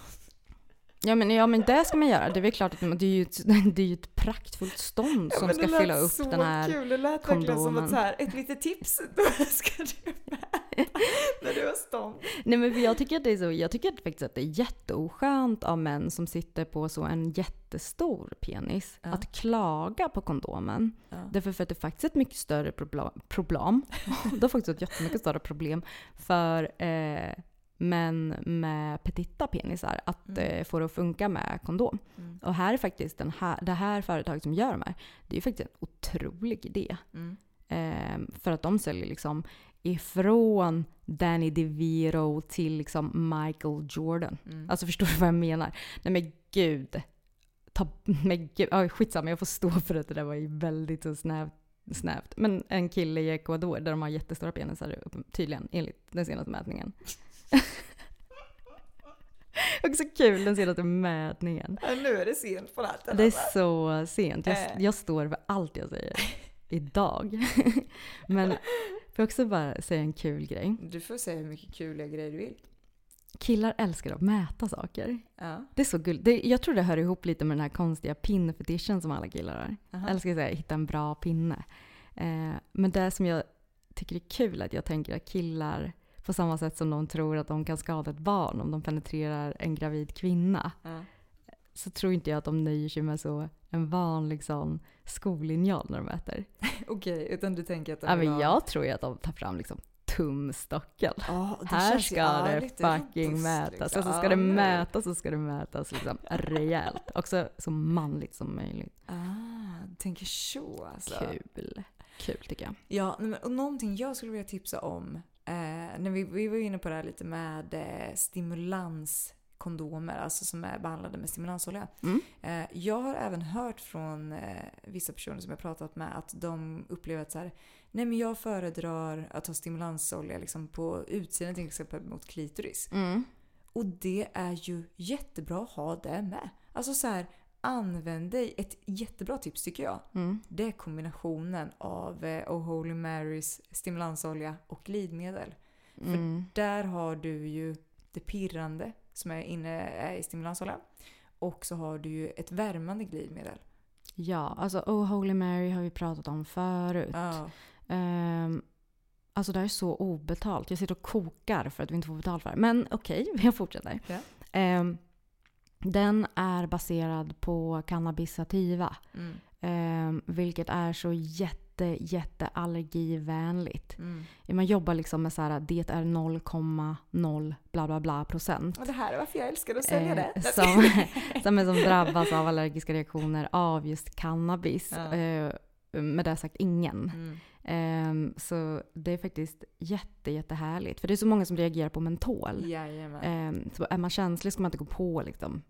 Ja men, ja men det ska man göra. Det är väl klart att det är ju ett, [laughs] det är ju ett praktfullt stånd som men ska fylla upp den här kul. Det lät verkligen som kondomen. att så här, ett litet tips. [laughs] Då ska du mäta när du har stånd. Nej men jag tycker att det är så, jag tycker faktiskt att det är jätteoskönt av män som sitter på så en jättestor penis Ja. att klaga på kondomen. Ja. Därför för att det är faktiskt ett mycket större problem. problem. [laughs] det är faktiskt ett jättemycket större problem för eh, män med petita penisar att Mm. eh, få det att funka med kondom. Mm. Och här är faktiskt den här, det här företaget som gör de här, det är ju faktiskt en otrolig idé. Mm. Ehm, för att de säljer liksom ifrån Danny DeVito till liksom Michael Jordan. Mm. Alltså förstår du vad jag menar? Nej men gud. Ta, men gud, ja, skitsamma, jag får stå för att det där var ju väldigt så snävt. snävt. Men en kille i Ecuador där de har jättestora penisar tydligen enligt den senaste mätningen. [laughs] Också kul den senaste mätningen. Ja, nu är det sent på natten. Det är så sent. Jag, Eh. jag står för allt jag säger idag. [laughs] Men får jag också bara säga en kul grej. Du får säga hur mycket kuliga grejer du vill. Killar älskar att mäta saker. Ja. Det är så gulligt. Det- Jag tror det hör ihop lite med den här konstiga pinnfetischen som alla killar har. Aha. Jag älskar att säga, hitta en bra pinne. Eh, men det som jag tycker är kul är att jag tänker att killar på samma sätt som de tror att de kan skada ett barn om de penetrerar en gravid kvinna. Ja. Så tror inte jag att de nöjer sig med så en vanlig sån skolinjal när de äter. [laughs] Okej, utan du tänker att de Ja, men ha- jag tror ju att de tar fram liksom tumstocken. Det Här ska det fucking robust, mätas. liksom. Alltså ska det mätas så ska det mätas liksom rejält. Också så manligt som möjligt. Ah, du tänker så alltså. Kul. Kul tycker jag. Ja, men- och någonting jag skulle vilja tipsa om. Eh, när vi, vi var inne på det här lite med eh, stimulanskondomer, alltså som är behandlade med stimulansolja. Mm. Eh, jag har även hört från eh, vissa personer som jag pratat med att de upplever att så här, nej men jag föredrar att ha stimulansolja liksom på utsidan till exempel mot klitoris. Mm. Och det är ju jättebra att ha det med. Alltså så här, använd dig. Ett jättebra tips tycker jag. Mm. Det är kombinationen av eh, Oh Holy Marys stimulansolja och glidmedel. För Mm. där har du ju det pirrande som är inne är i stimulansolja. Och så har du ju ett värmande glidmedel. Ja, alltså Oh Holy Mary har vi pratat om förut. Ja. Ehm, alltså det här är så obetalt. Jag sitter och kokar för att vi inte får betalt för det. Men okej, [laughs] jag fortsätter. Ja. Ehm, den är baserad på cannabis sativa. Mm. ehm, vilket är så jätte, jätte allergivänligt. Mm. Man jobbar liksom med så här, det är 0,0 bla bla bla procent. Och det här är varför jag älskar att sälja det. Eh, [laughs] som, som, är som drabbas av allergiska reaktioner av just cannabis. Ja. Eh, med det sagt ingen. Mm. Ehm, så det är faktiskt jätte, jättehärligt. För det är så många som reagerar på mentol. Ehm, så är man känslig ska man inte gå på liksom.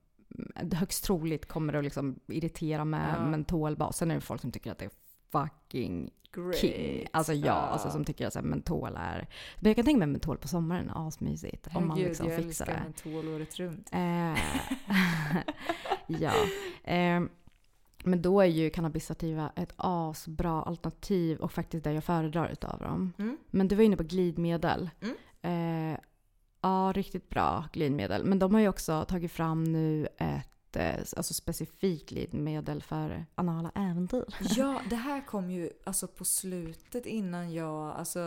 Högst troligt kommer det att liksom irritera med Ja. mentolbas. Sen är det folk som tycker att det är fucking Great. king. Alltså ja, alltså som tycker att här, mentol är... Men jag kan tänka mig mentol på sommaren, asmysigt. Om man liksom jag fixar älskar det. mentol året runt. Eh, [laughs] ja. Eh, men då är ju cannabis sativa ett asbra alternativ och faktiskt det jag föredrar utav dem. Mm. Men du var inne på glidmedel. Mm. Eh, ja, riktigt bra glidmedel. Men de har ju också tagit fram nu ett eh, alltså specifikt glidmedel för anala äventyr. [laughs] Ja, det här kom ju alltså på slutet innan jag, alltså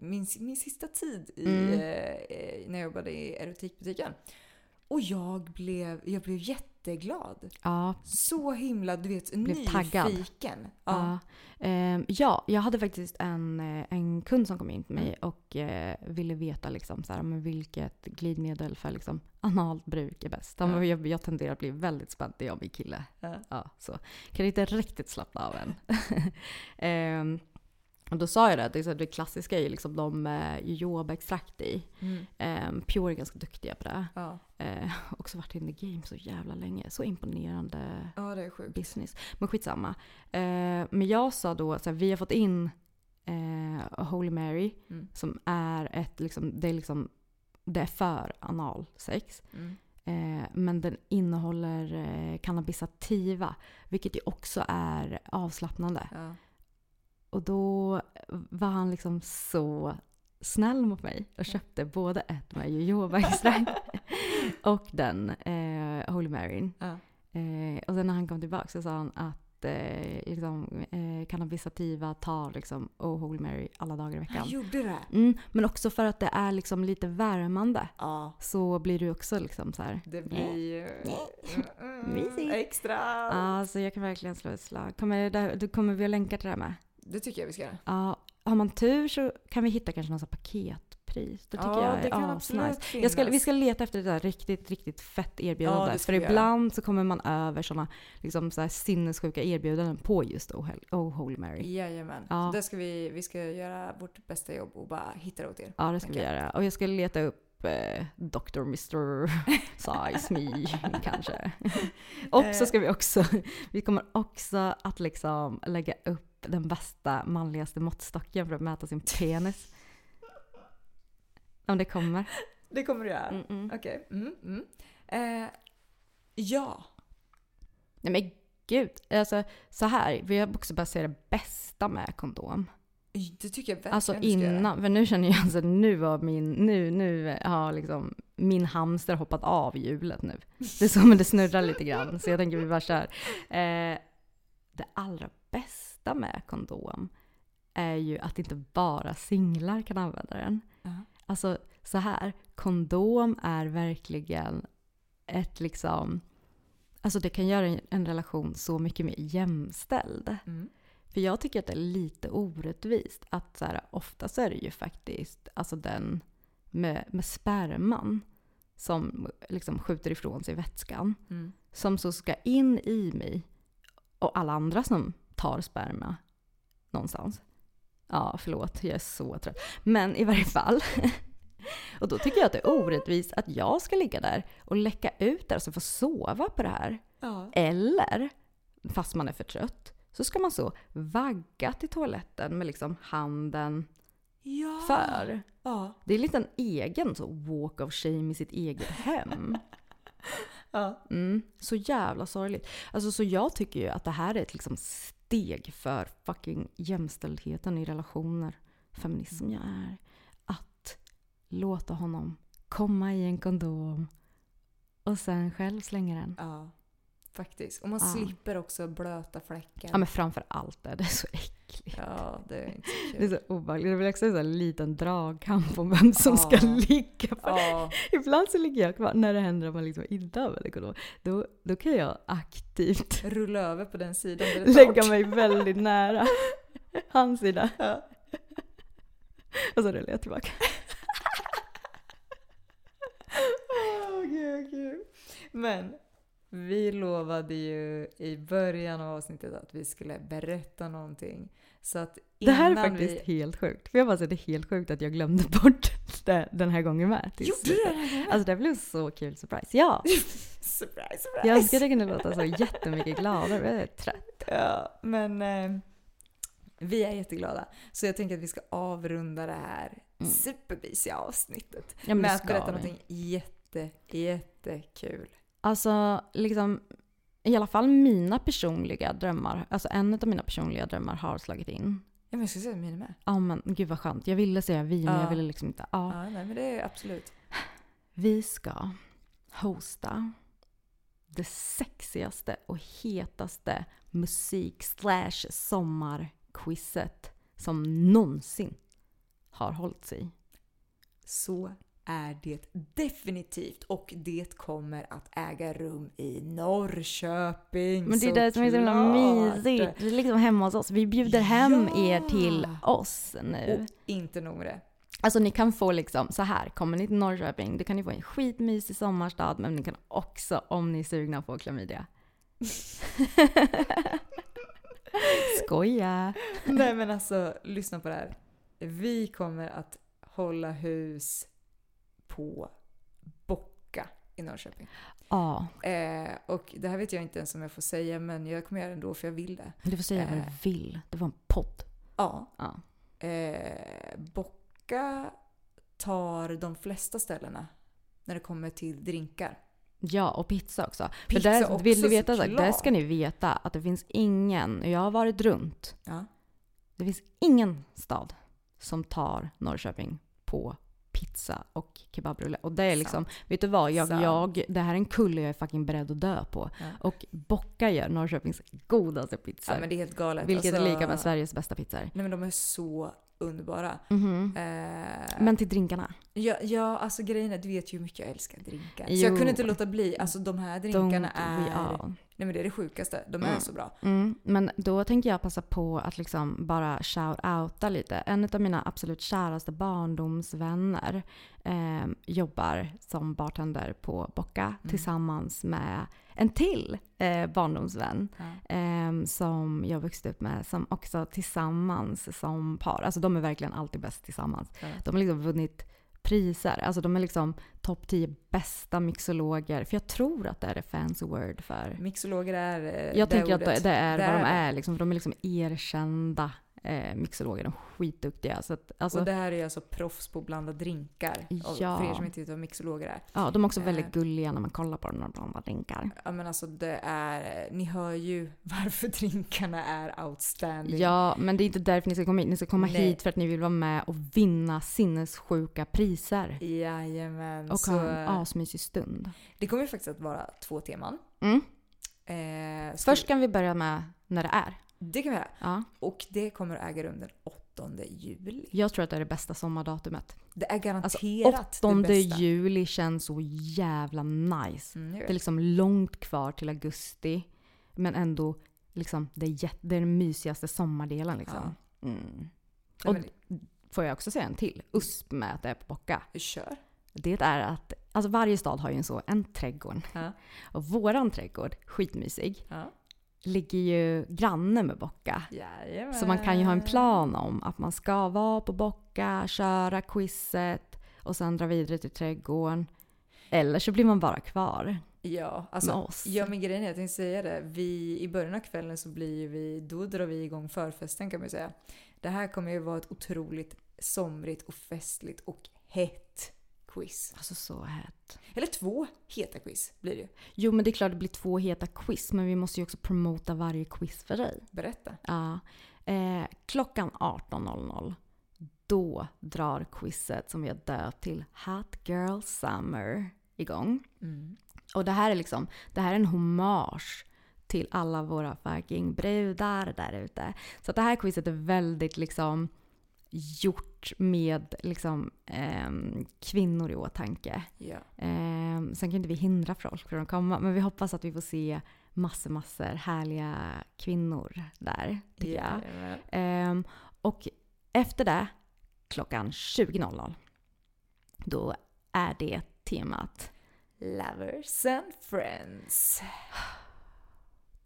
min, min sista tid i, Mm. eh, när jag jobbade i erotikbutiken. Och jag blev, jag blev jätte jätteglad. Ja, Så himla, du vet, Blev taggad. nyfiken. Ja. Ehm, ja, jag hade faktiskt en, eh, en kund som kom in till mig Mm. och eh, ville veta liksom, så här, men vilket glidmedel för liksom, analt bruk är bäst. Ja. jag, jag tenderar att bli väldigt spänd när jag min kille. Ja. Ja, så. Kan inte riktigt slappna av än. [laughs] Och då sa jag det, att det, klassiska är ju liksom de med jojobaextrakt i. Mm. Um, Pure är ganska duktiga på det. Ja. Eh, också varit in the game så jävla länge. Så imponerande ja, det är sjukt. business. Men skitsamma. Eh, men jag sa då så här, vi har fått in eh, Holy Mary Mm. som är ett, liksom, det är liksom, det är för analsex. Mm. Eh, men den innehåller eh, cannabis sativa, vilket ju också är avslappnande. Ja. Och då var han liksom så snäll mot mig och köpte både ett med jojobaextrakt [laughs] och den eh, Holy Maryn. Ja. Eh, och sen när han kom tillbaka så sa han att eh, liksom, eh, cannabis sativa tar liksom Oh Holy Mary alla dagar i veckan. Han gjorde det? Mm, men också för att det är liksom lite värmande Ja. så blir du också liksom så här. Det blir ju mm, extra. Ja, så jag kan verkligen slå ett slag. Kommer, det, då kommer vi att länka till det här med. Det tycker jag vi ska göra. Ja, har man tur så kan vi hitta kanske någon sån paketpris. Det tycker ja, jag är det kan asnice. Jag ska, vi ska leta efter det där riktigt, riktigt fett erbjudande. Ja, För vi göra. ibland så kommer man över såna liksom så här sinnessjuka erbjudanden på just Oh, oh Holy Mary. Jajamän. Ja. Så det ska vi, vi ska göra vårt bästa jobb och bara hitta det åt er. Ja, det ska vi Okej. göra. Och jag ska leta upp eh, Dr. Mr. Size Me [laughs] kanske. och så ska vi också, vi kommer också att liksom lägga upp den bästa manligaste måttstocken för att mäta sin penis. Om det kommer. Det kommer du göra? Mm -mm. Okej. Mm, mm. Eh, ja. Nej men gud, alltså så här, vi har också börjat se det bästa med kondom. Det tycker jag verkligen Alltså innan, för nu känner jag alltså nu har min, nu, nu har liksom min hamster hoppat av hjulet nu. Det är som det snurrar lite grann, så jag tänker vi bara kör. Eh, det allra bästa med kondom är ju att inte bara singlar kan använda den. Ja. Alltså så här, kondom är verkligen ett liksom, alltså det kan göra en, en relation så mycket mer jämställd. Mm. För jag tycker att det är lite orättvist att så här, ofta så är det ju faktiskt alltså den med, med sperman som liksom skjuter ifrån sig vätskan. Mm. Som så ska in i mig och alla andra som tar sperma någonstans. Ja, förlåt, jag är så trött. Men i varje fall. [laughs] Och då tycker jag att det är orättvist att jag ska ligga där och läcka ut där och så få sova på det här. Ja. Eller, fast man är för trött, så ska man så vagga till toaletten med liksom handen ja. för. Ja. Det är lite en egen så walk of shame i sitt eget hem. [laughs] ja. Mm, så jävla sorgligt. Alltså, så jag tycker ju att det här är ett liksom steg för fucking jämställdheten i relationer. Feminism jag är. Att låta honom komma i en kondom och sen själv slänga den. Ja. Faktiskt. Och man Ja. slipper också blöta fläcken. Ja men framför allt det, det är så äckligt. Ja, det är inte så [laughs] Det är kul. så obehagligt. Det blir också en sån liten dragkamp om vem som ska Ja. ligga på Ja. [laughs] Ibland så ligger jag kvar när det händer att man liksom inte använder kondom. Då, då kan jag aktivt [laughs] Rulla över på den sidan där det är lägga mig väldigt nära hans sida. Ja. Och så rullar jag tillbaka. Åh gud, gud. Men vi lovade ju i början av avsnittet att vi skulle berätta någonting. Så att Det här är faktiskt vi... helt sjukt. För jag bara säger det är helt sjukt att jag glömde [laughs] bort det den här gången med. Gjorde du det? Alltså det blev så kul surprise. Ja! [laughs] Surprise, surprise! Jag önskar att jag kunde låta så jättemycket gladare. Jag är trött. Ja, men eh, vi är jätteglada. Så jag tänker att vi ska avrunda det här Mm. superbisiga avsnittet Ja, med att berätta vi. någonting jätte, jättekul. Alltså, liksom, i alla fall mina personliga drömmar, alltså en av mina personliga drömmar har slagit in. Ja, men jag ska säga mina med. Ja men gud vad skönt. Jag ville säga vi men Ja. jag ville liksom inte. Ja. Ja, nej, men det är absolut. Vi ska hosta det sexigaste och hetaste musik slash sommarquizet som någonsin har hållit sig. Så är det definitivt och det kommer att äga rum i Norrköping. Men det är det som är så himla mysigt. Det är liksom hemma hos oss. Vi bjuder hem Ja. er till oss nu. Och inte nog med det. Alltså ni kan få liksom så här, kommer ni till Norrköping, då kan ni få en skitmysig sommarstad, men ni kan också, om ni är sugna på klamydia. [laughs] Skoja! Nej men alltså, lyssna på det här. Vi kommer att hålla hus på Bocka i Norrköping. Ja, Eh, och det här vet jag inte ens om jag får säga, men jag kommer göra det ändå för jag vill det. du får säga vad Eh. du vill. Det var en podd. Ja. Ja. Eh, Bocka tar de flesta ställena när det kommer till drinkar. Ja, och pizza också. Pizza För där, också, vill ni veta, så, såklart. där ska ni veta att det finns ingen, jag har varit runt, Ja. det finns ingen stad som tar Norrköping på pizza och kebabrulle. Och det är liksom, vet du vad? Jag, Sant. jag, det här är en kulle jag är fucking beredd att dö på. Ja. Och Bocka gör Norrköpings godaste pizzor. ja men det är helt galet. vilket Alltså, är lika med Sveriges bästa pizzor. Nej men de är så underbara. Mhm. Eh, Men till drinkarna. ja, ja, alltså grejen är, du vet ju hur mycket jag älskar drinkar. Så Jo. jag kunde inte låta bli. Alltså de här drinkarna Don't är... Nej men det är det sjukaste. De är Mm. så bra. Mm, men då tänker jag passa på att liksom bara shout-outa lite. En av mina absolut käraste barndomsvänner eh, jobbar som bartender på Bocka Mm. tillsammans med en till eh, barndomsvän eh, som jag vuxit upp med som också tillsammans som par. Alltså de är verkligen alltid bäst tillsammans. De har liksom vunnit priser. Alltså de är liksom topp 10 bästa mixologer. För jag tror att det är det fancy word för Mixologer är eh, jag det tänker att ordet. det, det är Det vad de är. Liksom, för de är liksom erkända eh, mixologer. De är skitduktiga. Så att, alltså, och det här är alltså proffs på att blanda drinkar. Ja. För er som inte vet vad mixologer är. ja, de är också eh, väldigt gulliga när man kollar på dem när de blandar drinkar. Ja men alltså det är, ni hör ju [laughs] varför drinkarna är outstanding. Ja, men det är inte därför ni ska komma hit. Ni ska komma Nej. hit för att ni vill vara med och vinna sinnessjuka priser. Jajamän. Och så, ha en asmysig stund. det kommer ju faktiskt att vara två teman. Mm. Eh, Först kan vi börja med när det är. Det kan vi göra. Ja. Och det kommer att äga rum den 8 juli. Jag tror att det är det bästa sommardatumet. Det är Alltså, garanterat 8 det bästa. juli känns så jävla nice. Mm, Det är liksom långt kvar till augusti. Men ändå, liksom, det, är det är den mysigaste sommardelen. Liksom. Mm. Nej, Och men, får jag också säga en till USP med att det är på Bocka. kör. Det är att alltså varje stad har ju en så, en trädgård. Ja. Och våran trädgård, skitmysig, Ja. Ligger ju granne med Bocka. Jajamän. Så man kan ju ha en plan om att man ska vara på Bocka, köra quizet och sen dra vidare till trädgården. Eller så blir man bara kvar Ja, med alltså, oss. ja men grejen är, jag tänkte säga det. Vi, I början av kvällen så blir vi, då drar vi igång förfesten kan man ju säga. Det här kommer ju vara ett otroligt somrigt och festligt och hett quiz. Alltså så hett. Eller två heta quiz blir det ju. Jo men det är klart det blir två heta quiz men vi måste ju också promota varje quiz för sig. Berätta. Ja. Eh, klockan 18.00 då drar quizet som vi har döpt till Hot Girl Summer igång. Mm. Och det här är liksom, det här är en hommage till alla våra fucking brudar där ute. Så det här quizet är väldigt liksom gjort med liksom ehm, kvinnor i åtanke. Ja. Ehm, sen kan inte vi hindra folk från att komma, men vi hoppas att vi får se massor, massor härliga kvinnor där. Jajamän. Ehm, och efter det, klockan 20.00, då är det temat Lovers and friends. [sighs] [sighs] [sighs]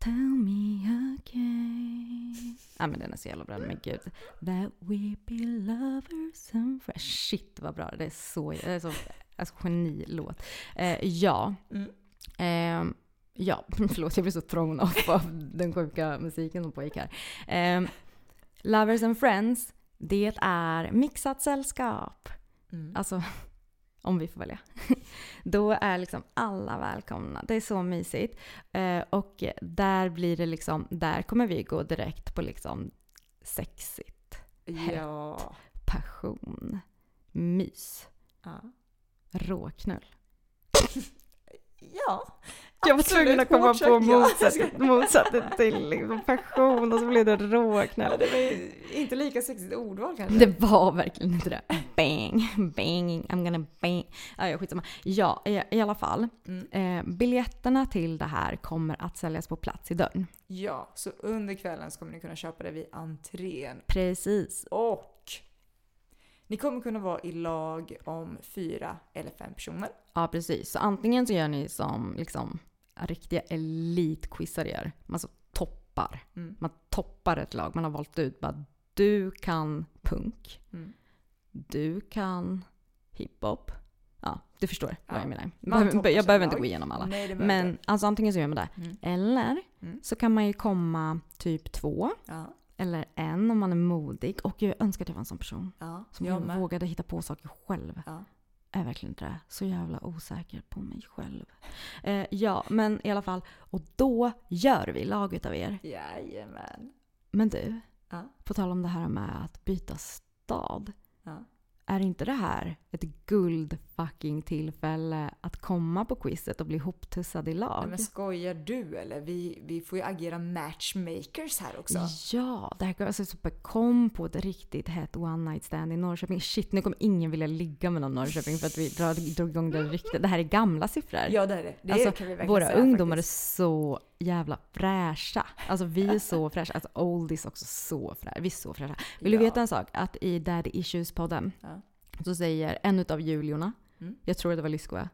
Tell me again. Ja men den är så jävla bra, men gud. That we be lovers and friends. Shit vad bra, det är så, det är så alltså, genilåt. Eh, ja. Mm. Ehm, ja, [laughs] förlåt jag blev så thrown off av den sjuka musiken som pågick här. Ehm, lovers and friends, det är mixat sällskap. Mm. Alltså, om vi får välja. [laughs] Då är liksom alla välkomna. Det är så mysigt. Eh, och där blir det liksom, där kommer vi gå direkt på liksom sexigt, Ja. passion, mys, ja. råknull. [laughs] Ja. Jag var tvungen att komma på motsatt, motsatt till liksom passion och så blev det råknäll. det var inte lika sexigt ordval kanske. Det var verkligen inte det. Bang, bang, I'm gonna bang. Ja, ja, skitsamma. Ja, i, i alla fall. Mm. Eh, biljetterna till det här kommer att säljas på plats i dörren. Ja, så under kvällen så kommer ni kunna köpa det vid entrén. Precis. Och ni kommer kunna vara i lag om fyra eller fem personer. Ja, precis. Så antingen så gör ni som liksom riktiga elitquizare gör. Man så toppar. Mm. Man toppar ett lag. Man har valt ut bara du kan punk. Mm. Du kan hiphop. Ja, du förstår vad Ja. jag menar. Behöver- jag behöver inte gå igenom alla. Nej, Men inte. alltså antingen så gör man det. Mm. Eller Mm. så kan man ju komma typ två. Ja, Eller en om man är modig. Och jag önskar att jag var en sån person. ja. Som jag vågade hitta på saker själv. Ja. Är verkligen inte det. Så jävla osäker på mig själv. Eh, ja, men i alla fall. Och då gör vi lag utav er. Jajamän. Men du, Ja. på tal om det här med att byta stad. Ja. Är inte det här ett guld fucking tillfälle att komma på quizet och bli hoptussad i lag? Men skojar du eller? Vi, vi får ju agera matchmakers här också. Ja, det här kan alltså super kom på ett riktigt hett one night stand i Norrköping. Shit, nu kommer ingen vilja ligga med någon Norrköping för att vi drar, drog igång det riktigt. Det här är gamla siffror. Ja, det är det. Det alltså, kan vi våra säga ungdomar faktiskt. är så jävla fräscha. Alltså vi är så fräscha. Alltså oldies också så fräscha. Vi är så fräscha. Vill Ja. du veta en sak? Att i Daddy Issues-podden Ja. så säger en utav Juliorna, Mm. jag tror det var Lyskoa,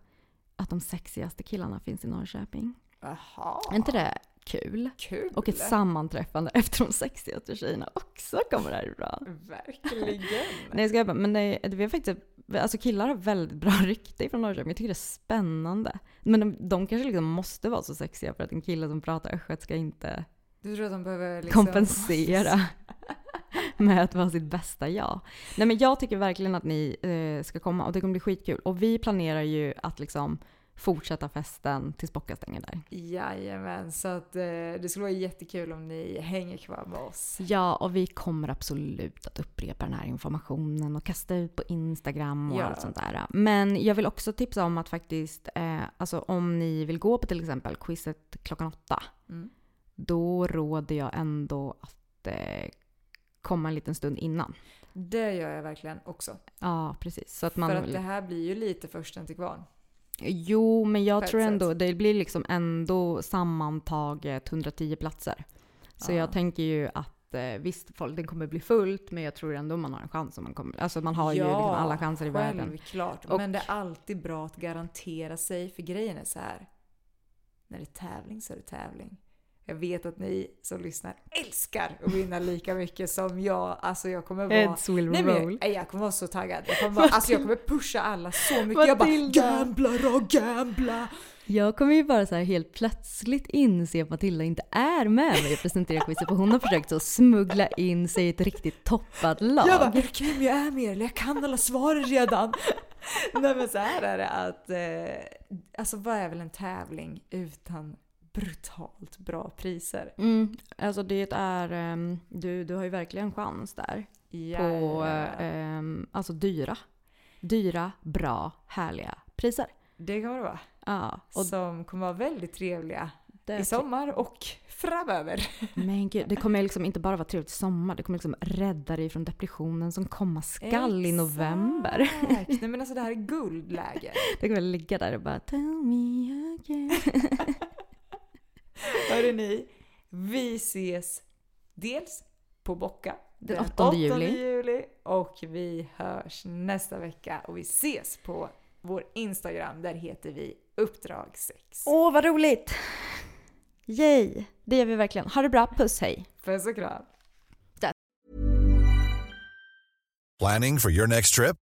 att de sexigaste killarna finns i Norrköping. Jaha. Är inte det kul? Kul. Och ett sammanträffande [laughs] efter de sexigaste tjejerna också kommer härifrån. Verkligen. [laughs] Nej jag skojar bara, men det, det är faktiskt, alltså killar har väldigt bra [laughs] rykte från Norrköping. Jag tycker det är spännande. Men de, de kanske liksom måste vara så sexiga för att en kille som pratar östgötska inte Du tror att de behöver liksom... kompensera [laughs] med att vara sitt bästa jag. Nej men jag tycker verkligen att ni eh, ska komma och det kommer bli skitkul. Och vi planerar ju att liksom fortsätta festen tills Bocka stänger där. Jajamän, så att eh, det skulle vara jättekul om ni hänger kvar med oss. Ja, och vi kommer absolut att upprepa den här informationen och kasta ut på Instagram och Ja. allt sånt där. Men jag vill också tipsa om att faktiskt, eh, alltså om ni vill gå på till exempel quizet klockan åtta, Mm. då råder jag ändå att eh, komma en liten stund innan. Det gör jag verkligen också. Ja, precis. Så att man För att det här blir ju lite försten till kvarn. Jo, men jag tror ändå, det blir liksom ändå sammantaget 110 platser. Så Ja. jag tänker ju att eh, visst, folk, det kommer bli fullt, men jag tror ändå man har en chans. Om man, kommer, alltså man har ju liksom alla chanser i världen. Självklart. Och- Men det är alltid bra att garantera sig. För grejen är så här. När det är tävling så är det tävling. Jag vet att ni som lyssnar älskar att vinna lika mycket som jag. Alltså jag kommer vara... Heads will Nej, roll. jag, nej, jag kommer vara så taggad. Jag kommer, vara, alltså jag kommer pusha alla så mycket. Jag bara Matilda. gambla och gambla. Jag kommer ju bara så här helt plötsligt inse att Matilda inte är med mig och presenterar quizet. För hon har försökt så smuggla in sig i ett riktigt toppat lag. Jag bara, du Kim jag är med eller jag kan alla svaren redan. Nej men så här är det att, eh, alltså vad är väl en tävling utan brutalt bra priser? Mm, alltså det är, ehm, du, du har ju verkligen chans där. På Jajamän. ehm, alltså dyra. Dyra, bra, härliga priser. Det kommer det vara. Ja, och Som kommer vara väldigt trevliga i sommar och framöver. Men gud, det kommer liksom inte bara vara trevligt i sommar, det kommer liksom rädda dig från depressionen som komma skall i november. Exakt. Nej men alltså det här [laughs] är guldläge. Det kommer ligga där och bara tell me again. [laughs] Hörru ni, vi ses dels på Bocka Den 8 juli. juli och vi hörs nästa vecka och vi ses på vår Instagram. Där heter vi Uppdrag 6. Åh, vad roligt! Yay! Det gör vi verkligen. Ha det bra, puss hej! Puss och kram! Planning for your next trip?